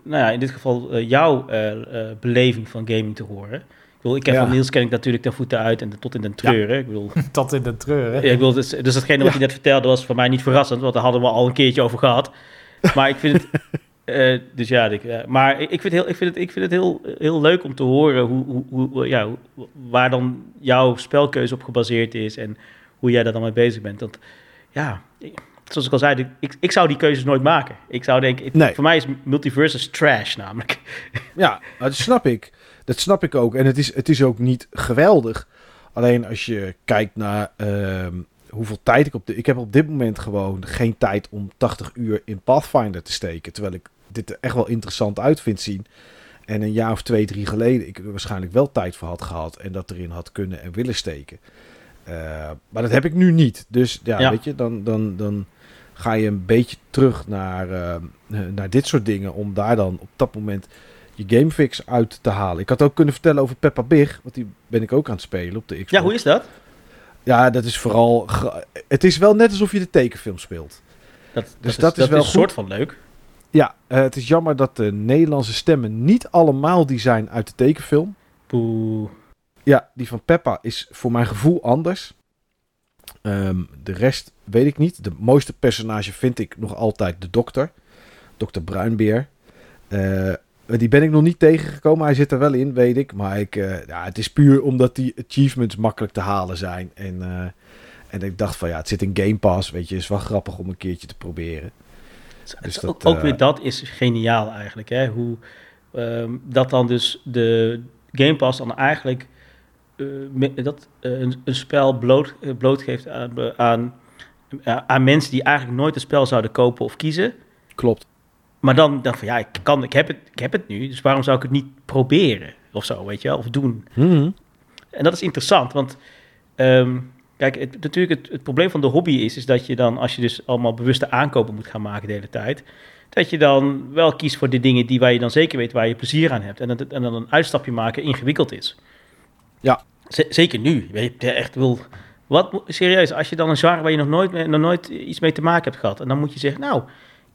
nou ja, in dit geval eh, jouw eh, eh, beleving van gaming te horen. Ik bedoel, ik ken Ja. van Niels ken ik natuurlijk ten voeten uit en tot in den treuren. Ik bedoel, Tot in de treur, hè? Ja, ik bedoel, dus, dus datgene wat Ja. je net vertelde was voor mij niet verrassend, want daar hadden we al een keertje over gehad. Maar ik vind het, eh, dus ja, ik, eh, maar ik vind, heel, ik vind het, ik vind het heel, heel leuk om te horen hoe, hoe, hoe, ja, waar dan jouw spelkeuze op gebaseerd is en hoe jij daar dan mee bezig bent. Want ja, zoals ik al zei, ik, ik zou die keuzes nooit maken. Ik zou denken, Nee. voor mij is multiversus trash namelijk. Ja, dat snap ik. Dat snap ik ook. En het is, het is ook niet geweldig. Alleen als je kijkt naar ehm, hoeveel tijd ik op de... Ik heb op dit moment gewoon geen tijd om 80 uur in Pathfinder te steken. Terwijl ik dit er echt wel interessant uit vind zien. En een jaar of twee, drie geleden ik er waarschijnlijk wel tijd voor had gehad. En dat erin had kunnen en willen steken. Eh, maar dat heb ik nu niet. Dus ja, Ja. weet je, dan, dan, dan ga je een beetje terug naar, ehm, naar dit soort dingen. Om daar dan op dat moment je gamefix uit te halen. Ik had ook kunnen vertellen over Peppa Big, want die ben ik ook aan het spelen op de Xbox. Ja, hoe is dat? Ja, dat is vooral... Het is wel net alsof je de tekenfilm speelt. Dat, Dus dat is dat wel een soort van leuk. Ja, eh, het is jammer dat de Nederlandse stemmen niet allemaal die zijn uit de tekenfilm. Poeh. Ja, die van Peppa is voor mijn gevoel anders. Ehm, de rest weet ik niet. De mooiste personage vind ik nog altijd de dokter. Dokter Bruinbeer. Eh, die ben ik nog niet tegengekomen. Hij zit er wel in, weet ik. Maar ik, eh, ja, het is puur omdat die achievements makkelijk te halen zijn. En, eh, en ik dacht van ja, het zit in Game Pass. Weet je, is wel grappig om een keertje te proberen. Dus dat, ook, ook weer dat is geniaal eigenlijk. Hè? Hoe ehm, dat dan dus de Game Pass dan eigenlijk dat, eh, een, een spel bloot, eh, blootgeeft aan, aan, aan mensen die eigenlijk nooit een spel zouden kopen of kiezen. Klopt. Maar dan dan van ja, ik, kan, ik, heb het, ik heb het nu, dus waarom zou ik het niet proberen of zo, weet je wel, of doen. Mhm. En dat is interessant, want ehm, kijk, het, natuurlijk het, het probleem van de hobby is, is dat je dan, als je dus allemaal bewuste aankopen moet gaan maken de hele tijd, dat je dan wel kiest voor de dingen die waar je dan zeker weet waar je plezier aan hebt. En, dat, en dan een uitstapje maken ingewikkeld is. Ja. Z- zeker nu. Je, echt wil. Wat, serieus, als je dan een genre waar je nog nooit, nog nooit iets mee te maken hebt gehad, en dan moet je zeggen, nou,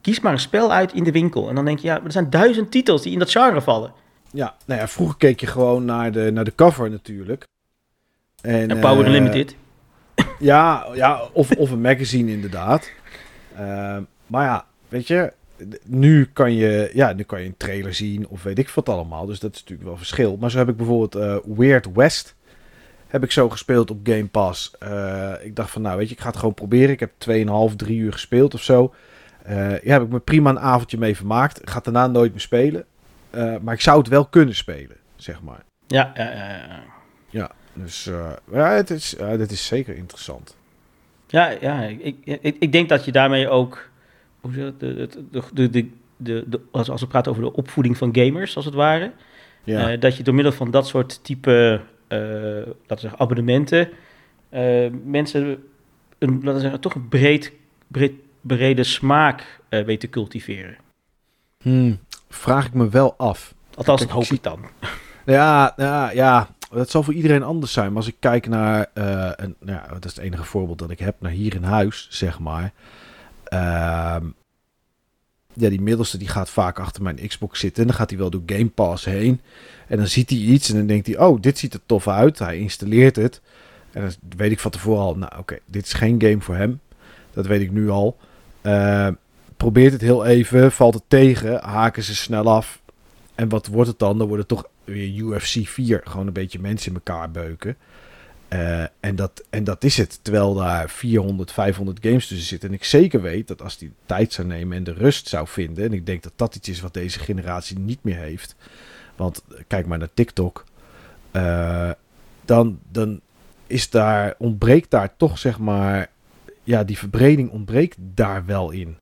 kies maar een spel uit in de winkel. En dan denk je, ja, er zijn duizend titels die in dat genre vallen. Ja, nou ja, vroeger keek je gewoon naar de, naar de cover natuurlijk. En, En Power eh, Limited. Ja, ja of, of een magazine inderdaad. Eh, maar ja, weet je, nu kan je, ja, nu kan je een trailer zien of weet ik wat allemaal. Dus dat is natuurlijk wel verschil. Maar zo heb ik bijvoorbeeld eh, Weird West. Heb ik zo gespeeld op Game Pass. Eh, ik dacht van, nou weet je, ik ga het gewoon proberen. Ik heb 2,5, 3 uur gespeeld of zo. Eh ja, heb ik me prima een avondje mee vermaakt. Ik ga het daarna nooit meer spelen. Maar ik zou het wel kunnen spelen, zeg maar. Ja, ja, ja, ja. Ja, dus ja, het is, dit is zeker interessant. Ja, ja ik, ik, ik denk dat je daarmee ook, hoe zeg de, de, de, als, als we praten over de opvoeding van gamers, als het ware, Ja, eh, dat je door middel van dat soort type, eh, laten we zeggen, abonnementen, eh, mensen een, laten we zeggen, toch een breed, breed, brede smaak weet te cultiveren. Hmm, vraag ik me wel af. Althans, dat hoop ik dan. Ja, ja, ja, dat zal voor iedereen anders zijn. Maar als ik kijk naar, een, nou ja, dat is het enige voorbeeld dat ik heb, naar hier in huis, zeg maar. Ehm, ja, die middelste die gaat vaak achter mijn Xbox zitten. En dan gaat hij wel door Game Pass heen. En dan ziet hij iets en dan denkt hij, oh, dit ziet er tof uit. Hij installeert het. En dan weet ik van tevoren al, nou oké, dit is geen game voor hem. Dat weet ik nu al. Eh, probeert het heel even, valt het tegen, haken ze snel af. En wat wordt het dan? Dan wordt het toch weer UFC 4. Gewoon een beetje mensen in elkaar beuken. Eh, en, dat, en dat is het. Terwijl daar 400, 500 games tussen zitten. En ik zeker weet dat als die tijd zou nemen en de rust zou vinden. En ik denk dat dat iets is wat deze generatie niet meer heeft. Want eh, kijk maar naar TikTok. eh, dan, dan is daar, ontbreekt daar toch zeg maar ja, die verbreding ontbreekt daar wel in.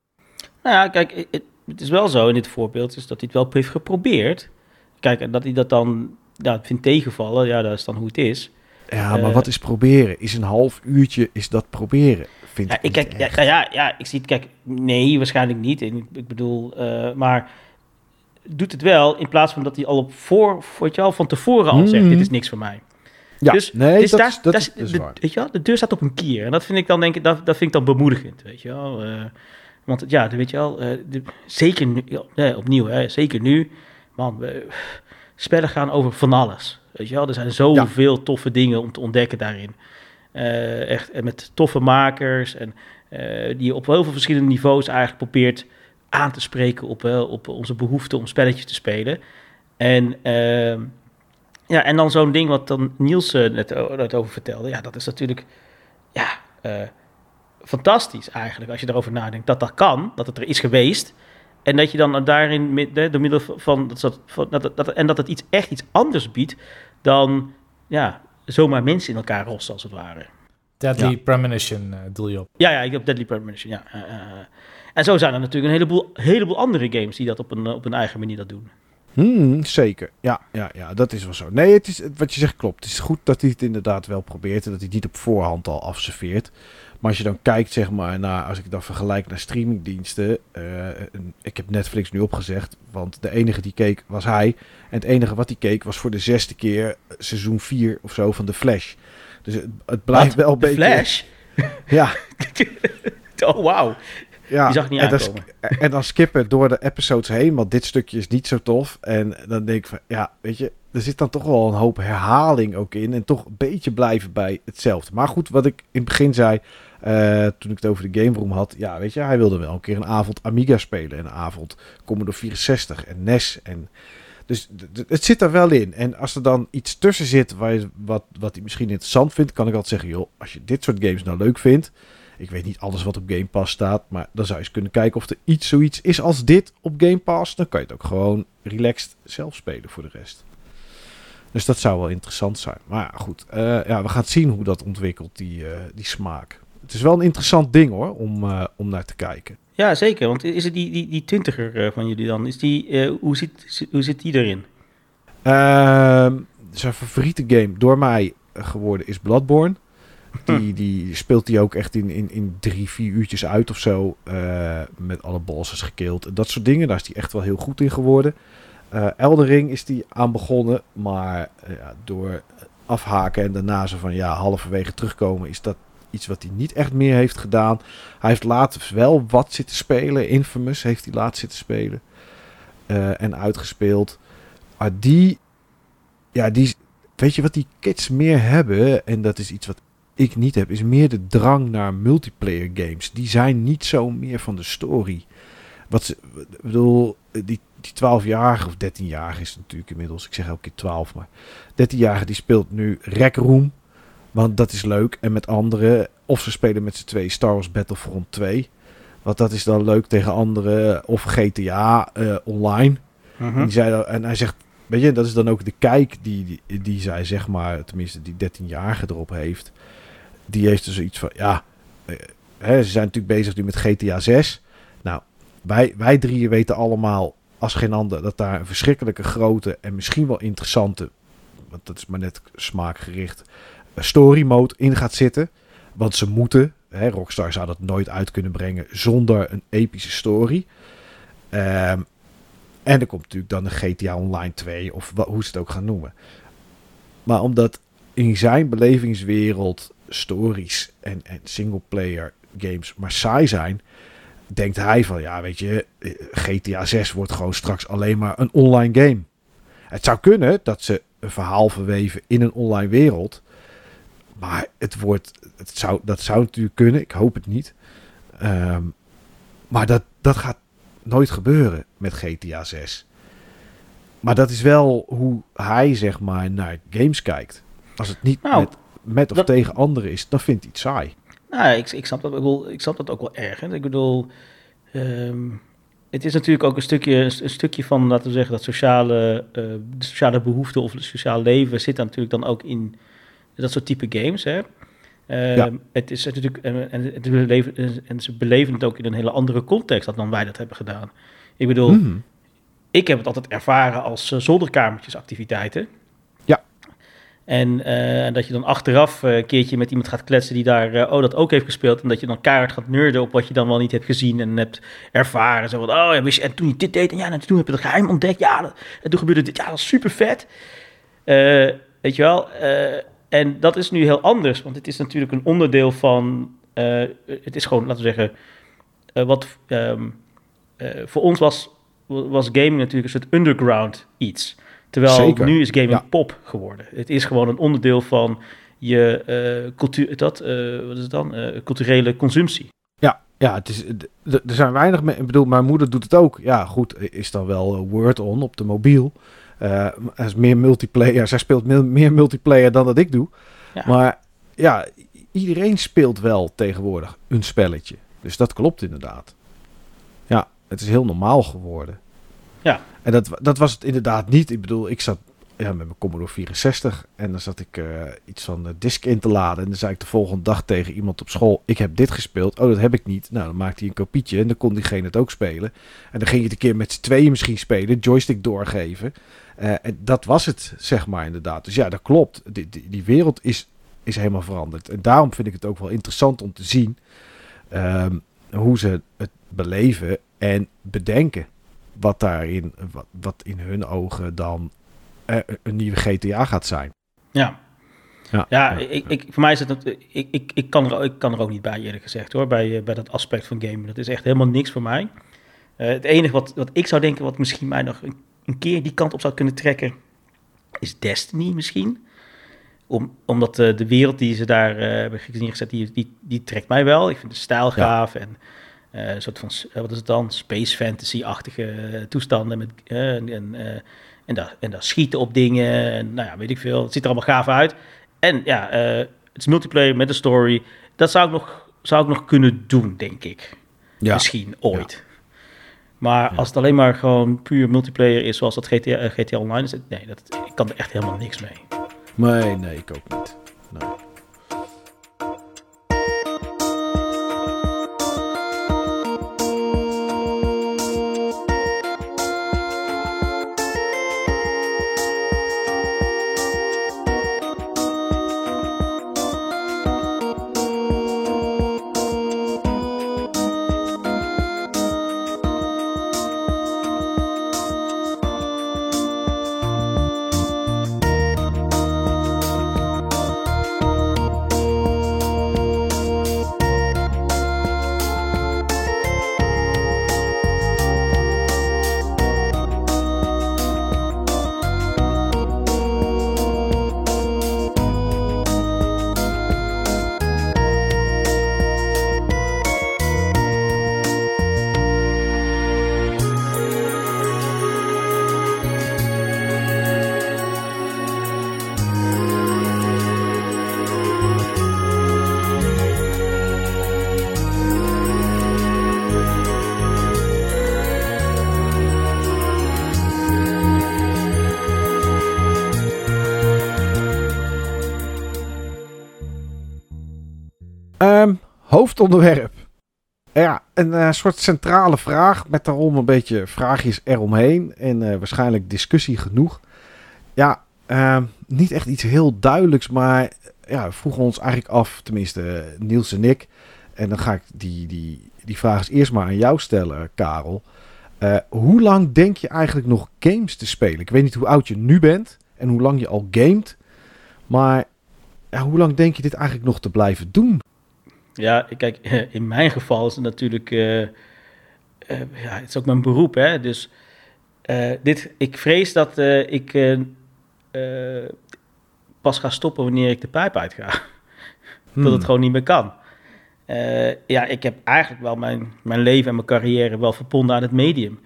Nou ja, kijk, het, is wel zo in dit voorbeeld dat hij het wel heeft geprobeerd. Kijk, en dat hij dat dan ja, vindt tegenvallen, ja, dat is dan hoe het is. Ja, maar Eh, wat is proberen? Is een half uurtje, is dat proberen? Vind Ja, ik, kijk, ja, echt. ja, ja, ik zie het, kijk, nee, waarschijnlijk niet. Ik, ik bedoel, eh, maar doet het wel in plaats van dat hij al op voor, weet je wel, van tevoren al zegt, Mhm. dit is niks voor mij. Ja, dus- nee, Dus dat, daar, is, dat, daar is, de, waar. weet je wel, de deur staat op een kier. En dat vind ik dan, denk ik, dat, dat vind ik dan bemoedigend, weet je wel. Eh, want ja, weet je wel, de- zeker nu, ja, opnieuw, hè, zeker nu, man, we- spellen gaan over van alles. Weet je wel, er zijn zoveel toffe dingen om te ontdekken daarin. Eh, echt, met toffe makers en eh, die je op heel veel verschillende niveaus eigenlijk probeert aan te spreken op, eh, op onze behoefte om spelletjes te spelen. En, ehm, ja, en dan zo'n ding wat dan Niels net, over vertelde. Ja, dat is natuurlijk ja, fantastisch eigenlijk als je erover nadenkt. Dat dat kan, dat het er is geweest. En dat je dan daarin, door middel van, dat, dat, van dat, dat, en dat het iets, echt iets anders biedt dan ja, zomaar mensen in elkaar rossen als het ware. Deadly Ja. Premonition eh, doel je op. Ja, ja, ik heb Deadly Premonition, ja. eh, eh, en zo zijn er natuurlijk een heleboel, heleboel andere games die dat op een, op een eigen manier dat doen. Hmm, zeker. Ja, ja, ja, dat is wel zo. Nee, het is, wat je zegt klopt. Het is goed dat hij het inderdaad wel probeert en dat hij het niet op voorhand al afserveert. Maar als je dan kijkt, zeg maar, naar, als ik dan vergelijk naar streamingdiensten. eh, ik heb Netflix nu opgezegd, want de enige die keek was hij. En het enige wat hij keek was voor de zesde keer seizoen 4 of zo van The Flash. Dus het, het blijft Wat? wel een The beetje... Flash? Ja, Oh, wauw. ja. Die zag niet en dan, en dan skippen door de episodes heen, want dit stukje is niet zo tof. En dan denk ik van, ja, weet je, er zit dan toch wel een hoop herhaling ook in. En toch een beetje blijven bij hetzelfde. Maar goed, wat ik in het begin zei, eh, toen ik het over de Game Room had. Ja, weet je, hij wilde wel een keer een avond Amiga spelen. En een avond Commodore 64 en NES. En dus het zit er wel in. En als er dan iets tussen zit waar je, wat, wat hij misschien interessant vindt, kan ik altijd zeggen, joh, als je dit soort games nou leuk vindt. Ik weet niet alles wat op Game Pass staat, maar dan zou je eens kunnen kijken of er iets zoiets is als dit op Game Pass. Dan kan je het ook gewoon relaxed zelf spelen voor de rest. Dus dat zou wel interessant zijn. Maar ja, goed. eh, ja, we gaan zien hoe dat ontwikkelt, die, eh, die smaak. Het is wel een interessant ding hoor, om, eh, om naar te kijken. Ja, zeker. Want is het die, die, die twintiger eh, van jullie dan? Is die, eh, hoe, zit, hoe zit die erin? Ehm, zijn favoriete game door mij geworden is Bloodborne. Die, die speelt hij ook echt in, in, in drie, vier uurtjes uit of zo. met alle bosses gekild. Dat soort dingen. Daar is hij echt wel heel goed in geworden. Eldering is hij aan begonnen. Maar ja, door afhaken en daarna zo van ja, halverwege terugkomen. Is dat iets wat hij niet echt meer heeft gedaan. Hij heeft later wel wat zitten spelen. Infamous heeft hij laatst zitten spelen. eh, en uitgespeeld. Maar die, ja, die, weet je wat die kids meer hebben? En dat is iets wat ik niet heb, is meer de drang naar multiplayer games. Die zijn niet zo meer van de story. Wat ze, ik bedoel, die, die 12-jarige of 13-jarige is natuurlijk inmiddels. Ik zeg elke keer 12, maar 13-jarige die speelt nu Rec Room. Want dat is leuk. En met anderen. Of ze spelen met z'n twee Star Wars Battlefront 2. Want dat is dan leuk tegen anderen. Of GTA eh, online. Mhm. En, die zei en hij zegt, weet je, dat is dan ook de kijk die, die, die zij, zeg maar, tenminste die 13-jarige erop heeft. Die heeft dus zoiets van, ja, eh, hè, ze zijn natuurlijk bezig nu met GTA 6. Nou, wij, wij drieën weten allemaal, als geen ander, dat daar een verschrikkelijke grote en misschien wel interessante, want dat is maar net smaakgericht, story mode in gaat zitten. Want ze moeten, hè, Rockstar zou dat nooit uit kunnen brengen zonder een epische story. Ehm, en er komt natuurlijk dan een GTA Online 2, of hoe ze het ook gaan noemen. Maar omdat in zijn belevingswereld stories en, en singleplayer games maar saai zijn, denkt hij van, ja weet je, eh, GTA 6 wordt gewoon straks alleen maar een online game. Het zou kunnen dat ze een verhaal verweven in een online wereld, maar het wordt, het zou, dat zou natuurlijk kunnen, ik hoop het niet. Ehm, maar dat, dat gaat nooit gebeuren met GTA 6. Maar dat is wel hoe hij, zeg maar, naar games kijkt. Als het niet Nou, met, met of dat- tegen anderen is, dan vindt hij het saai. Nou, ik, ik, snap dat, ik, bedoel, ik snap dat ook wel erg. Hè. Ik bedoel, ehm, het is natuurlijk ook een stukje, een stukje van, laten we zeggen, dat sociale, eh, de sociale behoefte of het sociale leven zit daar natuurlijk dan ook in dat soort type games. Hè. Uh, Ja. Het is natuurlijk, en, en, het beleven, en ze beleven het ook in een hele andere context dan wij dat hebben gedaan. Ik bedoel, Mhm. ik heb het altijd ervaren als eh, zolderkamertjesactiviteiten. Ja. En eh, dat je dan achteraf eh, een keertje met iemand gaat kletsen die daar eh, oh, dat ook heeft gespeeld. En dat je dan keihard gaat nerden op wat je dan wel niet hebt gezien en hebt ervaren. Zo van, oh ja, wist je, en toen je dit deed en ja, en toen heb je het geheim ontdekt. Ja, dat- en toen gebeurde dit. Ja, dat is super vet. weet je wel? En dat is nu heel anders, want het is natuurlijk een onderdeel van. eh, het is gewoon, laten we zeggen, eh, wat ehm, eh, voor ons was, was gaming natuurlijk een soort underground iets. Terwijl Zeker, nu is gaming ja. pop geworden. Het is gewoon een onderdeel van je cultuur, dat, wat is het dan? Culturele consumptie. Ja, ja het is, er zijn weinig mensen. Ik bedoel, mijn moeder doet het ook. Ja, goed, is dan wel Word on op de mobiel. Eh, er is meer multiplayer. Zij speelt meer, multiplayer dan dat ik doe. Ja. Maar ja, iedereen speelt wel tegenwoordig een spelletje. Dus dat klopt inderdaad. Ja, het is heel normaal geworden. Ja. En dat, dat was het inderdaad niet. Ik bedoel, ik zat ja, met mijn Commodore 64 en dan zat ik eh, iets van de disk in te laden. En dan zei ik de volgende dag tegen iemand op school: Ik heb dit gespeeld. Oh, dat heb ik niet. Nou, dan maakte hij een kopietje en dan kon diegene het ook spelen. En dan ging je het een keer met z'n tweeën misschien spelen, joystick doorgeven. Eh, en dat was het, zeg maar inderdaad. Dus ja, dat klopt. Die, die, wereld is, is helemaal veranderd. En daarom vind ik het ook wel interessant om te zien ehm, hoe ze het beleven en bedenken. Wat daarin, wat, wat in hun ogen dan eh, een nieuwe GTA gaat zijn. Ja. Ja, Ja, ja, ik, ik, voor mij is het, dat- ik, ik, ik, kan er, ik kan er ook niet bij eerlijk gezegd hoor, bij, eh, bij dat aspect van gamen. Dat is echt helemaal niks voor mij. Eh, het enige wat, wat ik zou denken, wat misschien mij nog een, een keer die kant op zou kunnen trekken, is Destiny misschien. Om, omdat eh, de wereld die ze daar eh, hebben neergezet, die, die, die trekt mij wel. Ik vind de stijl gaaf en eh, een soort van, eh, wat is het dan, space fantasy-achtige eh, toestanden. Met, eh, en, en, eh, en, daar, en daar schieten op dingen en nou ja, weet ik veel. Het ziet er allemaal gaaf uit. En ja, eh, het is multiplayer met een story. Dat zou ik nog, zou ik nog kunnen doen, denk ik. Ja, Misschien ooit. Maar als het alleen maar gewoon puur multiplayer is, zoals dat GTA, eh, GTA Online is, nee, dat, ik kan er echt helemaal niks mee. nee, nee, ik ook niet. Nee. Hoofdonderwerp. Ja, een eh, soort centrale vraag met daarom een beetje vraagjes eromheen en eh, waarschijnlijk discussie genoeg. Ja, ehm, niet echt iets heel duidelijks, maar ja, vroegen ons eigenlijk af, tenminste eh, Niels en ik. En dan ga ik die, die, die vraag eens eerst maar aan jou stellen, Karel. Hoe lang denk je eigenlijk nog games te spelen? Ik weet niet hoe oud je nu bent en hoe lang je al gamet. Maar ja, hoe lang denk je dit eigenlijk nog te blijven doen? Ja, kijk, in mijn geval is het natuurlijk, eh, eh, ja, het is ook mijn beroep, hè. Dus eh, dit, ik vrees dat ik pas ga stoppen wanneer ik de pijp uitga. Dat het Hmm. gewoon niet meer kan. Ja, ik heb eigenlijk wel mijn, mijn leven en mijn carrière wel verbonden aan het medium.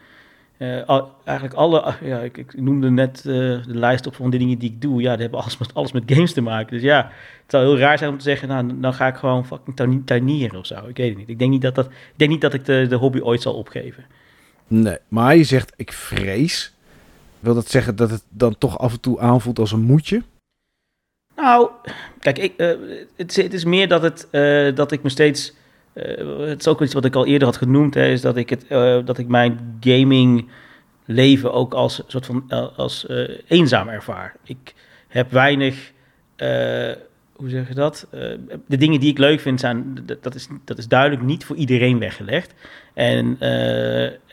Eh, eigenlijk alle, ja, ik, ik noemde net eh, de lijst op van de dingen die ik doe. Ja, die hebben alles met, alles met games te maken. Dus ja, het zou heel raar zijn om te zeggen, nou, dan ga ik gewoon fucking tuin- tuinieren of zo. Ik weet het niet. Ik denk niet dat, dat, ik, denk niet dat ik de, de hobby ooit zal opgeven. Nee, maar je zegt ik vrees. Wil dat zeggen dat het dan toch af en toe aanvoelt als een moedje? Nou, kijk, ik, uh, het, is, het, is meer dat, het, dat ik me steeds... Uh, het is ook iets wat ik al eerder had genoemd, hè, is dat ik, het, dat ik mijn gaming leven ook als soort van als eenzaam ervaar. Ik heb weinig hoe zeg je dat? de dingen die ik leuk vind zijn, dat is, dat is duidelijk niet voor iedereen weggelegd. En,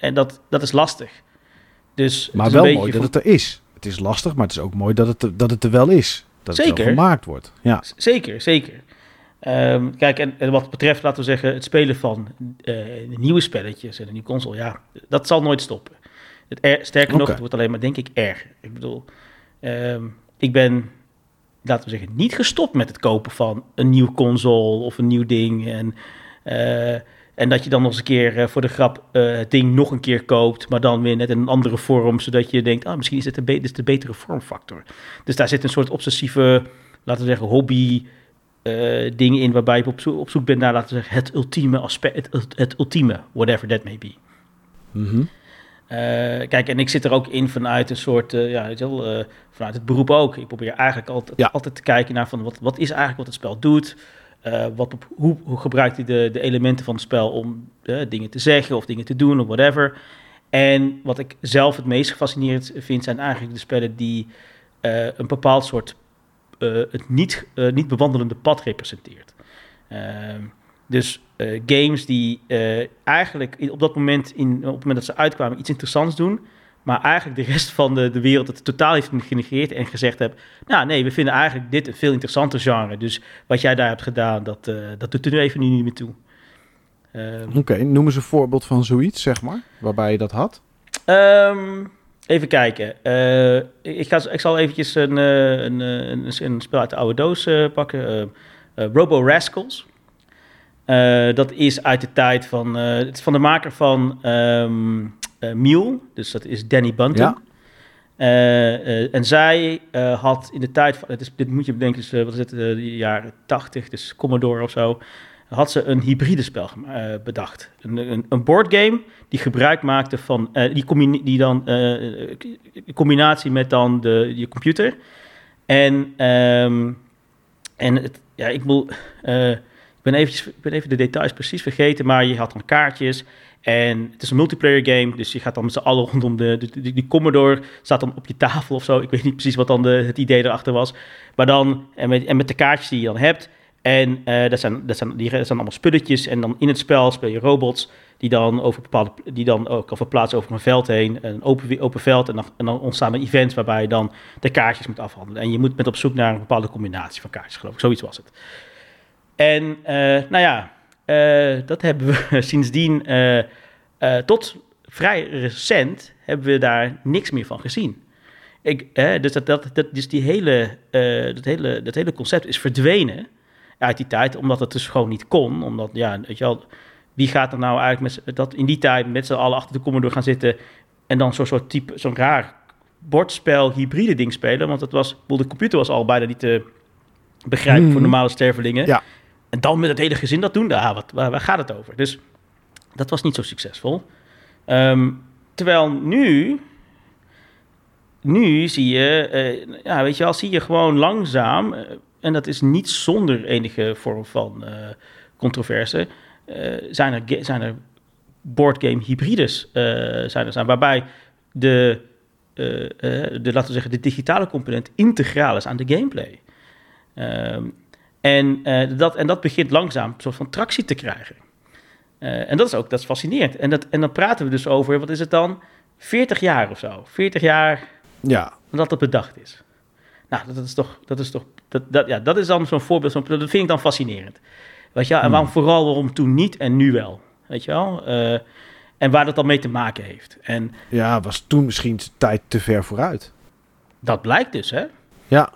en dat, dat is lastig. Dus maar wel mooi dat het er is. Het is lastig, maar het is ook mooi dat het, dat het er wel is. Dat zeker. het gemaakt wordt. Ja. Zeker, zeker. Um, kijk, en, en, wat betreft, laten we zeggen, het spelen van uh, nieuwe spelletjes en een nieuwe console, ja, dat zal nooit stoppen. Het er, sterker nog, het wordt alleen maar, denk ik, erger. Ik bedoel, um, ik ben, laten we zeggen, niet gestopt met het kopen van een nieuwe console of een nieuw ding. En uh, en dat je dan nog eens een keer uh, voor de grap het ding nog een keer koopt, maar dan weer net in een andere vorm, zodat je denkt, ah, misschien is het de, de betere vormfactor. Dus daar zit een soort obsessieve, laten we zeggen, hobby uh, dingen in, waarbij je op, zo op zoek bent naar, laten we zeggen, het ultieme aspect, het, het ultieme, whatever that may be. Mm kijk, en ik zit er ook in vanuit een soort, ja, wel, vanuit het beroep ook. Ik probeer eigenlijk altijd, ja. altijd te kijken naar van wat, wat is eigenlijk wat het spel doet. Wat hoe, hoe, gebruikt hij de, de, elementen van het spel om dingen te zeggen of dingen te doen of whatever. En wat ik zelf het meest gefascineerd vind, zijn eigenlijk de spellen die een bepaald soort het niet, niet bewandelende pad representeert. Ehm, dus games die eigenlijk op dat moment, in, op het moment dat ze uitkwamen, iets interessants doen, maar eigenlijk de rest van de, de wereld het totaal heeft genegeerd en gezegd heb... nou nee, we vinden eigenlijk dit een veel interessanter genre. Dus wat jij daar hebt gedaan, dat, uh, dat doet er nu even niet meer toe. Um, Oké, okay, noem eens een voorbeeld van zoiets, zeg maar, waarbij je dat had. Um, even kijken. Uh, ik, ga, ik zal eventjes een, uh, een, een, een, spel uit de oude doos pakken. Robo Rascals. dat is uit de tijd van... het is van de maker van... Um, Mule, dus dat is Danny Bunting. Ja. En zij had in de tijd van, het is, dit moet je bedenken, dus, wat is het, de jaren 80, dus Commodore of zo, had ze een hybride spel bedacht. Een, een, een boardgame die gebruik maakte van, die, combine, die dan, combinatie met dan de, je computer. En, um, en ja, ik ik ben, eventjes, ik ben even de details precies vergeten, maar je had dan kaartjes en het is een multiplayer game, dus je gaat dan met z'n allen rondom de, de, die Commodore, staat dan op je tafel of zo. Ik weet niet precies wat dan de, het idee erachter was. Maar dan, en met, en met de kaartjes die je dan hebt. En uh, dat, zijn, dat, zijn, die, dat zijn allemaal spulletjes. En dan in het spel speel je robots die dan, over bepaalde, die dan ook verplaatsen over een veld heen. Een open, open veld. En dan, en dan ontstaan er events waarbij je dan de kaartjes moet afhandelen. En je moet met op zoek naar een bepaalde combinatie van kaartjes, geloof ik. Zoiets was het. En uh, nou ja, uh, dat hebben we sindsdien, tot vrij recent, hebben we daar niks meer van gezien. Ik, dus, dat, dat, dat, dus die hele, dat, hele, dat hele concept is verdwenen uit die tijd, omdat het dus gewoon niet kon. Omdat, ja, weet je wel, wie gaat er nou eigenlijk met, dat in die tijd met z'n allen achter de Commodore gaan zitten en dan zo'n soort type, zo'n raar bordspel, hybride ding spelen? Want het was, de computer was al bijna niet te begrijpen voor mhm. normale stervelingen. Ja. En dan met het hele gezin dat doen, daar, wat, waar, waar gaat het over? Dus dat was niet zo succesvol. Um, terwijl nu, nu zie je, uh, ja, weet je wel, zie je gewoon langzaam, uh, en dat is niet zonder enige vorm van uh, controverse, zijn, er, zijn er boardgame hybrides, zijn er zijn, waarbij de, de, laten we zeggen, de digitale component integraal is aan de gameplay. Um, en, uh, dat, en dat begint langzaam een soort van tractie te krijgen. Uh, en dat is ook dat is fascinerend. En, dat, en dan praten we dus over, wat is het dan? 40 jaar of zo. 40 jaar ja. dat het bedacht is. Nou, dat, is toch, dat is toch, dat, dat, ja, dat is dan zo'n voorbeeld, dat vind ik dan fascinerend. Weet je wel? En hmm. waarom vooral waarom toen niet en nu wel? Weet je wel? Uh, en waar dat dan mee te maken heeft. En, ja, was toen misschien tijd te ver vooruit. Dat blijkt dus, hè? Ja.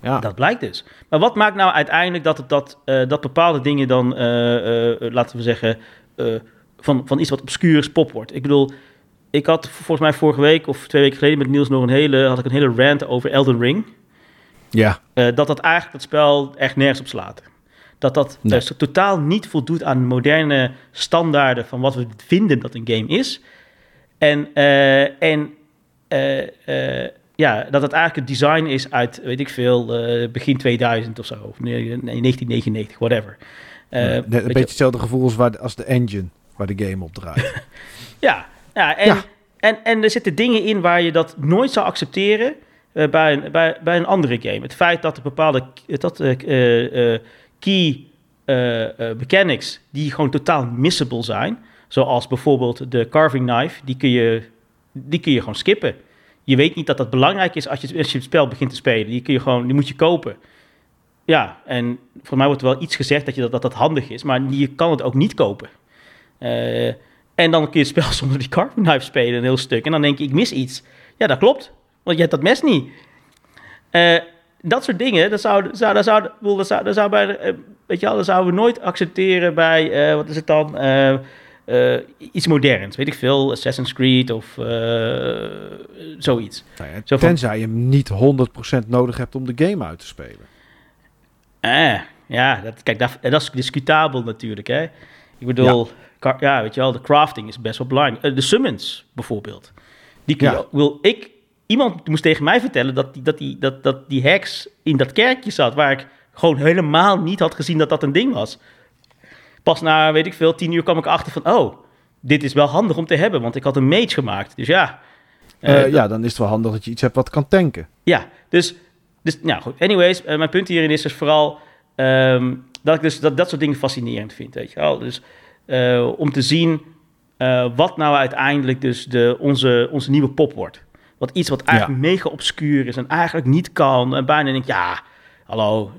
Ja. Dat blijkt dus. Maar wat maakt nou uiteindelijk dat, het, dat, uh, dat bepaalde dingen dan, uh, laten we zeggen, van, van iets wat obscuurs pop wordt? Ik bedoel, ik had volgens mij vorige week of twee weken geleden met Niels nog een hele, had ik een hele rant over Elden Ring. Ja. dat dat eigenlijk het spel echt nergens op slaat. Dat dat nee. dus totaal niet voldoet aan moderne standaarden van wat we vinden dat een game is. En, en ja, dat het eigenlijk het design is uit, weet ik veel, eh, begin 2000 of zo. Of nee, nee, 1999, whatever. Eh, een je- beetje hetzelfde gevoel als, waar, als de engine waar de game op draait. Ja, ja, en, Ja. En, en er zitten dingen in waar je dat nooit zou accepteren eh, bij, een, bij, bij een andere game. Het feit dat er bepaalde dat, eh, eh, eh, key mechanics die gewoon totaal missable zijn. Zoals bijvoorbeeld de carving knife, die kun je, die kun je gewoon skippen. Je weet niet dat dat belangrijk is als je, als je het spel begint te spelen. Die, kun je gewoon, die moet je kopen. Ja, en voor mij wordt er wel iets gezegd dat, je dat, dat dat handig is, maar je kan het ook niet kopen. En dan kun je het spel zonder die carving knife spelen een heel stuk. En dan denk je, ik mis iets. Ja, dat klopt, want je hebt dat mes niet. Eh, dat soort dingen, dat zou, zou, dat zou, dat zou, dat zou bij, de, eh, weet je wel, dat zouden we nooit accepteren bij, eh, wat is het dan, iets moderns, weet ik veel, Assassin's Creed of zoiets. Nou ja, Zo van- tenzij je hem niet 100% nodig hebt om de game uit te spelen. Eh, ja, dat, kijk, dat, dat is discutabel natuurlijk, hè. Ik bedoel, ja. ja, weet je wel, de crafting is best wel belangrijk. De summons, bijvoorbeeld. Die kun je, Ja. wil ik, iemand moest tegen mij vertellen dat die, dat, die, dat, dat die heks in dat kerkje zat, waar ik gewoon helemaal niet had gezien dat dat een ding was. Pas na, weet ik veel, tien uur kwam ik achter van, oh, dit is wel handig om te hebben, want ik had een mage gemaakt. Dus ja. Eh, Eh, ja, dan is het wel handig dat je iets hebt wat kan tanken. ja, dus, dus nou goed. Anyways, eh, mijn punt hierin is dus vooral ehm, dat ik dus dat, dat soort dingen fascinerend vind, weet je wel. Dus om te zien wat nou uiteindelijk dus de, onze, onze nieuwe pop wordt. Wat iets wat eigenlijk mega obscuur is en eigenlijk niet kan. En bijna denk ja, hallo,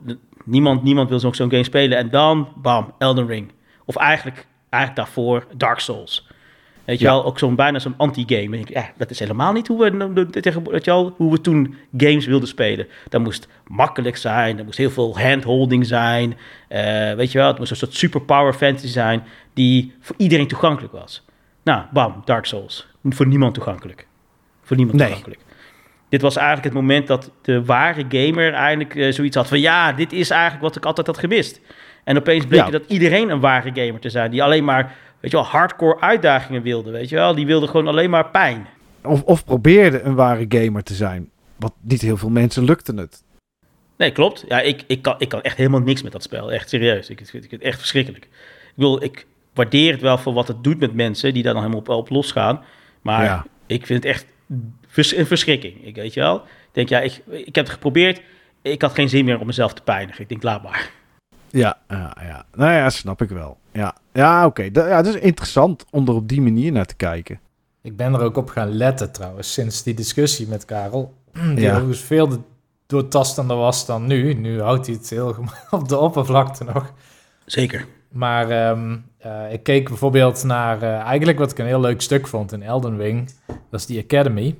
niemand, niemand wil zo'n zo'n game spelen. En dan, bam, Elden Ring. Of eigenlijk, eigenlijk daarvoor Dark Souls. Weet je Ja. wel, ook zo'n bijna zo'n anti-game. Ik, ja, dat is helemaal niet hoe we, weet je wel, hoe we toen games wilden spelen. Dat moest makkelijk zijn, er moest heel veel handholding zijn. eh, weet je wel, het moest een soort superpower fantasy zijn die voor iedereen toegankelijk was. Nou, bam, Dark Souls. Voor niemand toegankelijk. Voor niemand Nee. toegankelijk. Dit was eigenlijk het moment dat de ware gamer eigenlijk eh, zoiets had van... ja, dit is eigenlijk wat ik altijd had gemist. En opeens bleek Ja. dat iedereen een ware gamer te zijn... die alleen maar, weet je wel, hardcore uitdagingen wilde, weet je wel. Die wilde gewoon alleen maar pijn. Of, of probeerde een ware gamer te zijn. Wat niet heel veel mensen lukte het. Nee, klopt. Ja, ik, ik, kan, ik kan echt helemaal niks met dat spel. Echt serieus. Ik, ik, ik echt verschrikkelijk. Ik wil, ik waardeer het wel voor wat het doet met mensen die daar dan helemaal op, op losgaan. Maar Ja. ik vind het echt vers- een verschrikking. Ik weet je wel. Ik denk, ja, ik, ik heb het geprobeerd. Ik had geen zin meer om mezelf te pijnigen. Ik denk, laat maar. Ja, ja, ja. Nou ja, snap ik wel. Ja, ja oké. Ja, het is interessant om er op die manier naar te kijken. Ik ben er ook op gaan letten trouwens, sinds die discussie met Karel. Die Ja. overigens veel de- doortastender was dan nu. Nu houdt hij het heel op de oppervlakte nog. Zeker. Maar ehm, eh, ik keek bijvoorbeeld naar eh, eigenlijk wat ik een heel leuk stuk vond in Elden Ring. Dat is die Academy.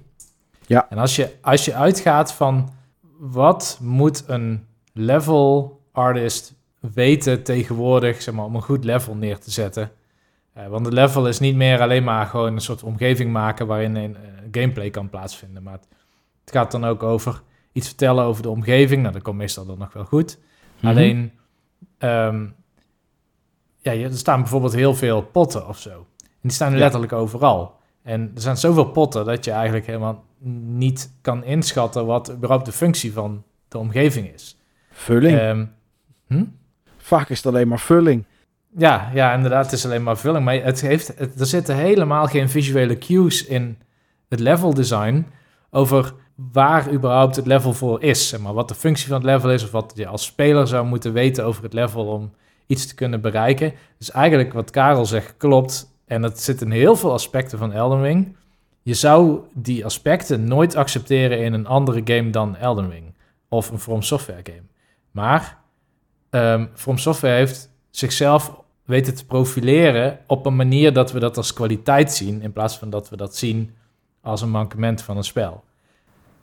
Ja. En als je, als je uitgaat van wat moet een level artist weten tegenwoordig, zeg maar, om een goed level neer te zetten. Eh, want een level is niet meer alleen maar gewoon een soort omgeving maken waarin een, gameplay kan plaatsvinden. Maar het, het gaat dan ook over iets vertellen over de omgeving. Nou, dat komt meestal dan nog wel goed. Mhm. Alleen, ehm, ja, er staan bijvoorbeeld heel veel potten of zo. En die staan Ja. letterlijk overal. En er zijn zoveel potten dat je eigenlijk helemaal niet kan inschatten wat überhaupt de functie van de omgeving is. Vulling. Ehm, hm? Vaak is het alleen maar vulling. Ja, ja, inderdaad, het is alleen maar vulling. Maar het heeft, het, er zitten helemaal geen visuele cues in het level design over waar überhaupt het level voor is. Zeg maar, wat de functie van het level is of wat je als speler zou moeten weten over het level om iets te kunnen bereiken. Dus eigenlijk wat Karel zegt klopt. En dat zit in heel veel aspecten van Elden Ring. Je zou die aspecten nooit accepteren in een andere game dan Elden Ring. Of een From Software game. Maar ehm From Software heeft zichzelf weten te profileren op een manier dat we dat als kwaliteit zien, in plaats van dat we dat zien als een mankement van een spel.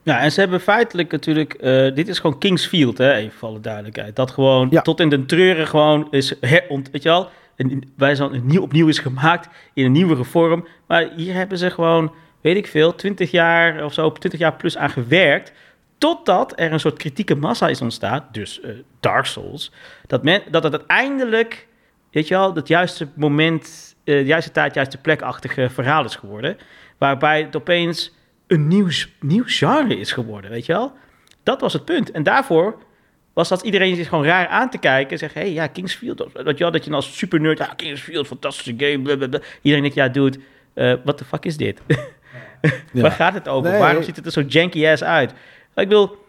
Ja, en ze hebben feitelijk natuurlijk... eh, dit is gewoon Kingsfield, hè, even voor alle duidelijkheid. Dat gewoon Ja. tot in de treuren gewoon is... Heront, weet je wel? Een, wij zijn nieuw, opnieuw is gemaakt in een nieuwere vorm. Maar hier hebben ze gewoon, weet ik veel, 20 jaar of zo, 20 jaar plus aan gewerkt. Totdat er een soort kritieke massa is ontstaan, dus eh, Dark Souls. Dat, men, dat het uiteindelijk, weet je wel, het juiste moment, eh, de juiste tijd, juiste plekachtige verhaal is geworden. Waarbij het opeens een nieuw, nieuw genre is geworden, weet je wel? Dat was het punt. En daarvoor was dat iedereen zich gewoon raar aan te kijken en zeggen, hey, ja, Kingsfield, dat, dat, je, dat je als super nerd, Kingsfield, fantastische game, blablabla. Iedereen denkt, ja, dude, uh, what the fuck is dit? Ja. Waar gaat het over? Waarom ziet het er zo janky ass uit? Ik wil,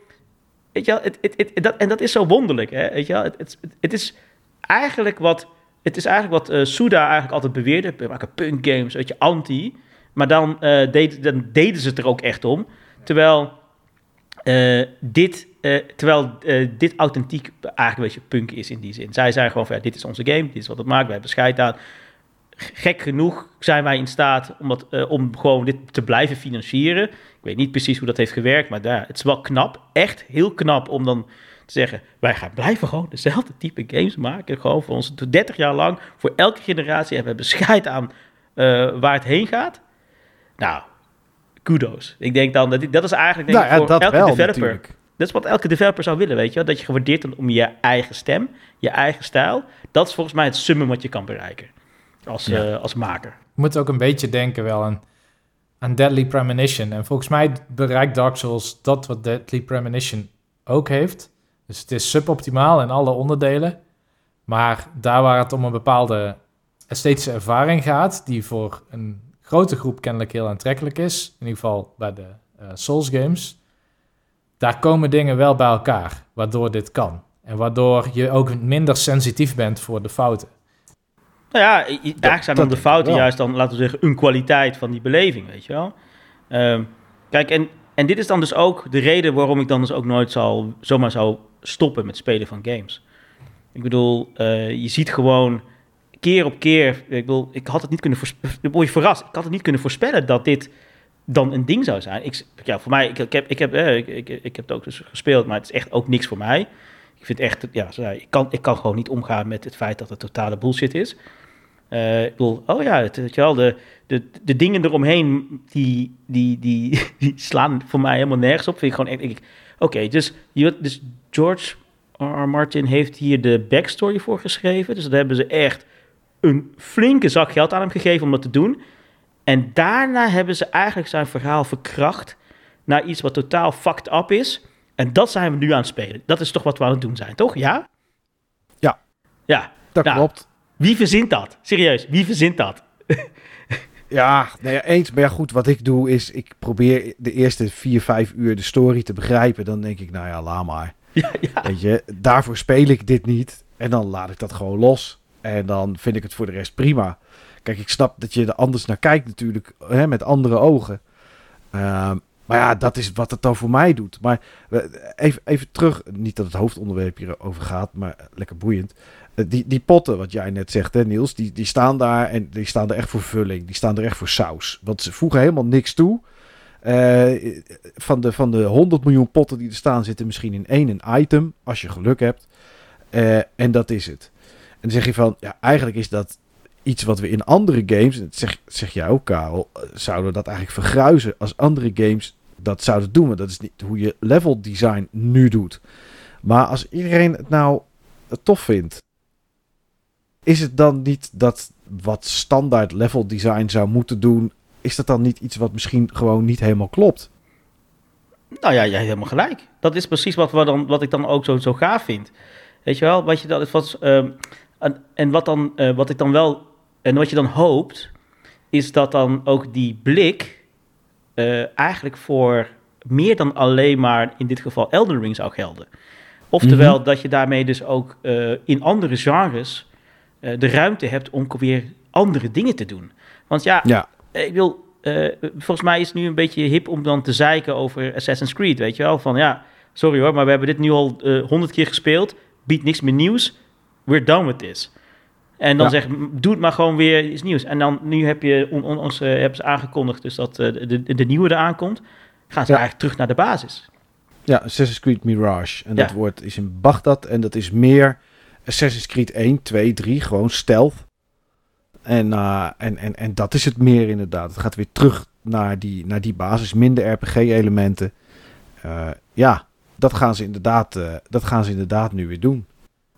weet je wel, het, het, het, dat, en dat is zo wonderlijk, hè? Weet je wel, het, het, is eigenlijk wat, het is eigenlijk wat uh, Suda eigenlijk altijd beweerde, we maken punk games, weet je, anti, maar dan, deed, dan deden ze het er ook echt om, terwijl uh, dit, terwijl dit authentiek eigenlijk een beetje punk is in die zin. Zij zijn gewoon van, ja, dit is onze game, dit is wat het maakt, wij hebben scheid aan gek genoeg zijn wij in staat om, dat, om gewoon dit te blijven financieren. Ik weet niet precies hoe dat heeft gewerkt, maar daar, het is wel knap. Echt heel knap om dan te zeggen: wij gaan blijven gewoon dezelfde type games maken. Gewoon voor ons 30 jaar lang. Voor elke generatie hebben we bescheid aan uh, waar het heen gaat. Nou, kudos. Ik denk dan dat dat is eigenlijk denk nou, ik, voor elke wel, developer. Natuurlijk. Dat is wat elke developer zou willen, weet je Dat je gewaardeerd wordt om je eigen stem, je eigen stijl. Dat is volgens mij het summum wat je kan bereiken als, ja. uh, als maker. Je moet ook een beetje denken wel aan, aan Deadly Premonition. En volgens mij bereikt Dark Souls dat wat Deadly Premonition ook heeft. Dus het is suboptimaal in alle onderdelen. Maar daar waar het om een bepaalde esthetische ervaring gaat, die voor een grote groep kennelijk heel aantrekkelijk is, in ieder geval bij de uh, Souls games, daar komen dingen wel bij elkaar, waardoor dit kan. En waardoor je ook minder sensitief bent voor de fouten. Nou ja, eigenlijk zijn dan de fouten juist dan, laten we zeggen, een kwaliteit van die beleving, weet je wel. Um, kijk, en, en dit is dan dus ook de reden waarom ik dan dus ook nooit zal, zomaar zou stoppen met spelen van games. Ik bedoel, uh, je ziet gewoon keer op keer, ik bedoel, ik had het niet kunnen voorspellen, word verrast, ik had het niet kunnen voorspellen dat dit dan een ding zou zijn. Ik, ja, voor mij, ik, ik heb, ik, heb, eh, ik, heb het ook dus gespeeld, maar het is echt ook niks voor mij. Ik vind echt, ja, ik kan, ik kan gewoon niet omgaan met het feit dat het totale bullshit is. Uh, ik bedoel, oh ja, het, weet je wel, de, de, de dingen eromheen, die, die, die, slaan voor mij helemaal nergens op. Vind ik gewoon echt, oké, dus, dus George R. Martin heeft hier de backstory voor geschreven. Dus daar hebben ze echt een flinke zak geld aan hem gegeven om dat te doen. En daarna hebben ze eigenlijk zijn verhaal verkracht naar iets wat totaal fucked up is. En dat zijn we nu aan het spelen. Dat is toch wat we aan het doen zijn, toch? Ja? Ja. Ja. Dat nou, klopt. Wie verzint dat? Serieus, wie verzint dat? ja, nee, eens. Maar ja, goed, wat ik doe is, ik probeer de eerste vier, vijf uur de story te begrijpen. Dan denk ik, nou ja, laat maar. Ja, ja. Weet je, daarvoor speel ik dit niet. En dan laat ik dat gewoon los. En dan vind ik het voor de rest prima. Kijk, ik snap dat je er anders naar kijkt natuurlijk, hè, met andere ogen. Uh, maar ja, dat is wat het dan voor mij doet. Maar even, even terug, niet dat het hoofdonderwerp hierover gaat, maar lekker boeiend. Eh, die, die potten, wat jij net zegt, hè, Niels, die, die staan daar en die staan er echt voor vulling. Die staan er echt voor saus. Want ze voegen helemaal niks toe. Uh, van, de, van de 100 miljoen potten die er staan, zitten misschien in één een item, als je geluk hebt. En dat is het. En dan zeg je van, ja, eigenlijk is dat iets wat we in andere games, zeg, zeg jij ook, Karel, zouden dat eigenlijk vergruizen als andere games dat zouden doen. Maar dat is niet hoe je level design nu doet. Maar als iedereen het nou tof vindt, is het dan niet dat wat standaard level design zou moeten doen, is dat dan niet iets wat misschien gewoon niet helemaal klopt? Nou ja, jij helemaal gelijk. Dat is precies wat, we dan, wat ik dan ook zo, zo gaaf vind. Weet je wel, wat je dat was. Um, en, en wat, dan, uh, wat ik dan wel. En wat je dan hoopt, is dat dan ook die blik. Uh, eigenlijk voor meer dan alleen maar in dit geval Elden Ring zou gelden. Oftewel mm -hmm. dat je daarmee dus ook uh, in andere genres de ruimte hebt om weer andere dingen te doen. Want ja, ja. ik wil, volgens mij is het nu een beetje hip om dan te zeiken over Assassin's Creed, weet je wel? Van ja, sorry hoor, maar we hebben dit nu al honderd keer gespeeld, biedt niks meer nieuws, we're done with this. En dan ja. zeg doe het maar gewoon weer iets nieuws. En dan, nu heb je on, on, ons, uh, hebben ze aangekondigd dus dat uh, de, de, de nieuwe eraan komt. Gaan ze ja. eigenlijk terug naar de basis. Ja, Assassin's Creed Mirage. En ja. dat wordt, is in Bagdad en dat is meer Assassin's Creed 1, 2, 3, gewoon stealth. En, uh, en, en, en dat is het meer inderdaad. Het gaat weer terug naar die, naar die basis, minder RPG-elementen. Ja, dat gaan, ze inderdaad, dat gaan ze inderdaad nu weer doen.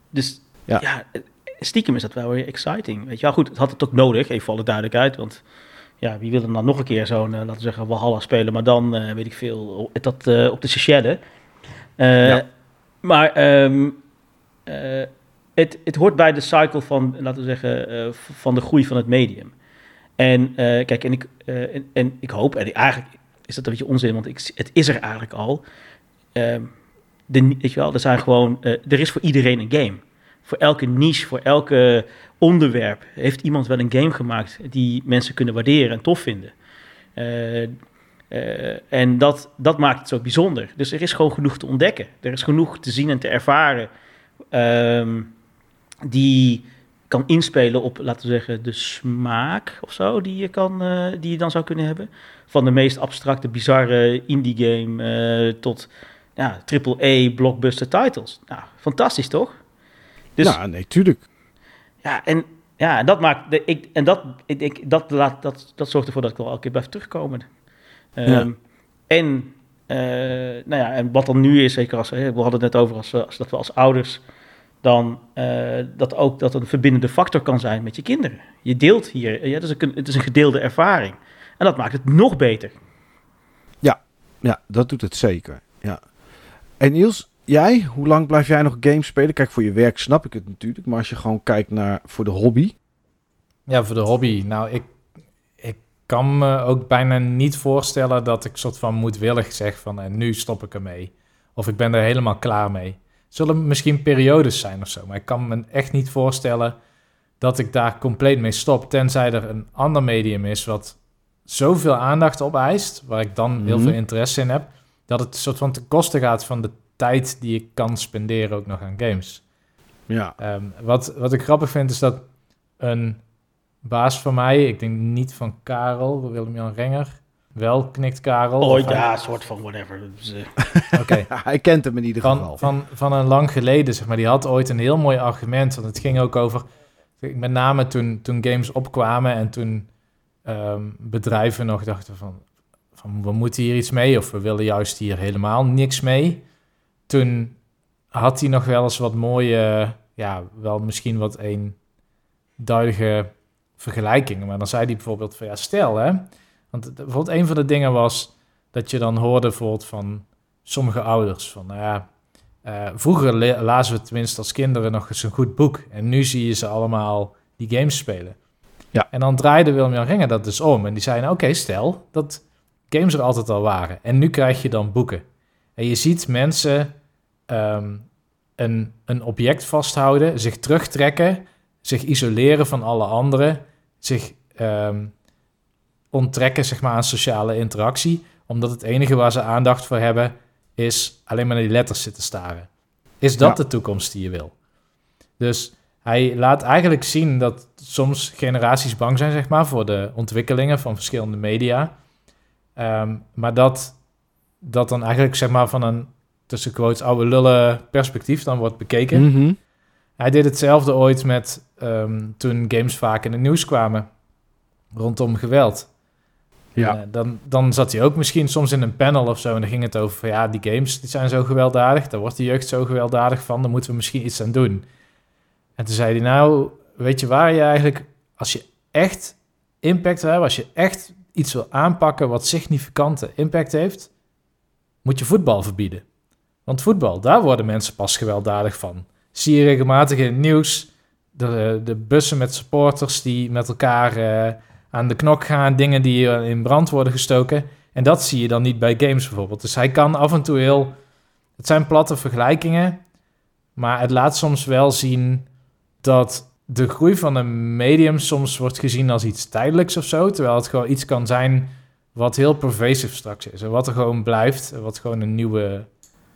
Dus ja. ja, stiekem is dat wel weer exciting. Weet je wel, goed, het had het ook nodig, even voor alle duidelijkheid. Want ja, wie wil er dan nog een keer zo'n, laten we zeggen, Valhalla spelen, maar dan, weet ik veel, dat, op de Seychelles. Ja. Maar ehm, het, het hoort bij de cycle van, laten we zeggen, van de groei van het medium. En kijk, en ik, en, en, ik hoop, en eigenlijk is dat een beetje onzin, want ik, het is er eigenlijk al. Ehm, de, weet je wel, er zijn gewoon, er is voor iedereen een game. Voor elke niche, voor elke onderwerp heeft iemand wel een game gemaakt die mensen kunnen waarderen en tof vinden. Uh, uh, en dat, dat maakt het zo bijzonder. Dus er is gewoon genoeg te ontdekken. Er is genoeg te zien en te ervaren um, die kan inspelen op, laten we zeggen, de smaak of zo die je, kan, uh, die je dan zou kunnen hebben. Van de meest abstracte, bizarre indie game tot ja, triple-A blockbuster titles. Nou, fantastisch toch? Dus, ja, nee, tuurlijk. Ja, en ja, dat maakt. De, ik, en dat, ik denk, dat, laat, dat, dat zorgt ervoor dat ik wel elke keer blijf terugkomen. Um, ja. En, uh, nou ja, en wat dan nu is, zeker als we hadden het net over als, als dat we als ouders dan uh, dat ook dat een verbindende factor kan zijn met je kinderen. Je deelt hier, ja, het, is een, het is een gedeelde ervaring. En dat maakt het nog beter. Ja, ja dat doet het zeker. Ja. En Niels, jij, hoe lang blijf jij nog games spelen? Kijk, voor je werk snap ik het natuurlijk, maar als je gewoon kijkt naar voor de hobby. Ja, voor de hobby. Nou, ik, ik kan me ook bijna niet voorstellen dat ik soort van moedwillig zeg van en nu stop ik ermee. Of ik ben er helemaal klaar mee. Zullen misschien periodes zijn of zo, maar ik kan me echt niet voorstellen dat ik daar compleet mee stop, tenzij er een ander medium is wat zoveel aandacht opeist, waar ik dan heel mhm. veel interesse in heb, dat het soort van ten koste gaat van de tijd die ik kan spenderen ook nog aan games. Ja. Ehm, wat, wat ik grappig vind is dat een baas van mij, ik denk niet van Karel, Willem-Jan Renger, wel knikt Karel. Oh ja, soort van whatever. Dus, uh. Oké. hij kent hem in ieder van, geval. Van, van een lang geleden, zeg maar. Die had ooit een heel mooi argument. Want het ging ook over, met name toen, toen games opkwamen en toen um, bedrijven nog dachten van, van we moeten hier iets mee of we willen juist hier helemaal niks mee. Toen had hij nog wel eens wat mooie, ja, wel misschien wat eenduidige vergelijkingen. Maar dan zei hij bijvoorbeeld van ja, stel hè, want bijvoorbeeld een van de dingen was dat je dan hoorde bijvoorbeeld van sommige ouders van nou ja, uh, vroeger lazen we tenminste als kinderen nog eens een goed boek en nu zie je ze allemaal die games spelen. Ja. En dan draaide Willem-Jan Renger dat dus om. En die zei, nou, oké, stel dat games er altijd al waren. En nu krijg je dan boeken. En je ziet mensen ehm, een, een object vasthouden, zich terugtrekken, zich isoleren van alle anderen, zich um, onttrekken zeg maar, aan sociale interactie, omdat het enige waar ze aandacht voor hebben is alleen maar naar die letters zitten staren. Is dat de toekomst die je wil? Dus hij laat eigenlijk zien dat soms generaties bang zijn, zeg maar, voor de ontwikkelingen van verschillende media. Ehm, maar dat dat dan eigenlijk, zeg maar, van een tussen quotes oude lullen perspectief dan wordt bekeken. Mhm. Hij deed hetzelfde ooit met ehm, toen games vaak in het nieuws kwamen rondom geweld. Ja. Uh, dan, dan zat hij ook misschien soms in een panel of zo en dan ging het over van ja, die games die zijn zo gewelddadig, daar wordt de jeugd zo gewelddadig van, dan moeten we misschien iets aan doen. En toen zei hij, nou, weet je waar je eigenlijk, als je echt impact hebt, als je echt iets wil aanpakken wat significante impact heeft, moet je voetbal verbieden. Want voetbal, daar worden mensen pas gewelddadig van. Zie je regelmatig in het nieuws de, de bussen met supporters die met elkaar uh, aan de knok gaan, dingen die in brand worden gestoken. En dat zie je dan niet bij games bijvoorbeeld. Dus hij kan af en toe heel. Het zijn platte vergelijkingen, maar het laat soms wel zien dat de groei van een medium soms wordt gezien als iets tijdelijks of zo. Terwijl het gewoon iets kan zijn wat heel pervasief straks is. En wat er gewoon blijft. Wat gewoon een nieuwe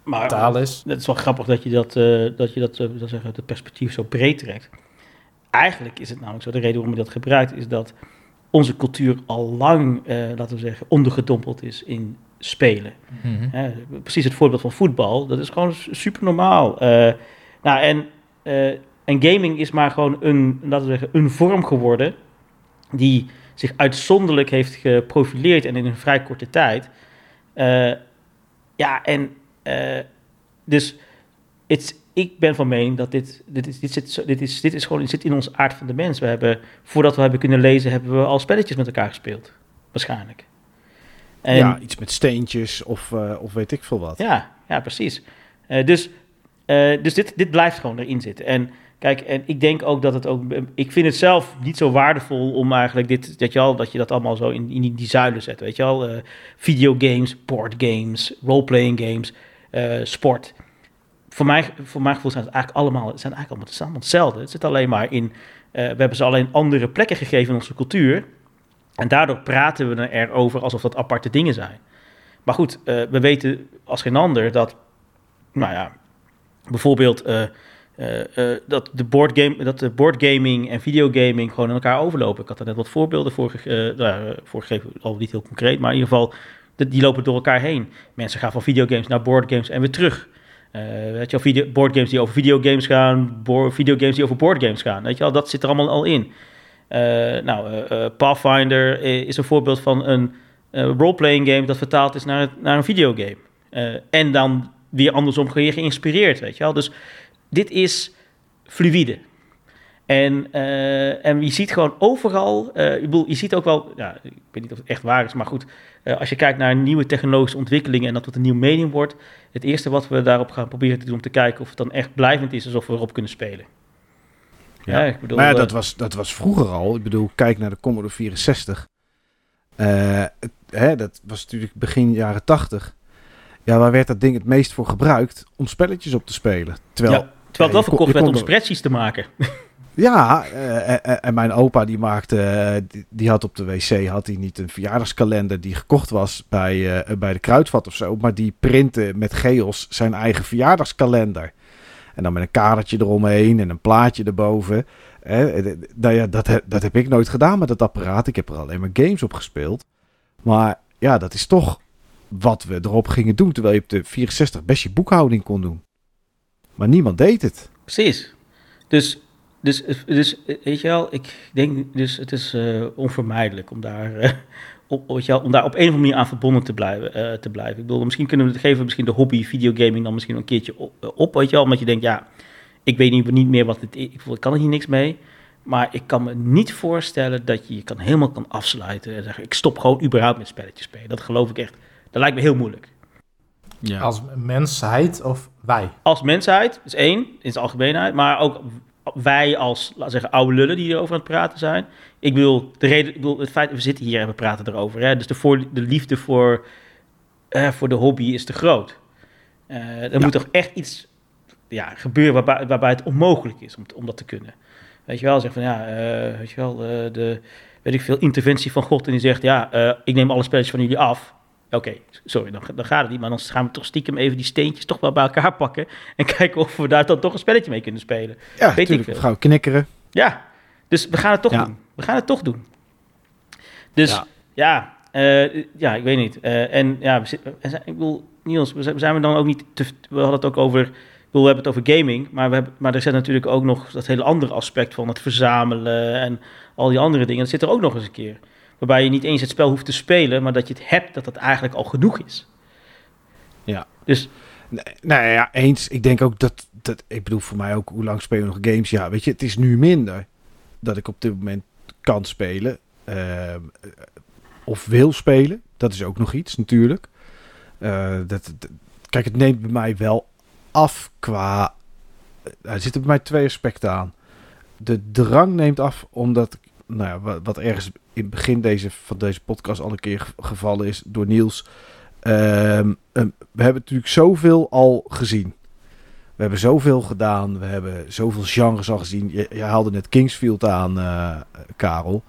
maar, taal is. Het is wel grappig dat je dat, uh, dat, je dat, uh, zeggen, het perspectief zo breed trekt. Eigenlijk is het namelijk zo, de reden waarom je dat gebruikt, is dat onze cultuur al lang, uh, laten we zeggen, ondergedompeld is in spelen. Mm -hmm. precies het voorbeeld van voetbal, dat is gewoon super normaal. nou, en en gaming is maar gewoon een, laten we zeggen, een vorm geworden die zich uitzonderlijk heeft geprofileerd en in een vrij korte tijd. Uh, ja, en uh, dus ik ben van mening dat dit, dit, is, dit, zit, dit, is, dit is gewoon zit in ons aard van de mens. We hebben, voordat we hebben kunnen lezen, hebben we al spelletjes met elkaar gespeeld. Waarschijnlijk. En, ja, iets met steentjes of, eh, of weet ik veel wat. Ja, ja precies. Eh, dus eh, dus dit, dit blijft gewoon erin zitten. En kijk, en ik denk ook dat het ook. Ik vind het zelf niet zo waardevol om eigenlijk dit. Dat je, al, dat, je dat allemaal zo in, in die, die zuilen zet. Weet je al? Eh, videogames, boardgames, roleplaying games, eh, sport. Voor mij, voor mijn gevoel zijn het eigenlijk allemaal, zijn eigenlijk allemaal, hetzelfde. Het zit alleen maar in. eh, we hebben ze alleen andere plekken gegeven in onze cultuur. En daardoor praten we erover alsof dat aparte dingen zijn. Maar goed, eh, we weten als geen ander dat, nou ja, bijvoorbeeld eh, eh, eh, dat, de boardgame, dat de boardgaming en videogaming gewoon in elkaar overlopen. Ik had er net wat voorbeelden voor, ge- eh, nou, voor gegeven, al niet heel concreet, maar in ieder geval, die lopen door elkaar heen. Mensen gaan van videogames naar boardgames en weer terug. Eh weet je wel, video, boardgames die over videogames gaan, videogames die over boardgames gaan. Weet je wel, dat zit er allemaal al in. Eh, nou, eh, Pathfinder is een voorbeeld van een roleplaying game dat vertaald is naar, naar een videogame. En dan weer andersom ge- geïnspireerd, weet je wel. Dus dit is fluïde. En, en je ziet gewoon overal, je ziet ook wel, ja, ik weet niet of het echt waar is, maar goed, eh, als je kijkt naar nieuwe technologische ontwikkelingen en dat het een nieuw medium wordt, het eerste wat we daarop gaan proberen te doen om te kijken of het dan echt blijvend is, is of we erop kunnen spelen. Ja. ik bedoel, maar ja, eh, dat was, dat was vroeger al. Ik bedoel, kijk naar de Commodore 64. Eh, het- hè, dat was natuurlijk begin jaren 80. Ja, waar werd dat ding het meest voor gebruikt? Om spelletjes op te spelen. Terwijl, Ja, Terwijl het wel verkocht werd om spreadsheets te maken. ja, eh, eh, eh, en mijn opa die maakte, die, had op de wc had hij niet een verjaardagskalender die gekocht was bij, bij de kruidvat of zo, maar die printte met geos zijn eigen verjaardagskalender. En dan met een kadertje eromheen en een plaatje erboven. Nou ja, dat, dat heb ik nooit gedaan met dat apparaat. Ik heb er alleen maar games op gespeeld. Maar ja, dat is toch wat we erop gingen doen. Terwijl je op de 64 best je boekhouding kon doen. Maar niemand deed het. Precies. Dus, dus, dus weet je wel, ik denk dus het is eh, onvermijdelijk om daar, eh, op, weet je wel, om daar op een of andere manier aan verbonden te blijven. eh, te blijven. Ik bedoel, misschien kunnen we het geven, misschien de hobby videogaming dan misschien een keertje op, eh, op weet je wel, omdat je denkt, ja, ik weet niet, niet meer wat het is, ik, kan er hier niks mee. Maar ik kan me niet voorstellen dat je je kan, helemaal kan afsluiten en zeggen, ik stop gewoon überhaupt met spelletjes spelen. Dat geloof ik echt. Dat lijkt me heel moeilijk. Ja. Als mensheid of wij? als mensheid, is één, in het algemeenheid, maar ook wij als, laten zeggen, oude lullen die erover aan het praten zijn. Ik bedoel, de reden, ik bedoel, het feit dat we zitten hier en we praten erover, hè, dus de, voor, de liefde voor, eh, voor de hobby is te groot. Eh, er Ja. moet toch echt iets ja, gebeuren waarbij, waarbij het onmogelijk is om, om dat te kunnen. Weet je wel, zeg van ja, eh, weet je wel, de, weet ik veel, interventie van God en die zegt, ja, ik neem alle spelletjes van jullie af. Oké, sorry, dan, dan gaat het niet. Maar dan gaan we toch stiekem even die steentjes toch wel bij elkaar pakken. En kijken of we daar dan toch een spelletje mee kunnen spelen. Ja, Weet ik. Gauw knikkeren. Ja, dus we gaan het toch Ja. doen. We gaan het toch doen. Dus Ja. ja, eh, ja, ik weet niet. Eh, en ja, we zijn- ik bedoel, Niels, we zijn, zijn we dan ook niet te, we hadden het ook over, ik bedoel, we hebben het over gaming, maar, we hebben, maar er zit natuurlijk ook nog dat hele andere aspect van het verzamelen en al die andere dingen. Dat zit er ook nog eens een keer. Waarbij je niet eens het spel hoeft te spelen, maar dat je het hebt, dat dat eigenlijk al genoeg is. Ja. Dus Nee, nou ja, eens. Ik denk ook dat, dat... Ik bedoel, voor mij ook, hoe lang speel je nog games? Ja, weet je, het is nu minder dat ik op dit moment kan spelen. ehm, eh, of wil spelen. Dat is ook nog iets, natuurlijk. Eh, dat, dat- kijk, het neemt bij mij wel af qua... eh, er zitten bij mij twee aspecten aan. De drang neemt af omdat... Nou ja, wat, wat ergens in het begin deze, van deze podcast al een keer ge- gevallen is door Niels... Ehm, ehm, we hebben natuurlijk zoveel al gezien. We hebben zoveel gedaan. We hebben zoveel genres al gezien. Je, je haalde net Kingsfield aan, eh, Karel.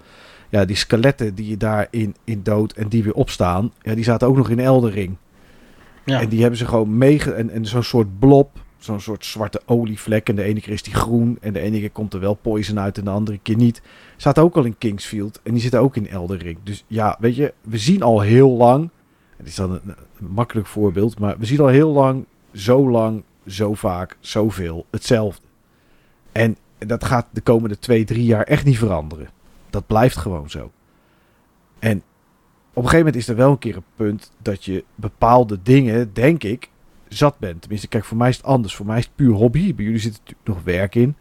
Ja, die skeletten die je daarin in dood en die weer opstaan. Ja, die zaten ook nog in Eldering. ja, En die hebben ze gewoon meege... En, en zo'n soort blob. Zo'n soort zwarte olievlek. En de ene keer is die groen. En de ene keer komt er wel poison uit. En de andere keer niet. Zaten ook al in Kingsfield. En die zitten ook in Eldering. Dus ja, weet je. We zien al heel lang... Het is dan een, een makkelijk voorbeeld. Maar we zien al heel lang... Zo lang, zo vaak, zoveel. Hetzelfde. En dat gaat de komende twee, drie jaar echt niet veranderen. Dat blijft gewoon zo. En op een gegeven moment is er wel een keer een punt dat je bepaalde dingen, denk ik, zat ben. Tenminste, kijk, voor mij is het anders. Voor mij is het puur hobby. Bij jullie zit natuurlijk nog werk in.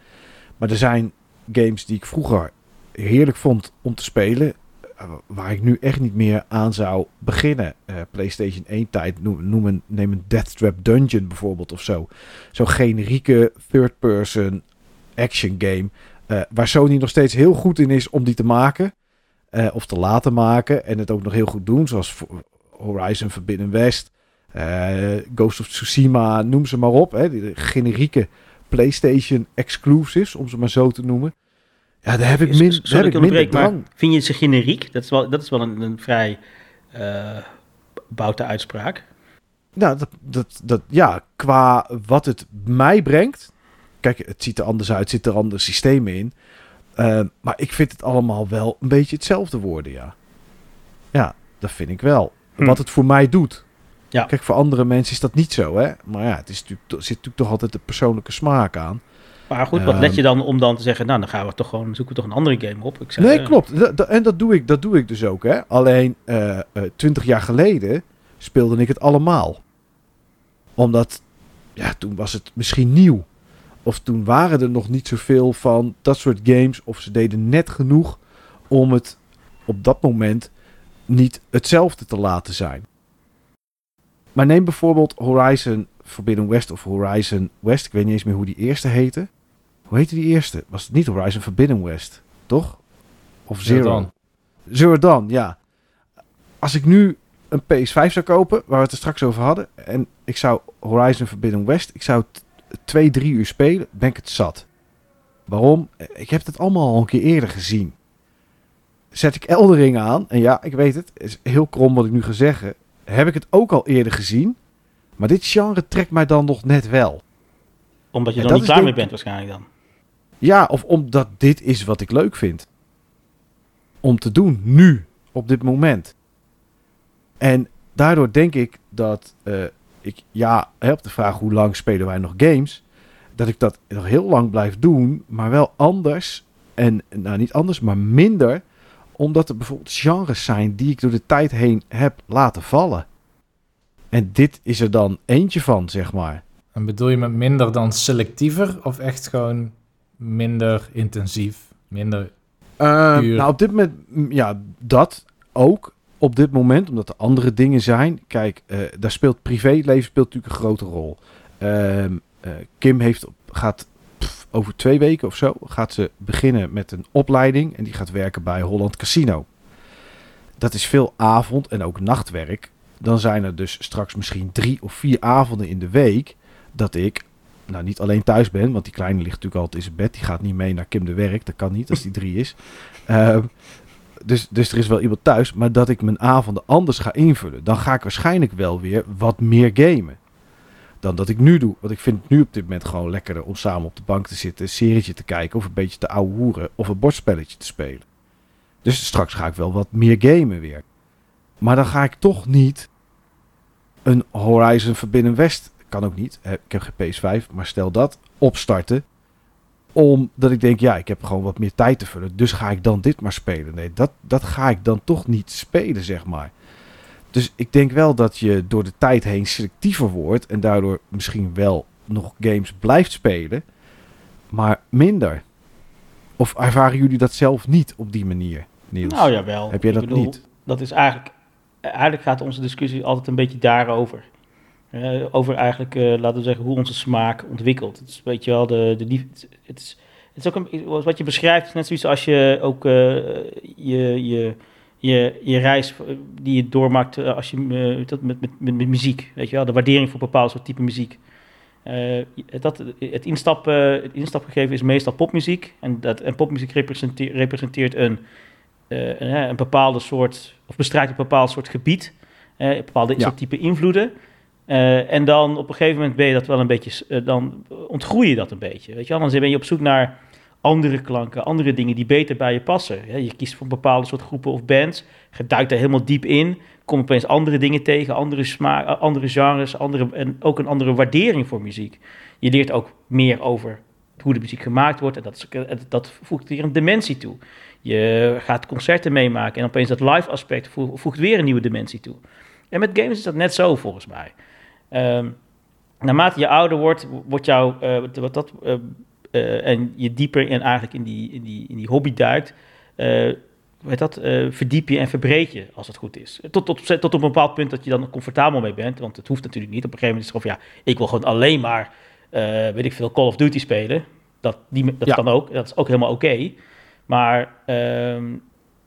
Maar er zijn games die ik vroeger heerlijk vond om te spelen. eh, Waar ik nu echt niet meer aan zou beginnen. Eh, PlayStation 1 tijd. Noem, noem neem een Deathtrap Dungeon bijvoorbeeld of zo. Zo'n generieke third-person action game. eh, waar Sony nog steeds heel goed in is om die te maken. of te laten maken. En het ook nog heel goed doen. Zoals Horizon Forbidden West. Eh, Ghost of Tsushima. Noem ze maar op. Hè, die generieke PlayStation exclusives. Om ze maar zo te noemen. Ja, daar heb ik, min, daar heb ik minder drang. vind je ze generiek? Dat is wel, dat is wel een, een vrij eh boute uitspraak. Nou, dat, dat, dat, ja, qua wat het mij brengt. Kijk, het ziet er anders uit, zitten er andere systemen in. Eh, maar ik vind het allemaal wel een beetje hetzelfde worden, ja. Ja, dat vind ik wel. Hm. Wat het voor mij doet. Ja. Kijk, voor andere mensen is dat niet zo, hè. Maar ja, het is natuurlijk, zit natuurlijk toch altijd de persoonlijke smaak aan. Maar goed, wat Ehm. let je dan om dan te zeggen, nou dan gaan we toch gewoon, zoeken we toch een andere game op. Ik zei, Nee, eh, klopt. Da- da- en dat doe, ik, dat doe ik dus ook, hè. Alleen, eh, eh, twintig jaar geleden speelde ik het allemaal. Omdat, ja, toen was het misschien nieuw. Of toen waren er nog niet zoveel van dat soort games. Of ze deden net genoeg om het op dat moment niet hetzelfde te laten zijn. Maar neem bijvoorbeeld Horizon Forbidden West of Horizon West. Ik weet niet eens meer hoe die eerste heette. Hoe heette die eerste? Was het niet Horizon Forbidden West? Toch? Of Zero Zero? Dawn. Zero Dawn, ja. Als ik nu een PS5 zou kopen, waar we het er straks over hadden, en ik zou Horizon Forbidden West, ik zou twee, drie uur spelen, ben ik het zat. Waarom? Ik heb het allemaal al een keer eerder gezien. Zet ik Eldering aan, en ja, ik weet het, is heel krom wat ik nu ga zeggen, heb ik het ook al eerder gezien, maar dit genre trekt mij dan nog net wel. Omdat je er niet klaar mee bent waarschijnlijk dan. Ja, of omdat dit is wat ik leuk vind. Om te doen, nu, op dit moment. En daardoor denk ik dat eh, ik, ja, op de vraag hoe lang spelen wij nog games, dat ik dat nog heel lang blijf doen, maar wel anders. En nou, niet anders, maar minder, omdat er bijvoorbeeld genres zijn die ik door de tijd heen heb laten vallen. En dit is er dan eentje van, zeg maar. En bedoel je met minder dan selectiever of echt gewoon minder intensief? Minder. Uur. nou, op dit moment, ja, dat ook. Op dit moment, omdat er andere dingen zijn. Kijk, eh, daar speelt privéleven speelt natuurlijk een grote rol. Ehm, eh, Kim heeft, op- gaat pff, over twee weken of zo, gaat ze beginnen met een opleiding. En die gaat werken bij Holland Casino. Dat is veel avond en ook nachtwerk. Dan zijn er dus straks misschien drie of vier avonden in de week dat ik nou niet alleen thuis ben, want die kleine ligt natuurlijk altijd in zijn bed. Die gaat niet mee naar Kim de werk. Dat kan niet als die drie is. Ehm, dus, dus er is wel iemand thuis. Maar dat ik mijn avonden anders ga invullen. Dan ga ik waarschijnlijk wel weer wat meer gamen. Dan dat ik nu doe. Want ik vind het nu op dit moment gewoon lekkerder om samen op de bank te zitten. Een serietje te kijken. Of een beetje te ouwehoeren. Of een bordspelletje te spelen. Dus straks ga ik wel wat meer gamen weer. Maar dan ga ik toch niet een Horizon Forbidden West kan ook niet. Ik heb geen PS5, maar stel dat opstarten. Omdat ik denk, ja, ik heb gewoon wat meer tijd te vullen. Dus ga ik dan dit maar spelen. Nee, dat, dat ga ik dan toch niet spelen, zeg maar. Dus ik denk wel dat je door de tijd heen selectiever wordt. En daardoor misschien wel nog games blijft spelen. Maar minder. Of ervaren jullie dat zelf niet op die manier, Niels? Nou jawel. Heb jij dat bedoel, niet? Dat is eigenlijk, eigenlijk gaat onze discussie altijd een beetje daarover. Eh, over eigenlijk, eh, laten we zeggen, hoe onze smaak ontwikkelt. Het is, weet je wel, de, de het, is, het is ook een, wat je beschrijft, is net zoiets als je ook eh, je, je, je, je reis eh, die je doormaakt eh, als je, eh, dat met, met, met, met muziek, weet je wel, de waardering voor bepaalde soort type muziek. Eh, dat, het, instap, eh, het instapgegeven is meestal popmuziek. En, dat, en popmuziek representeert, representeert een, eh, een, een bepaalde soort, of bestrijdt een bepaald soort gebied. een bepaalde Ja. soort type invloeden. En dan op een gegeven moment ben je dat wel een beetje, dan ontgroei je dat een beetje. Weet je wel? Dan ben je op zoek naar andere klanken, andere dingen die beter bij je passen. Je kiest voor bepaalde soort groepen of bands, je duikt daar helemaal diep in, komt opeens andere dingen tegen, andere smaak, eh, andere genres, andere, en ook een andere waardering voor muziek. Je leert ook meer over hoe de muziek gemaakt wordt en dat, eh, dat voegt weer een dimensie toe. Je gaat concerten meemaken en opeens dat live aspect vo- voegt weer een nieuwe dimensie toe. En met games is dat net zo volgens mij. Ehm, naarmate je ouder wordt, wordt jouw, uh, wat dat, uh, en je dieper in, eigenlijk in die, in die, in die hobby duikt, weet dat, verdiep je en verbreed je als het goed is. Tot, tot, tot op een bepaald punt dat je dan comfortabel mee bent, want het hoeft natuurlijk niet. Op een gegeven moment is het van, ja, ik wil gewoon alleen maar, weet ik veel, Call of Duty spelen. Dat, die, dat kan ook, dat is ook helemaal oké. Maar, ehm,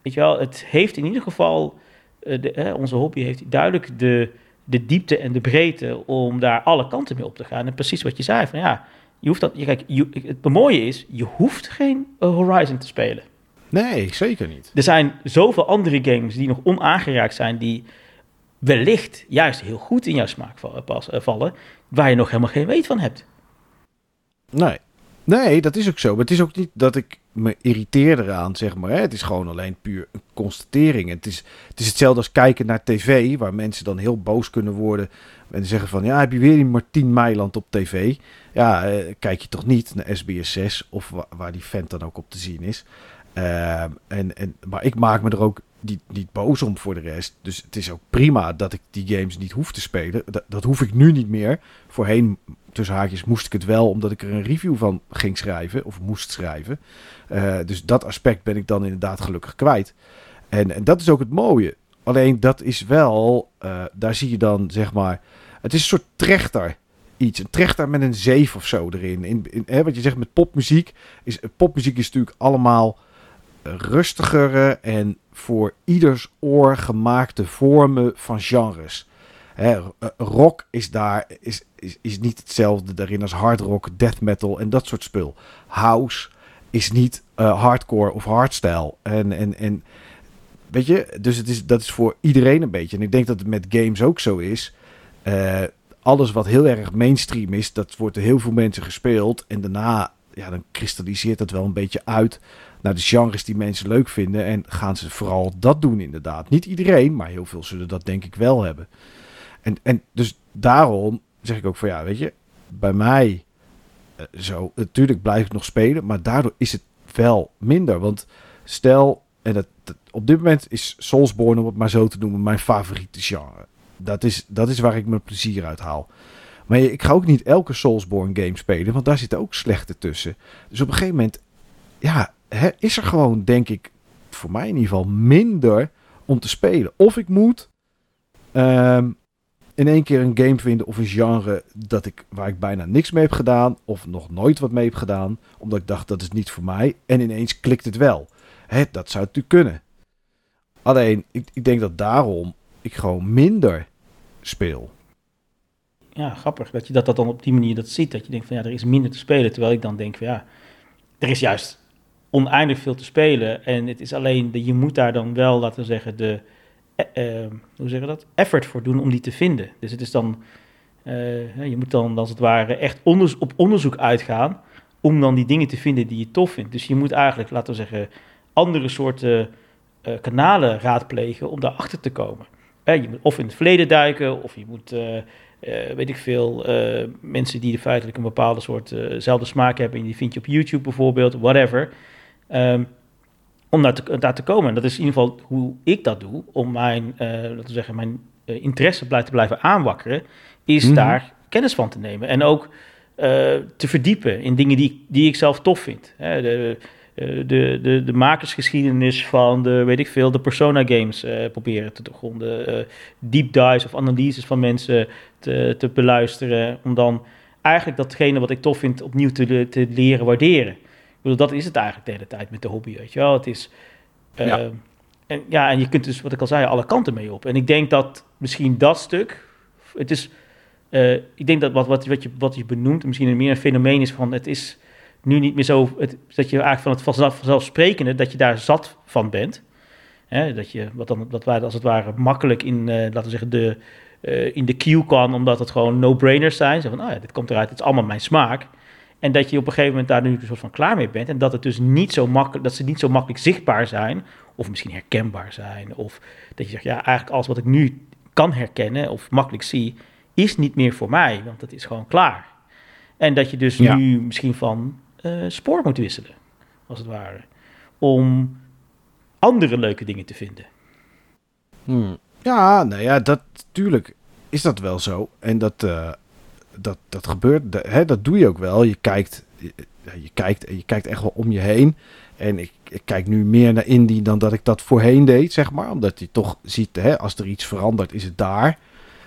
weet je wel, het heeft in ieder geval, de, onze hobby heeft duidelijk de de diepte en de breedte om daar alle kanten mee op te gaan. En precies wat je zei, van ja, je hoeft dat, je, kijk, je, het mooie is, je hoeft geen Horizon te spelen. Nee, zeker niet. Er zijn zoveel andere games die nog onaangeraakt zijn, die wellicht juist heel goed in jouw smaak eh, vallen, waar je nog helemaal geen weet van hebt. Nee, nee, dat is ook zo. Maar het is ook niet dat ik me irriteer eraan, zeg maar. Het is gewoon alleen puur een constatering. Het is, het is hetzelfde als kijken naar tv, waar mensen dan heel boos kunnen worden en zeggen van, ja, heb je weer die Martien Meiland op tv? Ja, eh, kijk je toch niet naar SBS 6 of waar die vent dan ook op te zien is. Uh, en, en, maar ik maak me er ook niet, niet boos om voor de rest. Dus het is ook prima dat ik die games niet hoef te spelen. Dat, dat hoef ik nu niet meer. Voorheen, tussen haakjes, moest ik het wel omdat ik er een review van ging schrijven of moest schrijven. Uh, dus dat aspect ben ik dan inderdaad gelukkig kwijt. En, en dat is ook het mooie. Alleen dat is wel, uh, daar zie je dan zeg maar, het is een soort trechter iets. Een trechter met een zeef of zo erin. In, in, hè, wat je zegt met popmuziek. Is, popmuziek is natuurlijk allemaal rustigere en voor ieders oor gemaakte vormen van genres. Hè, rock is daar is, is, is niet hetzelfde daarin als hard rock, death metal en dat soort spul. House is niet uh, hardcore of hardstyle. En, en, en weet je, dus het is, dat is voor iedereen een beetje. En ik denk dat het met games ook zo is. Uh, alles wat heel erg mainstream is, dat wordt door heel veel mensen gespeeld. En daarna, ja, dan kristalliseert dat wel een beetje uit naar de genres die mensen leuk vinden. En gaan ze vooral dat doen, inderdaad. Niet iedereen, maar heel veel zullen dat denk ik wel hebben. En, en dus daarom zeg ik ook van ja, weet je, bij mij uh, zo, natuurlijk blijf ik nog spelen, maar daardoor is het wel minder. Want stel, en dat, op dit moment is Soulsborne, om het maar zo te noemen, mijn favoriete genre. Dat is, dat is waar ik mijn plezier uit haal. Maar ik ga ook niet elke Soulsborne game spelen, want daar zitten ook slechte tussen. Dus op een gegeven moment, ja, hè, is er gewoon, denk ik, voor mij in ieder geval minder om te spelen. Of ik moet um, in één keer een game vinden of een genre dat ik, waar ik bijna niks mee heb gedaan, of nog nooit wat mee heb gedaan, omdat ik dacht dat is niet voor mij. En ineens klikt het wel. Hè, dat zou natuurlijk kunnen. Alleen, ik, ik denk dat daarom ik gewoon minder speel. Ja, grappig dat je dat, dat dan op die manier dat ziet. Dat je denkt van ja, er is minder te spelen. Terwijl ik dan denk van ja, er is juist oneindig veel te spelen. En het is alleen, de, je moet daar dan wel, laten zeggen, de, uh, hoe zeggen dat? Effort voor doen om die te vinden. Dus het is dan, uh, je moet dan als het ware echt op onderzoek uitgaan om dan die dingen te vinden die je tof vindt. Dus je moet eigenlijk, laten we zeggen, andere soorten uh, kanalen raadplegen om daarachter te komen. je moet of in het verleden duiken, of je moet, weet ik veel, mensen die feitelijk een bepaalde soort zelfde smaak hebben, en die vind je op YouTube bijvoorbeeld, whatever. Um, om daar te, daar te komen. En dat is in ieder geval hoe ik dat doe, om mijn, uh, laten we zeggen, mijn uh, interesse te blijven aanwakkeren, is mm -hmm. daar kennis van te nemen. En ook uh, te verdiepen in dingen die, die ik zelf tof vind. Hè, de, de, de, de makersgeschiedenis van de, weet ik veel, de Persona games proberen te doorgronden. deep dives of analyses van mensen te, te beluisteren. Om dan eigenlijk datgene wat ik tof vind opnieuw te, te leren waarderen bedoel, dat is het eigenlijk de hele tijd met de hobby, weet je wel. Het is... Uh, ja. En, ja, en je kunt dus, wat ik al zei, alle kanten mee op. En ik denk dat misschien dat stuk... Het is... Uh, ik denk dat wat, wat, wat, je, wat je benoemt misschien meer een fenomeen is van... Het is nu niet meer zo... Het, dat je eigenlijk van het vanzelf, vanzelfsprekende... dat je daar zat van bent. Hè, dat je, wat dan, dat wij als het ware makkelijk in, uh, laten we zeggen, de, uh, in de queue kan... omdat het gewoon no-brainers zijn. Zo van, oh ja, dit komt eruit, het is allemaal mijn smaak... En dat je op een gegeven moment daar nu een soort van klaar mee bent. En dat, het dus niet zo makkelijk, dat ze niet zo makkelijk zichtbaar zijn. Of misschien herkenbaar zijn. Of dat je zegt, ja, eigenlijk alles wat ik nu kan herkennen of makkelijk zie, is niet meer voor mij. Want dat is gewoon klaar. En dat je dus ja. nu misschien van uh, spoor moet wisselen, als het ware. Om andere leuke dingen te vinden. Hmm. Ja, nou ja, dat, tuurlijk is dat wel zo. En dat, uh, dat, dat gebeurt, dat, hè, dat doe je ook wel. Je kijkt, je, je kijkt, je kijkt echt wel om je heen. En ik, ik, kijk nu meer naar indie dan dat ik dat voorheen deed, zeg maar. Omdat je toch ziet, hè, als er iets verandert, is het daar.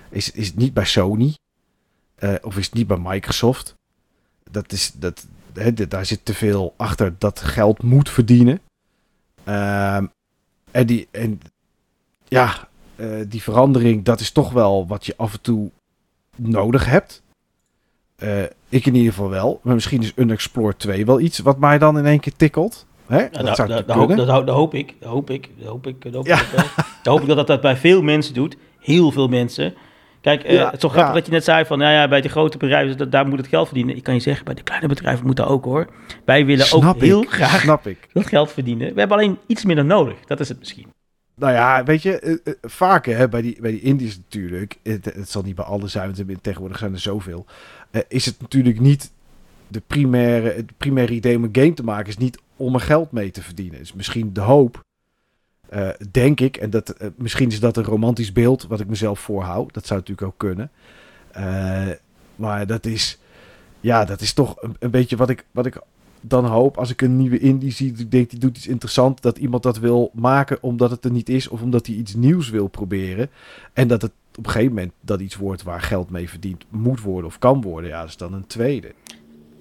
Is, is het niet bij Sony. Uh, of is het niet bij Microsoft. Dat is, dat, hè, daar zit te veel achter dat geld moet verdienen. Uh, en, die, en ja, uh, die verandering, dat is toch wel wat je af en toe nodig hebt. Uh, ik in ieder geval wel. Maar misschien is Unexplored 2 wel iets wat mij dan in één keer tikkelt. Hè? Dat, zou dat, hoop, dat, dat, hoop ik. Dat hoop ik. Dat hoop ik. Dat hoop, ja. ik, dat hoop ik dat dat bij veel mensen doet. Heel veel mensen. Kijk, uh, het is zo grappig dat je net zei van, nou ja, bij de grote bedrijven, dat, daar moet het geld verdienen. Ik kan je zeggen, bij de kleine bedrijven moet dat ook hoor. Wij willen snap ook ik, heel graag snap ik. dat geld verdienen. We hebben alleen iets minder nodig. Dat is het misschien. Nou ja, weet je, uh, uh, vaker hè, bij, die, bij die Indiërs natuurlijk, het, het, zal niet bij alle zijn, want tegenwoordig zijn er zoveel, is het natuurlijk niet de primaire, het primaire idee om een game te maken, is niet om er geld mee te verdienen. Is misschien de hoop uh, denk ik, en dat, uh, misschien is dat een romantisch beeld wat ik mezelf voorhoud. Dat zou natuurlijk ook kunnen. Maar dat is, ja, dat is toch een, een, beetje wat ik, wat ik dan hoop als ik een nieuwe indie zie. Ik denk, die doet iets interessants. Dat iemand dat wil maken omdat het er niet is. Of omdat hij iets nieuws wil proberen. En dat het op een gegeven moment dat iets wordt waar geld mee verdiend moet worden of kan worden. Ja, dat is dan een tweede.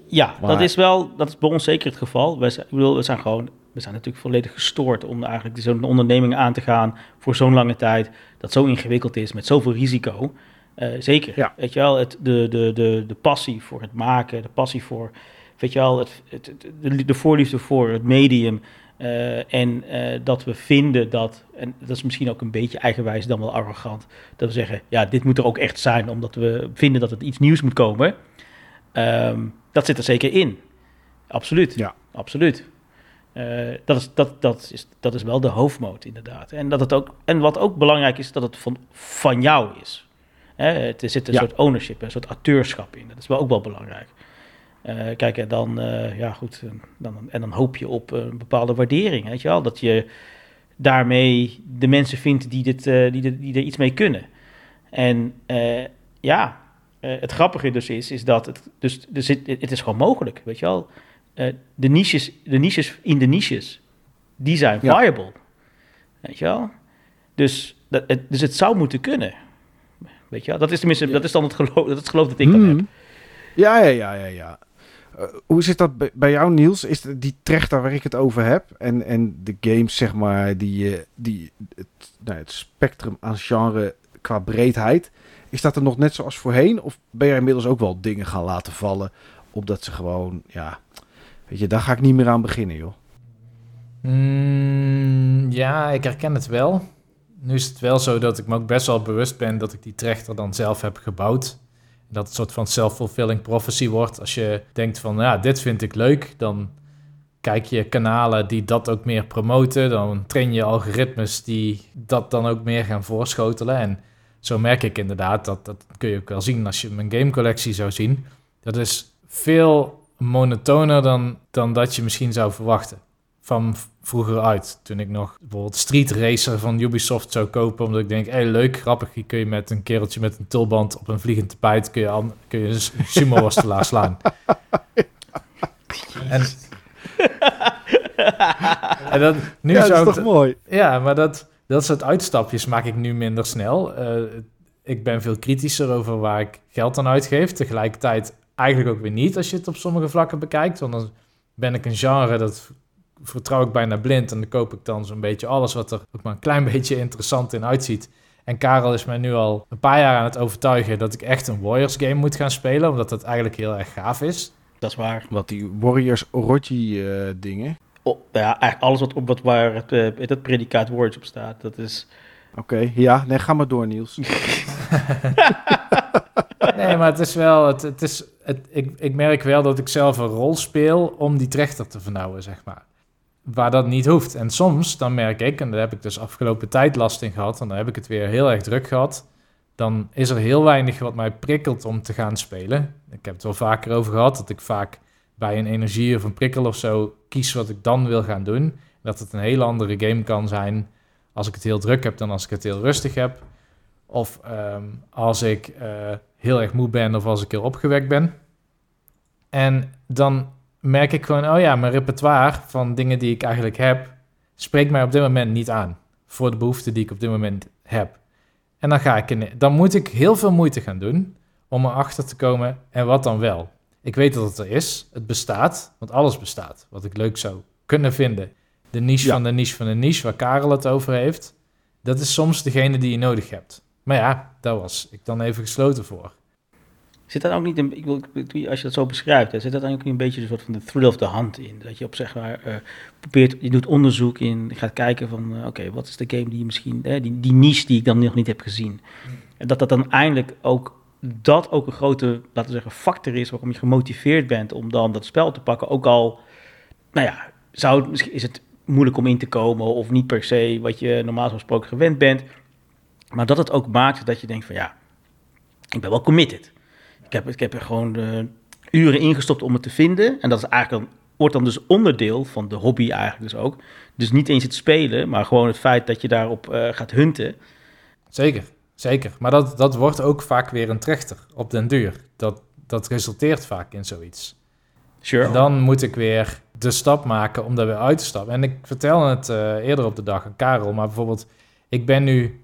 Ja, maar, dat is wel, dat is bij ons zeker het geval. Wij zijn, ik bedoel, we zijn gewoon we zijn natuurlijk volledig gestoord om eigenlijk zo'n onderneming aan te gaan voor zo'n lange tijd. Dat zo ingewikkeld is, met zoveel risico. Uh, zeker. Ja. Weet je wel, het, de, de, de, de passie voor het maken, de passie voor, weet je wel, het, het, de, de voorliefde voor het medium. Uh, en uh, dat we vinden dat, en dat is misschien ook een beetje eigenwijs dan wel arrogant, dat we zeggen, ja, dit moet er ook echt zijn, omdat we vinden dat het iets nieuws moet komen. Um, dat zit er zeker in. Absoluut. Ja. Absoluut. Uh, dat, is, dat, dat, is, dat is wel de hoofdmoot, inderdaad. En, dat het ook, en wat ook belangrijk is, dat het van, van jou is. Hè, er zit een ja. soort ownership, een soort auteurschap in. Dat is wel ook wel belangrijk. Uh, kijk, en dan, uh, ja goed, dan, en dan hoop je op een bepaalde waardering, weet je wel. Dat je daarmee de mensen vindt die, dit, die, dit, die er iets mee kunnen. En ja, het grappige dus is, is dat het, dus, dus het, het is gewoon mogelijk, weet je wel. Uh, de, niches, de niches in de niches, die zijn ja. viable. Weet je wel? Dus, dat, het, dus het zou moeten kunnen. Weet je wel? Dat is tenminste, ja. dat is dan het geloof, dat, is het geloof dat ik dan heb. Ja, ja, ja, ja, ja. Uh, hoe zit dat bij, jou, Niels? Is die trechter waar ik het over heb en, en de games, zeg maar, die, die het, nou, het spectrum aan genre qua breedheid, is dat er nog net zoals voorheen? Of ben je inmiddels ook wel dingen gaan laten vallen, omdat ze gewoon, ja, Weet je, daar ga ik niet meer aan beginnen, joh. Mm, ja, ik herken het wel. Nu is het wel zo dat ik me ook best wel bewust ben dat ik die trechter dan zelf heb gebouwd. Dat het soort van self-fulfilling prophecy wordt. Als je denkt van, ja, dit vind ik leuk, dan kijk je kanalen die dat ook meer promoten. Dan train je algoritmes die dat dan ook meer gaan voorschotelen. En zo merk ik inderdaad, dat, dat kun je ook wel zien als je mijn gamecollectie zou zien. Dat is veel monotoner dan, dan dat je misschien zou verwachten. Van vroeger uit. Toen ik nog bijvoorbeeld Street Racer van Ubisoft zou kopen. Omdat ik denk, hé hey, leuk, grappig. Hier kun je met een kereltje met een tulband op een vliegend tapijt... kun je, kun je een sumo-worstelaar slaan. en, en dat, nu ja, zou dat is toch mooi? Ja, maar dat, dat soort uitstapjes maak ik nu minder snel. Uh, ik ben veel kritischer over waar ik geld aan uitgeef. Tegelijkertijd eigenlijk ook weer niet als je het op sommige vlakken bekijkt. Want dan ben ik een genre dat vertrouw ik bijna blind. En dan koop ik dan zo'n beetje alles wat er ook maar een klein beetje interessant in uitziet. En Karel is mij nu al een paar jaar aan het overtuigen dat ik echt een Warriors game moet gaan spelen. Omdat dat eigenlijk heel erg gaaf is. Dat is waar. Wat die Warriors Orochi uh, dingen. Oh, ja, eigenlijk alles wat op wat waar het, uh, het predicaat Warriors op staat. Dat is... Oké, okay, ja. Nee, ga maar door Niels. nee, maar het is wel... Het, het is, het, ik, ik merk wel dat ik zelf een rol speel om die trechter te vernauwen, zeg maar. Waar dat niet hoeft. En soms, dan merk ik, en daar heb ik dus afgelopen tijd last in gehad... en dan heb ik het weer heel erg druk gehad... dan is er heel weinig wat mij prikkelt om te gaan spelen. Ik heb het wel vaker over gehad, dat ik vaak bij een energie of een prikkel of zo... kies wat ik dan wil gaan doen. Dat het een heel andere game kan zijn als ik het heel druk heb dan als ik het heel rustig heb. Of um, als ik uh, heel erg moe ben of als ik heel opgewekt ben. En dan merk ik gewoon, oh ja, mijn repertoire van dingen die ik eigenlijk heb, spreekt mij op dit moment niet aan. Voor de behoeften die ik op dit moment heb. En dan ga ik in, dan moet ik heel veel moeite gaan doen om erachter te komen en wat dan wel. Ik weet dat het er is, het bestaat, want alles bestaat. Wat ik leuk zou kunnen vinden. De niche Ja. van de niche van de niche, waar Karel het over heeft. Dat is soms degene die je nodig hebt. Maar ja, daar was ik dan even gesloten voor. Zit dat ook niet, een, ik wil, als je dat zo beschrijft, hè, zit dat dan ook een beetje een soort van de thrill of the hunt in? Dat je op zeg maar eh, probeert, je doet onderzoek in, gaat kijken van, eh, oké, wat is de game die misschien, die, die niche die ik dan nog niet heb gezien. En dat dat dan eindelijk ook, dat ook een grote, laten we zeggen, factor is waarom je gemotiveerd bent om dan dat spel te pakken. Ook al, nou ja, zou is het moeilijk om in te komen of niet per se wat je normaal gesproken gewend bent. Maar dat het ook maakt dat je denkt van ja, ik ben wel committed. Ik heb, ik heb er gewoon eh, uren ingestopt om het te vinden. En dat is eigenlijk dan, wordt dan dus onderdeel van de hobby eigenlijk dus ook. Dus niet eens het spelen, maar gewoon het feit dat je daarop eh, gaat hunten. Zeker, zeker. Maar dat, dat wordt ook vaak weer een trechter op den duur. Dat, dat resulteert vaak in zoiets. Sure. En dan moet ik weer de stap maken om daar weer uit te stappen. En ik vertelde het eh, eerder op de dag aan Karel, maar bijvoorbeeld, ik ben nu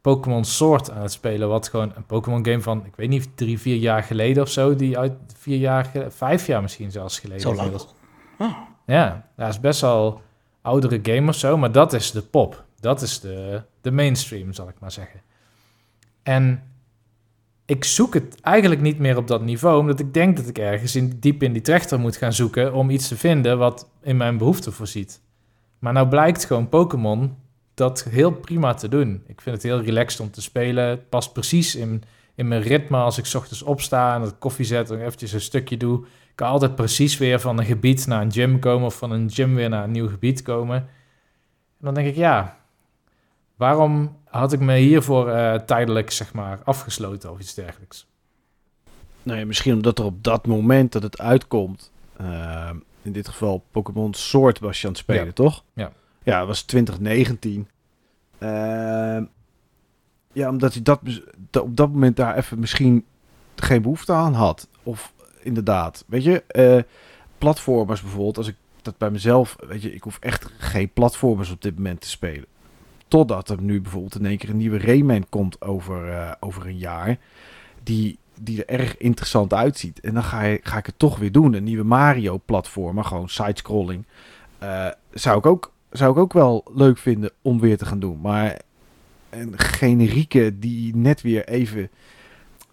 Pokémon Sword aan het spelen, wat gewoon een Pokémon game van, ik weet niet, drie, vier jaar geleden of zo, die uit vier jaar, vijf jaar misschien zelfs geleden. Zo lang. Oh. Ja, dat is best wel oudere game of zo, maar dat is de pop. Dat is de, de mainstream, zal ik maar zeggen. En ik zoek het eigenlijk niet meer op dat niveau, omdat ik denk dat ik ergens in, diep in die trechter moet gaan zoeken om iets te vinden wat in mijn behoeften voorziet. Maar nou blijkt gewoon Pokémon dat heel prima te doen. Ik vind het heel relaxed om te spelen. Het past precies in, in mijn ritme als ik 's ochtends opsta en het koffie zet en eventjes een stukje doe. Ik kan altijd precies weer van een gebied naar een gym komen of van een gym weer naar een nieuw gebied komen. En dan denk ik, ja, waarom had ik me hiervoor eh, tijdelijk, zeg maar, afgesloten of iets dergelijks? Nou ja, misschien omdat er op dat moment dat het uitkomt, ehm, in dit geval Pokémon Sword was je aan het spelen, Ja. toch? Ja. Ja, het was 2019. Ehm, ja, omdat hij dat, op dat moment daar even misschien geen behoefte aan had. Of inderdaad, weet je, eh platformers bijvoorbeeld, als ik dat bij mezelf, weet je, ik hoef echt geen platformers op dit moment te spelen. Totdat er nu bijvoorbeeld in één keer een nieuwe Rayman komt over, eh, over een jaar. Die, die er erg interessant uitziet. En dan ga, ga ik het toch weer doen. Een nieuwe Mario-platform, maar gewoon sidescrolling. Eh zou, ik ook, zou ik ook wel leuk vinden om weer te gaan doen. Maar een generieke die net weer even...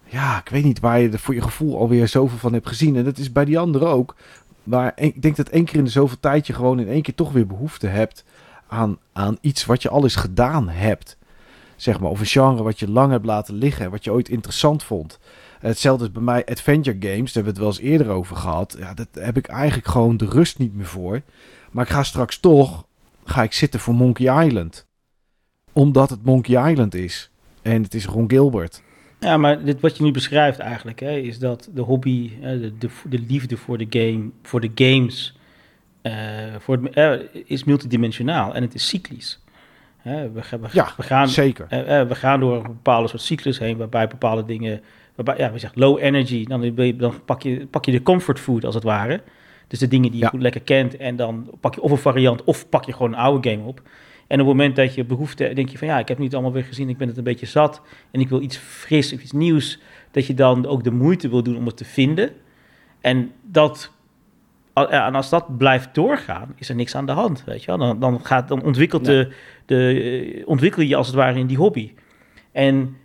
Ja, ik weet niet waar je er voor je gevoel alweer zoveel van hebt gezien. En dat is bij die anderen ook. Maar ik denk dat één keer in de zoveel tijd je gewoon in één keer toch weer behoefte hebt aan, aan iets wat je al eens gedaan hebt. Zeg maar, of een genre wat je lang hebt laten liggen, wat je ooit interessant vond. Hetzelfde is bij mij Adventure Games, daar hebben we het wel eens eerder over gehad. Ja, dat heb ik eigenlijk gewoon de rust niet meer voor. Maar ik ga straks toch, ga ik zitten voor Monkey Island. Omdat het Monkey Island is. En het is Ron Gilbert. Ja, maar dit, wat je nu beschrijft eigenlijk, hè, is dat de hobby, hè, de, de, de liefde voor de game, voor de games, eh, voor het, eh, is multidimensionaal en het is cyclisch. Hè, we, gaan- we, Ja, we gaan, Zeker. eh, we gaan door een bepaalde soort cyclus heen, waarbij bepaalde dingen, waarbij, ja, we zeggen low energy, dan, dan pak, je, pak je de comfort food als het ware. Dus de dingen die je Ja. goed lekker kent en dan pak je of een variant of pak je gewoon een oude game op. En op het moment dat je behoefte, denk je van ja, ik heb nu het allemaal weer gezien, ik ben het een beetje zat en ik wil iets fris of iets nieuws, dat je dan ook de moeite wil doen om het te vinden. En dat, en als dat blijft doorgaan, is er niks aan de hand, weet je wel. Dan, dan, gaat, dan ontwikkelt de, de, ontwikkel je als het ware in die hobby. En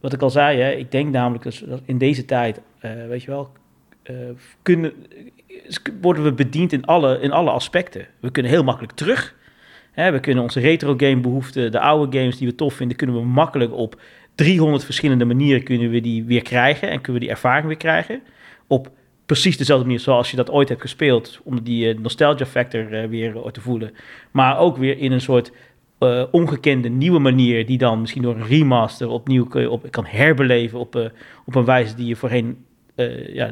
wat ik al zei, hè, ik denk namelijk dat in deze tijd, eh, weet je wel, eh, kunnen, worden we bediend in alle, in alle aspecten. We kunnen heel makkelijk terug. Hè, we kunnen onze retro game behoeften, de oude games die we tof vinden, kunnen we makkelijk op 300 verschillende manieren kunnen we die weer krijgen en kunnen we die ervaring weer krijgen. Op precies dezelfde manier zoals je dat ooit hebt gespeeld, om die eh, nostalgia factor eh, weer eh, te voelen. Maar ook weer in een soort ongekende nieuwe manier, die dan misschien door een remaster opnieuw op, kan herbeleven op, op een wijze die je voorheen ja,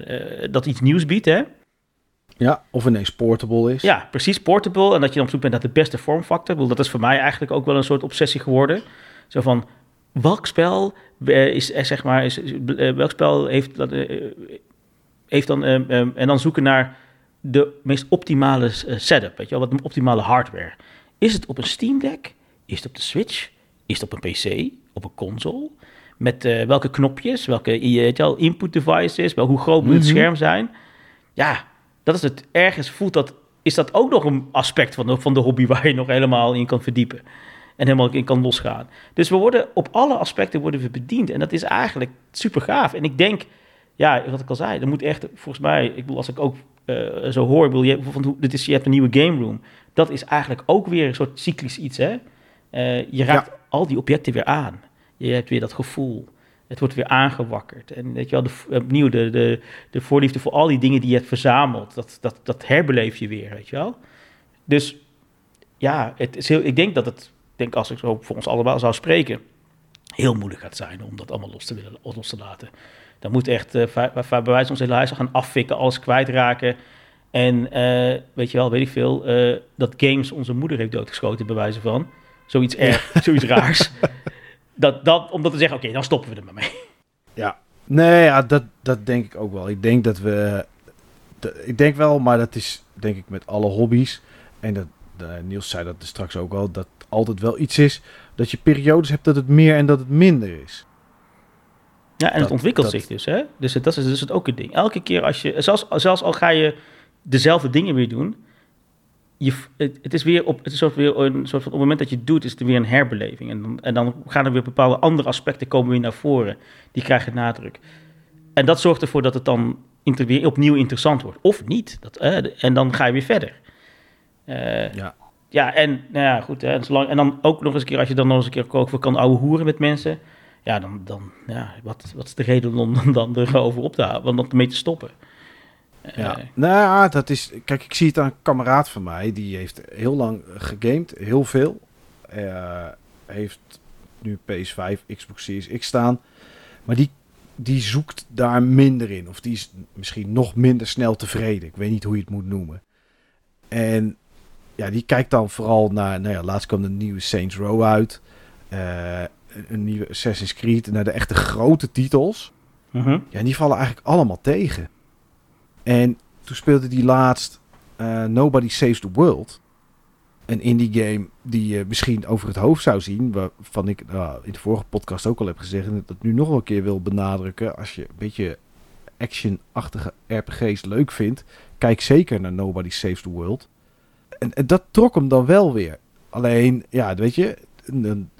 dat iets nieuws biedt. Hè? Ja, of ineens portable is. Ja, precies, portable. En dat je dan op zoek bent naar de beste vormfactor. Ik bedoel, dat is voor mij eigenlijk ook wel een soort obsessie geworden. Zo van, welk spel eh, is eh, zeg maar, is, eh, welk spel heeft dat, heeft dan, en dan zoeken naar de meest optimale setup, weet je wel, wat de optimale hardware. Is het op een Steam Deck? Is het op de Switch? Is het op een PC? Op een console? Met welke knopjes, welke weet je wel, input devices, wel, hoe groot moet het Mhm. scherm zijn? Ja, dat is het. Ergens voelt dat, is dat ook nog een aspect van de, van de hobby waar je nog helemaal in kan verdiepen. En helemaal in kan losgaan. Dus we worden op alle aspecten worden we bediend. En dat is eigenlijk super gaaf. En ik denk, ja, wat ik al zei, er moet echt, volgens mij, ik bedoel, als ik ook eh, zo hoor, ik bedoel, je, van, hoe- dit is, je hebt een nieuwe game room. Dat is eigenlijk ook weer een soort cyclisch iets, hè? Eh, je raakt al die objecten weer aan. Je hebt weer dat gevoel. Het wordt weer aangewakkerd. En weet je wel, de, opnieuw de, de, de voorliefde voor al die dingen die je hebt verzameld, dat, dat, dat herbeleef je weer, weet je wel. Dus ja, het is heel, ik denk dat het, denk als ik zo voor ons allemaal zou spreken, heel moeilijk gaat zijn om dat allemaal los te, willen, los te laten. Dan moet echt, va- bij wijze ons hele huis gaan afvikken, alles kwijtraken. En eh, weet je wel, weet ik veel, eh, dat Games onze moeder heeft doodgeschoten, bij wijze van. Zoiets erg, zoiets raars. Dat, dat, om dat te zeggen, oké, dan stoppen we er maar mee. Nee, ja, dat, dat denk ik ook wel. Ik denk dat we. ik denk wel, maar dat is denk ik met alle hobby's. En dat, Niels zei dat er straks ook al. Dat altijd wel iets is. Dat je periodes hebt dat het meer en dat het minder is. Ja, en het Dat- ontwikkelt dat- zich dus, hè? Dus het- dat is dus het ook een ding. Elke keer als je, zelfs, zelfs al ga je dezelfde dingen weer doen, je, het, het is weer op, het is soort weer een soort van, op het moment dat je het doet, is het weer een herbeleving. En dan, en dan gaan er weer bepaalde andere aspecten komen weer naar voren. Die krijgen nadruk. En dat zorgt ervoor dat het dan inter- weer opnieuw interessant wordt. Of niet. Dat, eh, en dan ga je weer verder. Eh, Ja. ja, en nou ja, goed. Hè, en, zolang, en dan ook nog eens een keer, als je dan nog eens een keer over kan ouwe hoeren met mensen. Ja, dan, dan ja, wat, wat is de reden om dan, dan erover op te houden? Want om ermee te stoppen. Ja. Eh, nou dat is. Kijk, ik zie het aan een kameraad van mij. Die heeft heel lang gegamed. Heel veel. Eh, heeft nu PS5, Xbox Series X staan. Maar die, die zoekt daar minder in. Of die is misschien nog minder snel tevreden. Ik weet niet hoe je het moet noemen. En ja, die kijkt dan vooral naar. Nou ja, laatst kwam de nieuwe Saints Row uit. Eh, een- nieuwe Assassin's Creed. Naar de echte grote titels. mhm. Ja, en die vallen eigenlijk allemaal tegen. En toen speelde die laatst eh, Nobody Saves the World. Een indie game die je misschien over het hoofd zou zien. Waarvan ik nou, in de vorige podcast ook al heb gezegd. En dat nu nog een keer wil benadrukken. Als je een beetje action-achtige RPG's leuk vindt. Kijk zeker naar Nobody Saves the World. En, dat trok hem dan wel weer. Alleen, ja, weet je.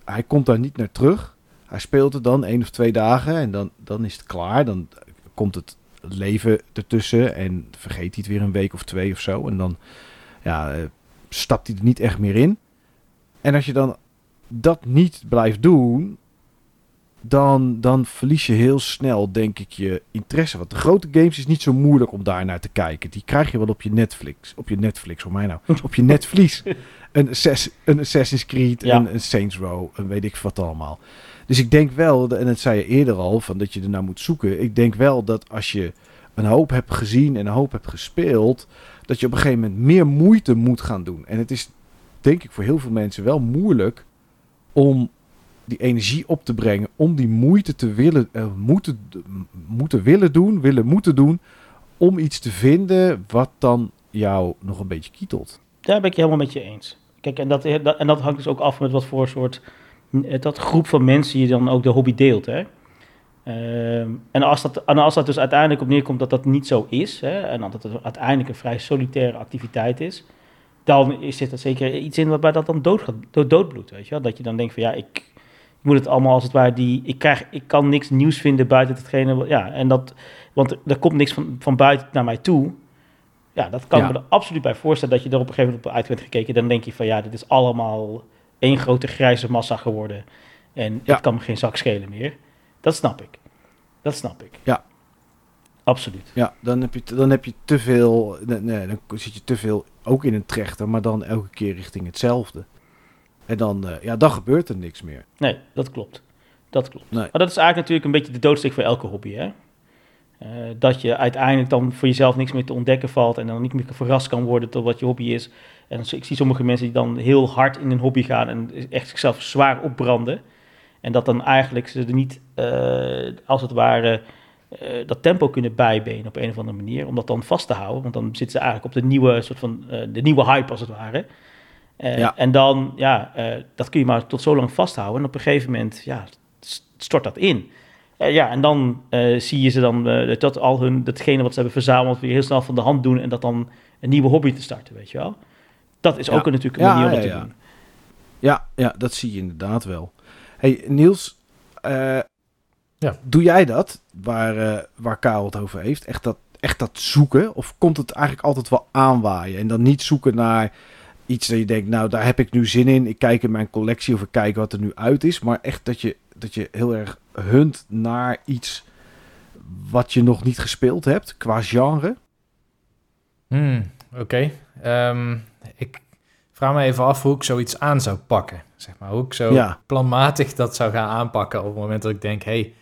hij komt daar niet naar terug. Hij speelt het dan één of twee dagen en dan, dan is het klaar. Dan komt het leven ertussen en vergeet hij het weer een week of twee of zo. En dan ja, eh, stapt hij er niet echt meer in. En als je dan dat niet blijft doen, dan, dan verlies je heel snel, denk ik, je interesse. Want de grote games is niet zo moeilijk om daar naar te kijken. Die krijg je wel op je Netflix. Op je Netflix, voor mij nou. Op je Netflix. Een, Assass- een Assassin's Creed, Ja. een, een Saints Row, een weet ik wat allemaal. Dus ik denk wel, en dat zei je eerder al, van dat je er naar moet zoeken. Ik denk wel dat als je een hoop hebt gezien en een hoop hebt gespeeld, dat je op een gegeven moment meer moeite moet gaan doen. En het is, denk ik, voor heel veel mensen wel moeilijk om die energie op te brengen, om die moeite te willen, eh, moeten, moeten willen doen, willen moeten doen, om iets te vinden wat dan jou nog een beetje kietelt. Daar ben ik helemaal met je eens. Kijk, en dat, en dat hangt dus ook af met wat voor soort dat groep van mensen je dan ook de hobby deelt. Hè? Ehm, en, als dat, en als dat dus uiteindelijk op neerkomt dat dat niet zo is, hè, en dat het uiteindelijk een vrij solitaire activiteit is, dan is zit er zeker iets in waarbij dat dan dood, gaat- dood, doodbloedt. Weet je wel? Dat je dan denkt van ja, ik, ik moet het allemaal als het ware, die, ik, krijg, ik kan niks nieuws vinden buiten hetgene. wat- Ja, en dat, want er komt niks van, van buiten naar mij toe. Ja, dat kan Ja. ik me er absoluut bij voorstellen dat je er op een gegeven moment op uit bent gekeken. Dan denk je van ja, dit is allemaal één grote grijze massa geworden. En Ja. het kan me geen zak schelen meer. Dat snap ik. Dat snap ik. Ja. Absoluut. Ja, dan heb je, te- dan heb je te veel, nee, nee, dan zit je te veel ook in een trechter, maar dan elke keer richting hetzelfde. En dan, eh, ja, dan gebeurt er niks meer. Nee, dat klopt. Dat klopt. Nee. Maar dat is eigenlijk natuurlijk een beetje de doodsteek voor elke hobby. Hè? Eh, dat je uiteindelijk dan voor jezelf niks meer te ontdekken valt en dan niet meer verrast kan worden tot wat je hobby is. En ik zie sommige mensen die dan heel hard in een hobby gaan en echt zichzelf zwaar opbranden. En dat dan eigenlijk ze er niet, eh, als het ware, eh, dat tempo kunnen bijbenen op een of andere manier. Om dat dan vast te houden. Want dan zitten ze eigenlijk op de nieuwe, soort van, de nieuwe hype als het ware. Ja. En dan, ja, dat kun je maar tot zo lang vasthouden. En op een gegeven moment, ja, stort dat in. Eh, ja, en dan eh, zie je ze dan eh, dat al hun, datgene wat ze hebben verzameld, weer heel snel van de hand doen. En dat dan een nieuwe hobby te starten, weet je wel. Dat is Ja. ook een, natuurlijk een Ja, manier om ja, het te ja. doen. Ja, ja, dat zie je inderdaad wel. Hey Niels, eh, Ja. doe jij dat waar, waar Karel het over heeft? Echt dat, echt dat zoeken? Of komt het eigenlijk altijd wel aanwaaien? En dan niet zoeken naar iets dat je denkt, nou daar heb ik nu zin in. Ik kijk in mijn collectie of ik kijk wat er nu uit is. Maar echt dat je, dat je heel erg hunt naar iets wat je nog niet gespeeld hebt qua genre. Hmm, Oké. Ehm, ik vraag me even af hoe ik zoiets aan zou pakken. Zeg maar, hoe ik zo Ja. planmatig dat zou gaan aanpakken op het moment dat ik denk... hey,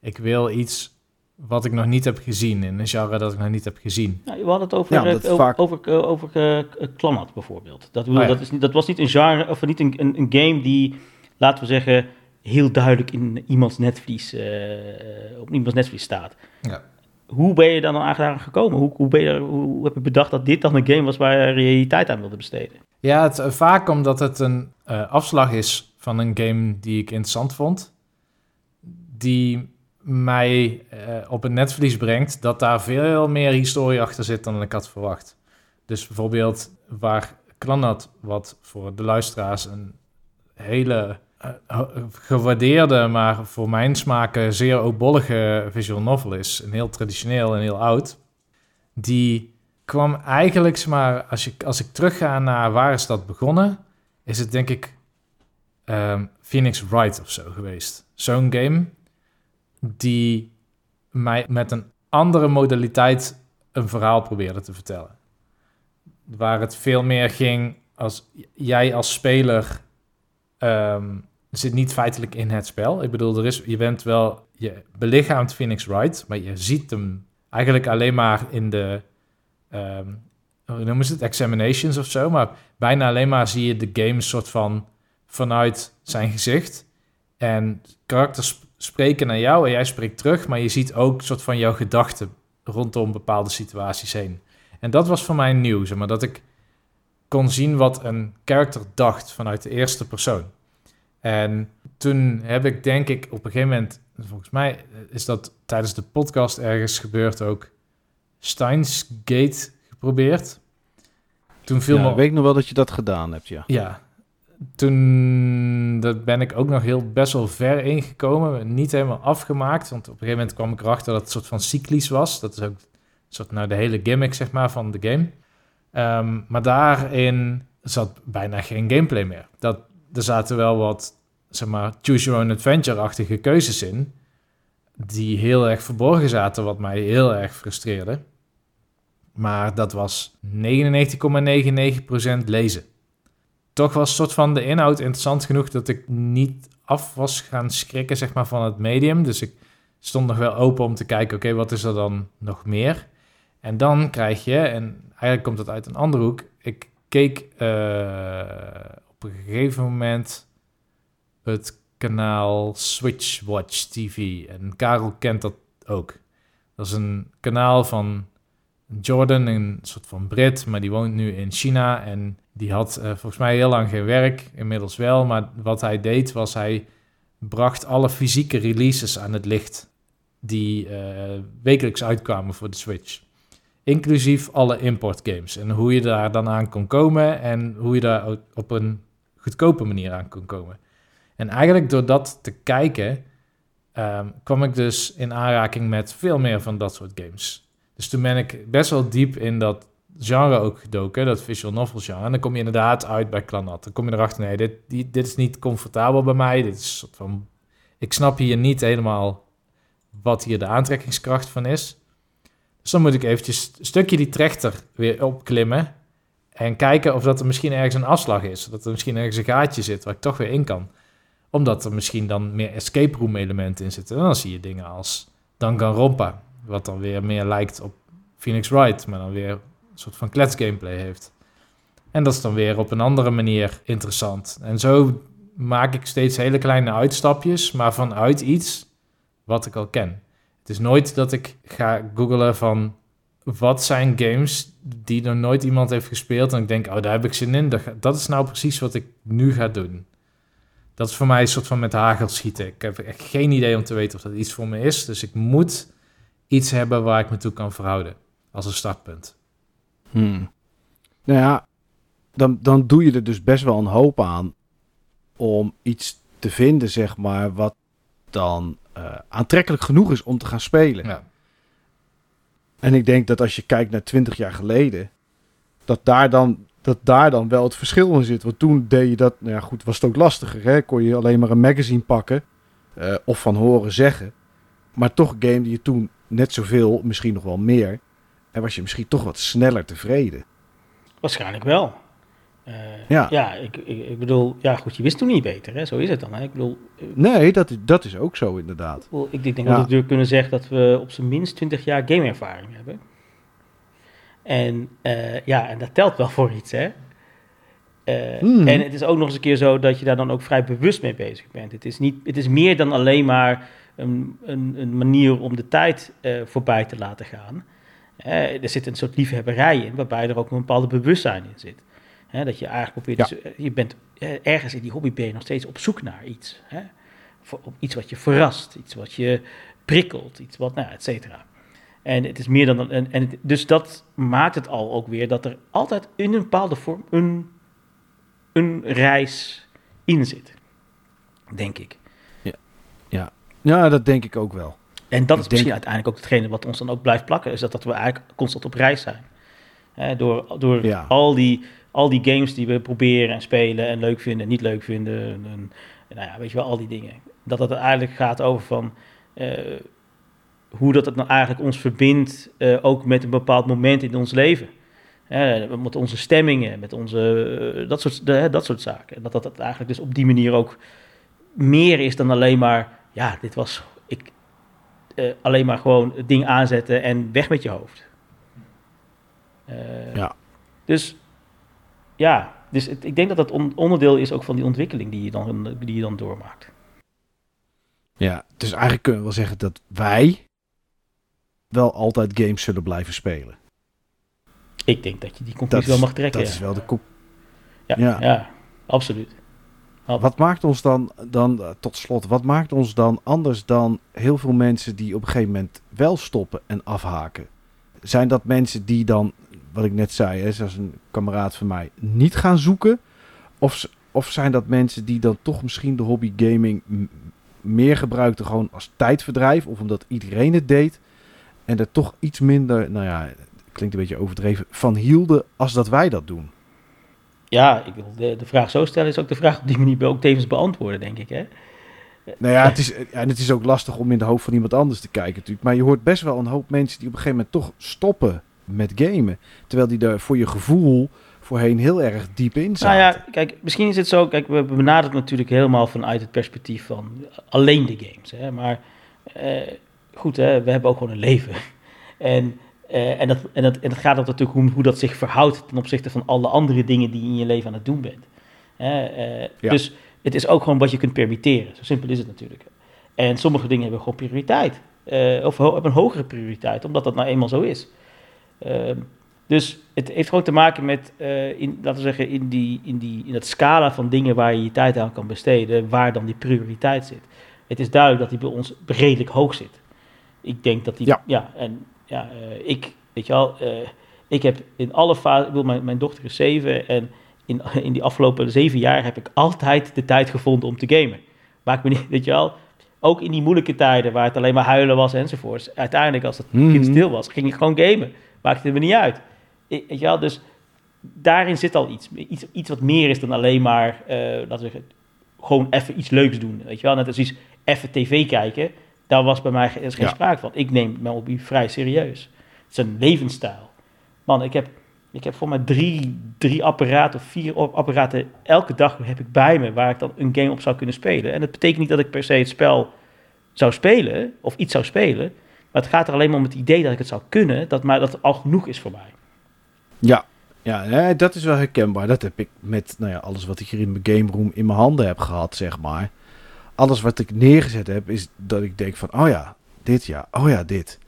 ik wil iets wat ik nog niet heb gezien, in een genre dat ik nog niet heb gezien. Nou, we hadden het over, Ja, eh, over, vaak- over, eh, over eh, Clanat bijvoorbeeld. Dat, wil- Oh ja. dat, is niet, dat was niet een genre, of niet een, een, een game die, laten we zeggen, heel duidelijk in iemands netvlies, eh, op iemands netvlies staat. Ja. Hoe ben je dan aan gekomen? Hoe, hoe, ben je, hoe heb je bedacht dat dit dan een game was waar je tijd aan wilde besteden? Ja, het, eh, vaak omdat het een eh, afslag is van een game die ik interessant vond. Die mij op het netvlies brengt dat daar veel meer historie achter zit dan ik had verwacht. Dus bijvoorbeeld waar Clanat, wat voor de luisteraars een hele gewaardeerde, maar voor mijn smaken zeer obollige visual novel is. En heel traditioneel en heel oud. Die kwam eigenlijk, maar, als, je, als ik terugga naar waar is dat begonnen, is het denk ik ehm, Phoenix Wright of zo geweest. Zo'n game die mij met een andere modaliteit een verhaal probeerde te vertellen. Waar het veel meer ging als jij als speler ehm, zit niet feitelijk in het spel. Ik bedoel, er is, je bent wel, je belichaamt Phoenix Wright, maar je ziet hem eigenlijk alleen maar in de, ehm, hoe noemen ze het, examinations of zo. Maar bijna alleen maar zie je de game soort van vanuit zijn gezicht. En karakters sp- spreken naar jou en jij spreekt terug, maar je ziet ook soort van jouw gedachten rondom bepaalde situaties heen. En dat was voor mij nieuw, zeg maar, dat ik kon zien wat een character dacht vanuit de eerste persoon. En toen heb ik denk ik op een gegeven moment, volgens mij is dat tijdens de podcast ergens gebeurd ook, Steins Gate geprobeerd. Toen viel Ja, me ik weet nog wel dat je dat gedaan hebt, ja. ja, toen dat ben ik ook nog heel best wel ver ingekomen. Niet helemaal afgemaakt, want op een gegeven moment kwam ik erachter dat het een soort van cyclisch was. Dat is ook een soort nou de hele gimmick zeg maar van de game. Ehm, maar daarin zat bijna geen gameplay meer. Dat, er zaten wel wat, zeg maar, choose your own adventure-achtige keuzes in. Die heel erg verborgen zaten, wat mij heel erg frustreerde. Maar dat was 99,99% lezen toch was soort van de inhoud interessant genoeg dat ik niet af was gaan schrikken zeg maar, van het medium. Dus ik stond nog wel open om te kijken, oké, wat is er dan nog meer? En dan krijg je, en eigenlijk komt dat uit een andere hoek, ik keek eh, een gegeven moment het kanaal Switch Watch TV. En Karel kent dat ook. Dat is een kanaal van Jordan, een soort van Brit, maar die woont nu in China. En die had eh, volgens mij heel lang geen werk, inmiddels wel. Maar wat hij deed was hij bracht alle fysieke releases aan het licht die eh, wekelijks uitkwamen voor de Switch. Inclusief alle import games. En hoe je daar dan aan kon komen en hoe je daar op een goedkope manier aan kon komen. En eigenlijk door dat te kijken, ehm, kwam ik dus in aanraking met veel meer van dat soort games. Dus toen ben ik best wel diep in dat genre ook gedoken, dat visual novel genre. En dan kom je inderdaad uit bij Clanat. Dan kom je erachter, nee, dit, dit is niet comfortabel bij mij. Dit is soort van, ik snap hier niet helemaal wat hier de aantrekkingskracht van is. Dus dan moet ik eventjes een stukje die trechter weer opklimmen en kijken of dat er misschien ergens een afslag is. Dat er misschien ergens een gaatje zit waar ik toch weer in kan. Omdat er misschien dan meer escape room elementen in zitten. En dan zie je dingen als Danganronpa, wat dan weer meer lijkt op Phoenix Wright, maar dan weer een soort van klets gameplay heeft. En dat is dan weer op een andere manier interessant. En zo maak ik steeds hele kleine uitstapjes, maar vanuit iets wat ik al ken. Het is nooit dat ik ga googlen van wat zijn games die er nooit iemand heeft gespeeld en ik denk, oh, daar heb ik zin in. Dat, dat is nou precies wat ik nu ga doen. Dat is voor mij een soort van met hagel schieten. Ik heb echt geen idee om te weten of dat iets voor me is. Dus ik moet iets hebben waar ik me toe kan verhouden als een startpunt. Hmm. Nou ja, dan, dan doe je er dus best wel een hoop aan om iets te vinden, zeg maar, wat dan uh, aantrekkelijk genoeg is om te gaan spelen. Ja. En ik denk dat als je kijkt naar 20 jaar geleden, dat daar dan, dat daar dan wel het verschil in zit. Want toen deed je dat, nou ja, goed, was het ook lastiger. Hè? Kon je alleen maar een magazine pakken uh, of van horen zeggen. Maar toch gamede je toen net zoveel, misschien nog wel meer. En was je misschien toch wat sneller tevreden. Waarschijnlijk wel. Uh, ja, ja ik, ik, ik, bedoel, ja goed, je wist toen niet beter, hè? zo is het dan. Hè? Ik bedoel, nee, dat is, dat is ook zo inderdaad. Ik, ik denk ja. dat we kunnen zeggen dat we op zijn minst 20 jaar gameervaring hebben. En uh, ja, en dat telt wel voor iets, hè. Uh, mm. En het is ook nog eens een keer zo dat je daar dan ook vrij bewust mee bezig bent. Het is, niet, het is meer dan alleen maar een, een, een manier om de tijd voorbij te laten gaan. er zit een soort liefhebberij in, waarbij er ook een bepaalde bewustzijn in zit dat je eigenlijk probeert, ja. dus, je bent ergens in die hobby ben je nog steeds op zoek naar iets. Hè? Voor, op iets wat je verrast, iets wat je prikkelt, iets wat, nou, et cetera. En het is meer dan, en, en dus dat maakt het al ook weer dat er altijd in een bepaalde vorm een, een reis in zit, denk ik. Ja, ja. ja dat denk ik ook wel. En dat is misschien uiteindelijk ook hetgene wat ons dan ook blijft plakken, is dat, dat we eigenlijk constant op reis zijn. door door ja. al die al die games die we proberen en spelen en leuk vinden en niet leuk vinden. En, nou ja, weet je wel, al die dingen. Dat het eigenlijk gaat over van uh, hoe dat het nou eigenlijk ons verbindt, uh, ook met een bepaald moment in ons leven. Met onze stemmingen, met onze, dat, soort, de, dat soort zaken. En dat dat eigenlijk dus op die manier ook meer is dan alleen maar, ja, dit was ik, alleen maar gewoon het ding aanzetten en weg met je hoofd. ja. Dus ja, dus het, ik denk dat dat onderdeel is ook van die ontwikkeling die je dan, die je dan doormaakt. Ja, dus eigenlijk kunnen we wel zeggen dat wij wel altijd games zullen blijven spelen. Ik denk dat je die conclusie wel mag trekken. Dat is wel de. Ja, ja. ja absoluut. Wat maakt ons dan, dan, tot slot, wat maakt ons dan anders dan heel veel mensen die op een gegeven moment wel stoppen en afhaken? Zijn dat mensen die dan wat ik net zei, hè, zoals een kameraad van mij, niet gaan zoeken? Of, of zijn dat mensen die dan toch misschien de hobby gaming meer gebruikten gewoon als tijdverdrijf? Of omdat iedereen het deed en er toch iets minder, nou ja, klinkt een beetje overdreven, van hielden als dat wij dat doen? Ja, ik wil de, de vraag zo stellen is ook de vraag op die manier ook tevens beantwoorden, denk ik. Hè? Nou ja, het is, en het is ook lastig om in de hoofd van iemand anders te kijken natuurlijk. Maar je hoort best wel een hoop mensen die op een gegeven moment toch stoppen met gamen. Terwijl die er voor je gevoel voorheen heel erg diep in zaten. Nou ja, kijk, misschien is het zo... Kijk, we benaderen natuurlijk helemaal vanuit het perspectief van alleen de games. Hè? Maar eh, goed, hè, we hebben ook gewoon een leven. En, eh, en, dat, en, dat, en dat gaat ook natuurlijk om hoe dat zich verhoudt... ten opzichte van alle andere dingen die je in je leven aan het doen bent. Eh, dus het is ook gewoon wat je kunt permitteren. Zo simpel is het natuurlijk. En sommige dingen hebben gewoon prioriteit. Uh, of hebben een hogere prioriteit, omdat dat nou eenmaal zo is. Ehm, dus het heeft gewoon te maken met, uh, in, laten we zeggen, in, die, in, die, in dat scala van dingen waar je je tijd aan kan besteden, waar dan die prioriteit zit. Het is duidelijk dat die bij ons redelijk hoog zit. Ik denk dat die, ja, ja en ja, uh, ik, weet je wel, uh, ik heb in alle fases, ik bedoel, mijn, mijn dochter is zeven en in, in die afgelopen zeven jaar heb ik altijd de tijd gevonden om te gamen. Maak me niet, weet je wel, ook in die moeilijke tijden waar het alleen maar huilen was enzovoorts. Uiteindelijk, als het -hmm. kind stil was, ging ik gewoon gamen. Maakt het me niet uit. Weet je wel, dus daarin zit al iets. Iets, iets wat meer is dan alleen maar, uh, laten we zeggen, gewoon even iets leuks doen. Weet je wel, net als iets even tv kijken. Daar was bij mij geen ja. sprake van. Ik neem mijn hobby vrij serieus. Het is een levensstijl. Man, ik heb, ik heb voor mij drie, drie apparaten of vier apparaten elke dag heb ik bij me waar ik dan een game op zou kunnen spelen. En dat betekent niet dat ik per se het spel zou spelen of iets zou spelen. Maar het gaat er alleen maar om het idee dat ik het zou kunnen, dat, maar dat al genoeg is voor mij. Ja, Ja, dat is wel herkenbaar. Dat heb ik met nou ja, alles wat ik hier in mijn game room in mijn handen heb gehad, zeg maar. Alles wat ik neergezet heb, is dat ik denk van, oh ja, dit ja, oh ja, dit.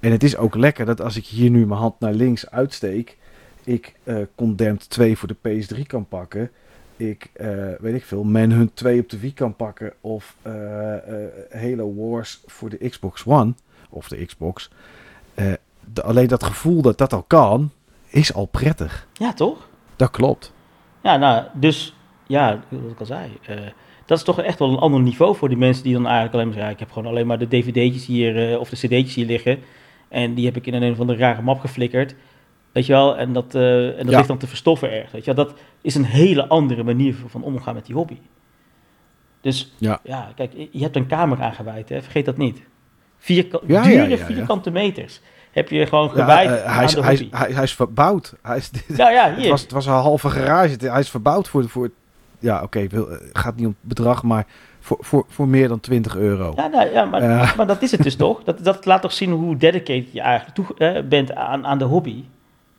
En het is ook lekker dat als ik hier nu mijn hand naar links uitsteek, ik eh Condemned 2 voor de PS3 kan pakken. Ik, eh, weet ik veel, Manhunt 2 op de Wii kan pakken. Of eh, Halo Wars voor de Xbox One. Of de Xbox. Eh, de, alleen dat gevoel dat dat al kan, is al prettig. Ja, toch? Dat klopt. Ja, nou, dus ja, wat ik al zei. eh, dat is toch echt wel een ander niveau voor die mensen die dan eigenlijk alleen maar zeggen: ja, ik heb gewoon alleen maar de dvd'tjes hier eh, of de cd'tjes hier liggen. En die heb ik in een, van de rare map geflikkerd. Weet je wel, en dat, en dat Ja. ligt dan te verstoffen ergens. Weet je wel, dat is een hele andere manier van- omgaan met die hobby. Dus Ja. ja, kijk, je hebt een kamer aangeweid, hè? vergeet dat niet. Vierka Ja, ja, dure ja, ja. vierkante meters heb je gewoon Ja, gewijd eh, hij, is, hij, is, hobby. hij, hij is verbouwd. Hij is, ja, het, hier. was, het was een halve garage. Hij is verbouwd voor... voor ja, oké, het gaat niet om het bedrag, maar voor, voor, voor meer dan 20 euro. Ja, nou, ja maar, Eh. maar dat is het dus toch? Dat, dat laat toch zien hoe dedicated je eigenlijk toe, eh, bent aan, aan de hobby.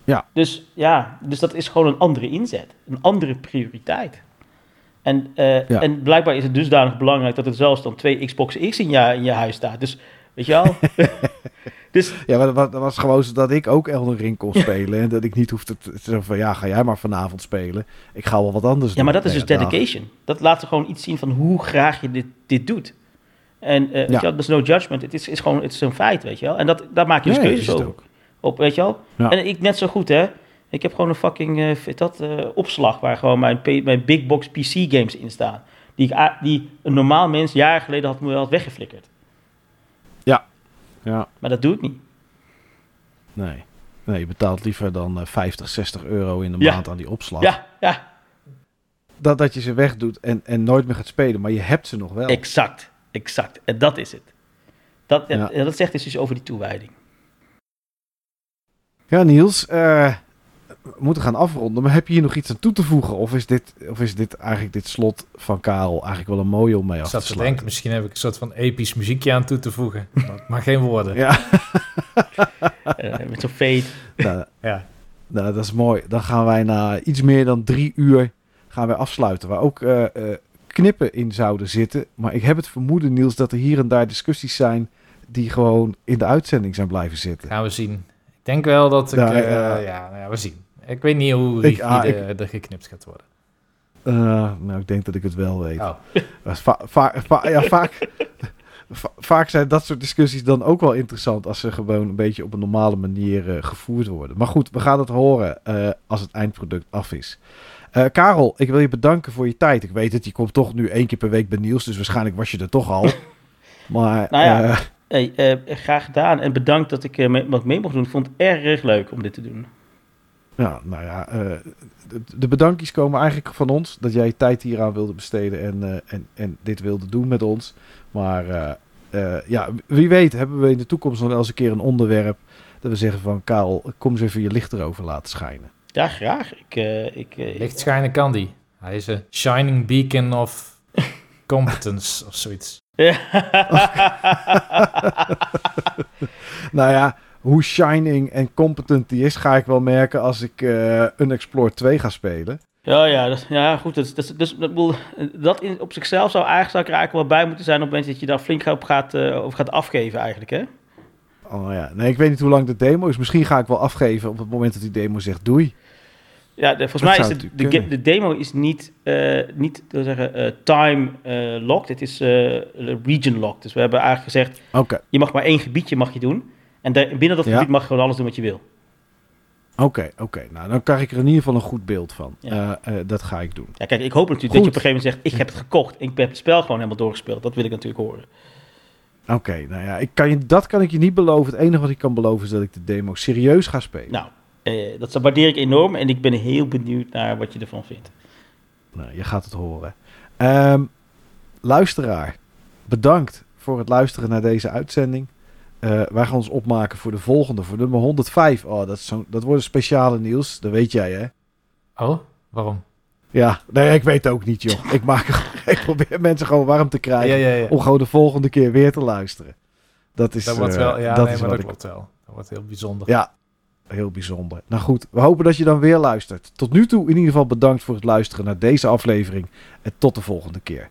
Ja. Dus ja, dus dat is gewoon een andere inzet. Een andere prioriteit. En, eh, Ja. en blijkbaar is het dusdanig belangrijk dat er zelfs dan twee Xbox X in je, in je huis staat. Dus weet je wel? dus Ja, maar dat was, dat gewoon zodat ik ook Elden Ring kon spelen. en dat ik niet hoefde te zeggen van... Ja, ga jij maar vanavond spelen. Ik ga wel wat anders Ja, doen. maar dat is dus ja, dag. dedication. Dat laat gewoon iets zien van hoe graag je dit, dit doet. En weet Ja. dat is no judgment. Het is, is gewoon het is een feit, weet je wel. En dat, daar maak je dus Nee, keuzes over. Op, weet je wel? Ja. En ik net zo goed, hè. Ik heb gewoon een fucking weet dat, eh, opslag waar gewoon mijn, mijn big box PC games in staan. Die, ik, die een normaal mens jaren geleden had, had weggeflikkerd. Ja, Maar dat doe ik niet. nee. Nee, je betaalt liever dan eh, 50, 60 euro in de Ja. maand aan die opslag. Ja, ja, Dat, dat je ze wegdoet en, en nooit meer gaat spelen. Maar je hebt ze nog wel. exact. Exact. En dat is het. Dat, Ja. en dat zegt dus iets over die toewijding. Ja, Niels. eh, we moeten gaan afronden. Maar heb je hier nog iets aan toe te voegen? Of is dit, of is dit eigenlijk dit slot van Karel eigenlijk wel een mooie om mee Ik af zat te te sluiten? denken, misschien heb ik een soort van episch muziekje aan toe te voegen. Maar, geen woorden. Ja, Eh, met zo'n fade. nou, Ja. nou, dat is mooi. Dan gaan wij na iets meer dan drie uur gaan wij afsluiten. Waar ook eh, eh, knippen in zouden zitten. Maar ik heb het vermoeden, Niels, dat er hier en daar discussies zijn die gewoon in de uitzending zijn blijven zitten. Gaan we zien. Ik denk wel dat ik... Eh, ja, nou ja, we zien. Ik weet niet hoe Ik- rigide ah, er geknipt gaat worden. Eh, nou, ik denk dat ik het wel weet. Oh. Dat is va- va- va- ja, vaak, va- vaak zijn dat soort discussies dan ook wel interessant als ze gewoon een beetje op een normale manier eh, gevoerd worden. Maar goed, we gaan het horen eh, als het eindproduct af is. Eh, Karel, ik wil je bedanken voor je tijd. Ik weet het, je komt toch nu één keer per week bij Niels, dus waarschijnlijk was je er toch al. Maar Nou ja. eh, Hey, eh, graag gedaan en bedankt dat ik eh, mee, wat mee mocht doen. Ik vond het erg leuk om dit te doen. Ja, nou ja, eh, de, de bedankjes komen eigenlijk van ons. Dat jij tijd hieraan wilde besteden en, eh, en, en dit wilde doen met ons. Maar eh, eh, ja, wie weet hebben we in de toekomst nog wel eens een keer een onderwerp. Dat we zeggen van Karel, kom eens even je licht erover laten schijnen. Ja, graag. Ik, eh, ik, Licht schijnen kan die. Hij is een shining beacon of competence of zoiets. Nou ja, hoe shining en competent die is, ga ik wel merken als ik eh Unexplored 2 ga spelen. ja, ja, ja, goed. Dus, dat, in, op zichzelf zou eigenlijk, zou ik er eigenlijk wel bij moeten zijn op het moment dat je daar flink op gaat, eh, over gaat afgeven eigenlijk, hè? Oh ja, nee, ik weet niet hoe lang de demo is. Misschien ga ik wel afgeven op het moment dat die demo zegt doei. Ja, de- volgens Dat mij is de, de demo is niet, eh, niet wil zeggen, time locked. Het is region locked. Dus we hebben eigenlijk gezegd, je mag maar één gebiedje mag je doen. En binnen dat Ja. gebied mag je gewoon alles doen wat je wil. oké, oké. Nou, dan krijg ik er in ieder geval een goed beeld van. Ja. Eh, eh, dat ga ik doen. Ja, kijk, ik hoop natuurlijk Goed. dat je op een gegeven moment zegt, ik heb het gekocht. Ik heb het spel gewoon helemaal doorgespeeld. Dat wil ik natuurlijk horen. Oké, nou ja, ik kan je, dat kan ik je niet beloven. Het enige wat ik kan beloven is dat ik de demo serieus ga spelen. Nou, eh, dat waardeer ik enorm. En ik ben heel benieuwd naar wat je ervan vindt. Nou, je gaat het horen. Ehm, luisteraar, bedankt voor het luisteren naar deze uitzending. Eh, wij gaan ons opmaken voor de volgende, voor nummer 105. Oh, dat, is zo'n- dat wordt een speciale nieuws, dat weet jij hè? Oh, waarom? Ja, nee, ik weet ook niet joh. Ik, maak, ik probeer mensen gewoon warm te krijgen ja, ja. om gewoon de volgende keer weer te luisteren. Dat is, Dat wordt eh, wel, ja, dat nee, is maar wat dat ik- klopt wel. Dat wordt heel bijzonder. Ja, heel bijzonder. Nou goed, we hopen dat je dan weer luistert. Tot nu toe in ieder geval bedankt voor het luisteren naar deze aflevering. En tot de volgende keer.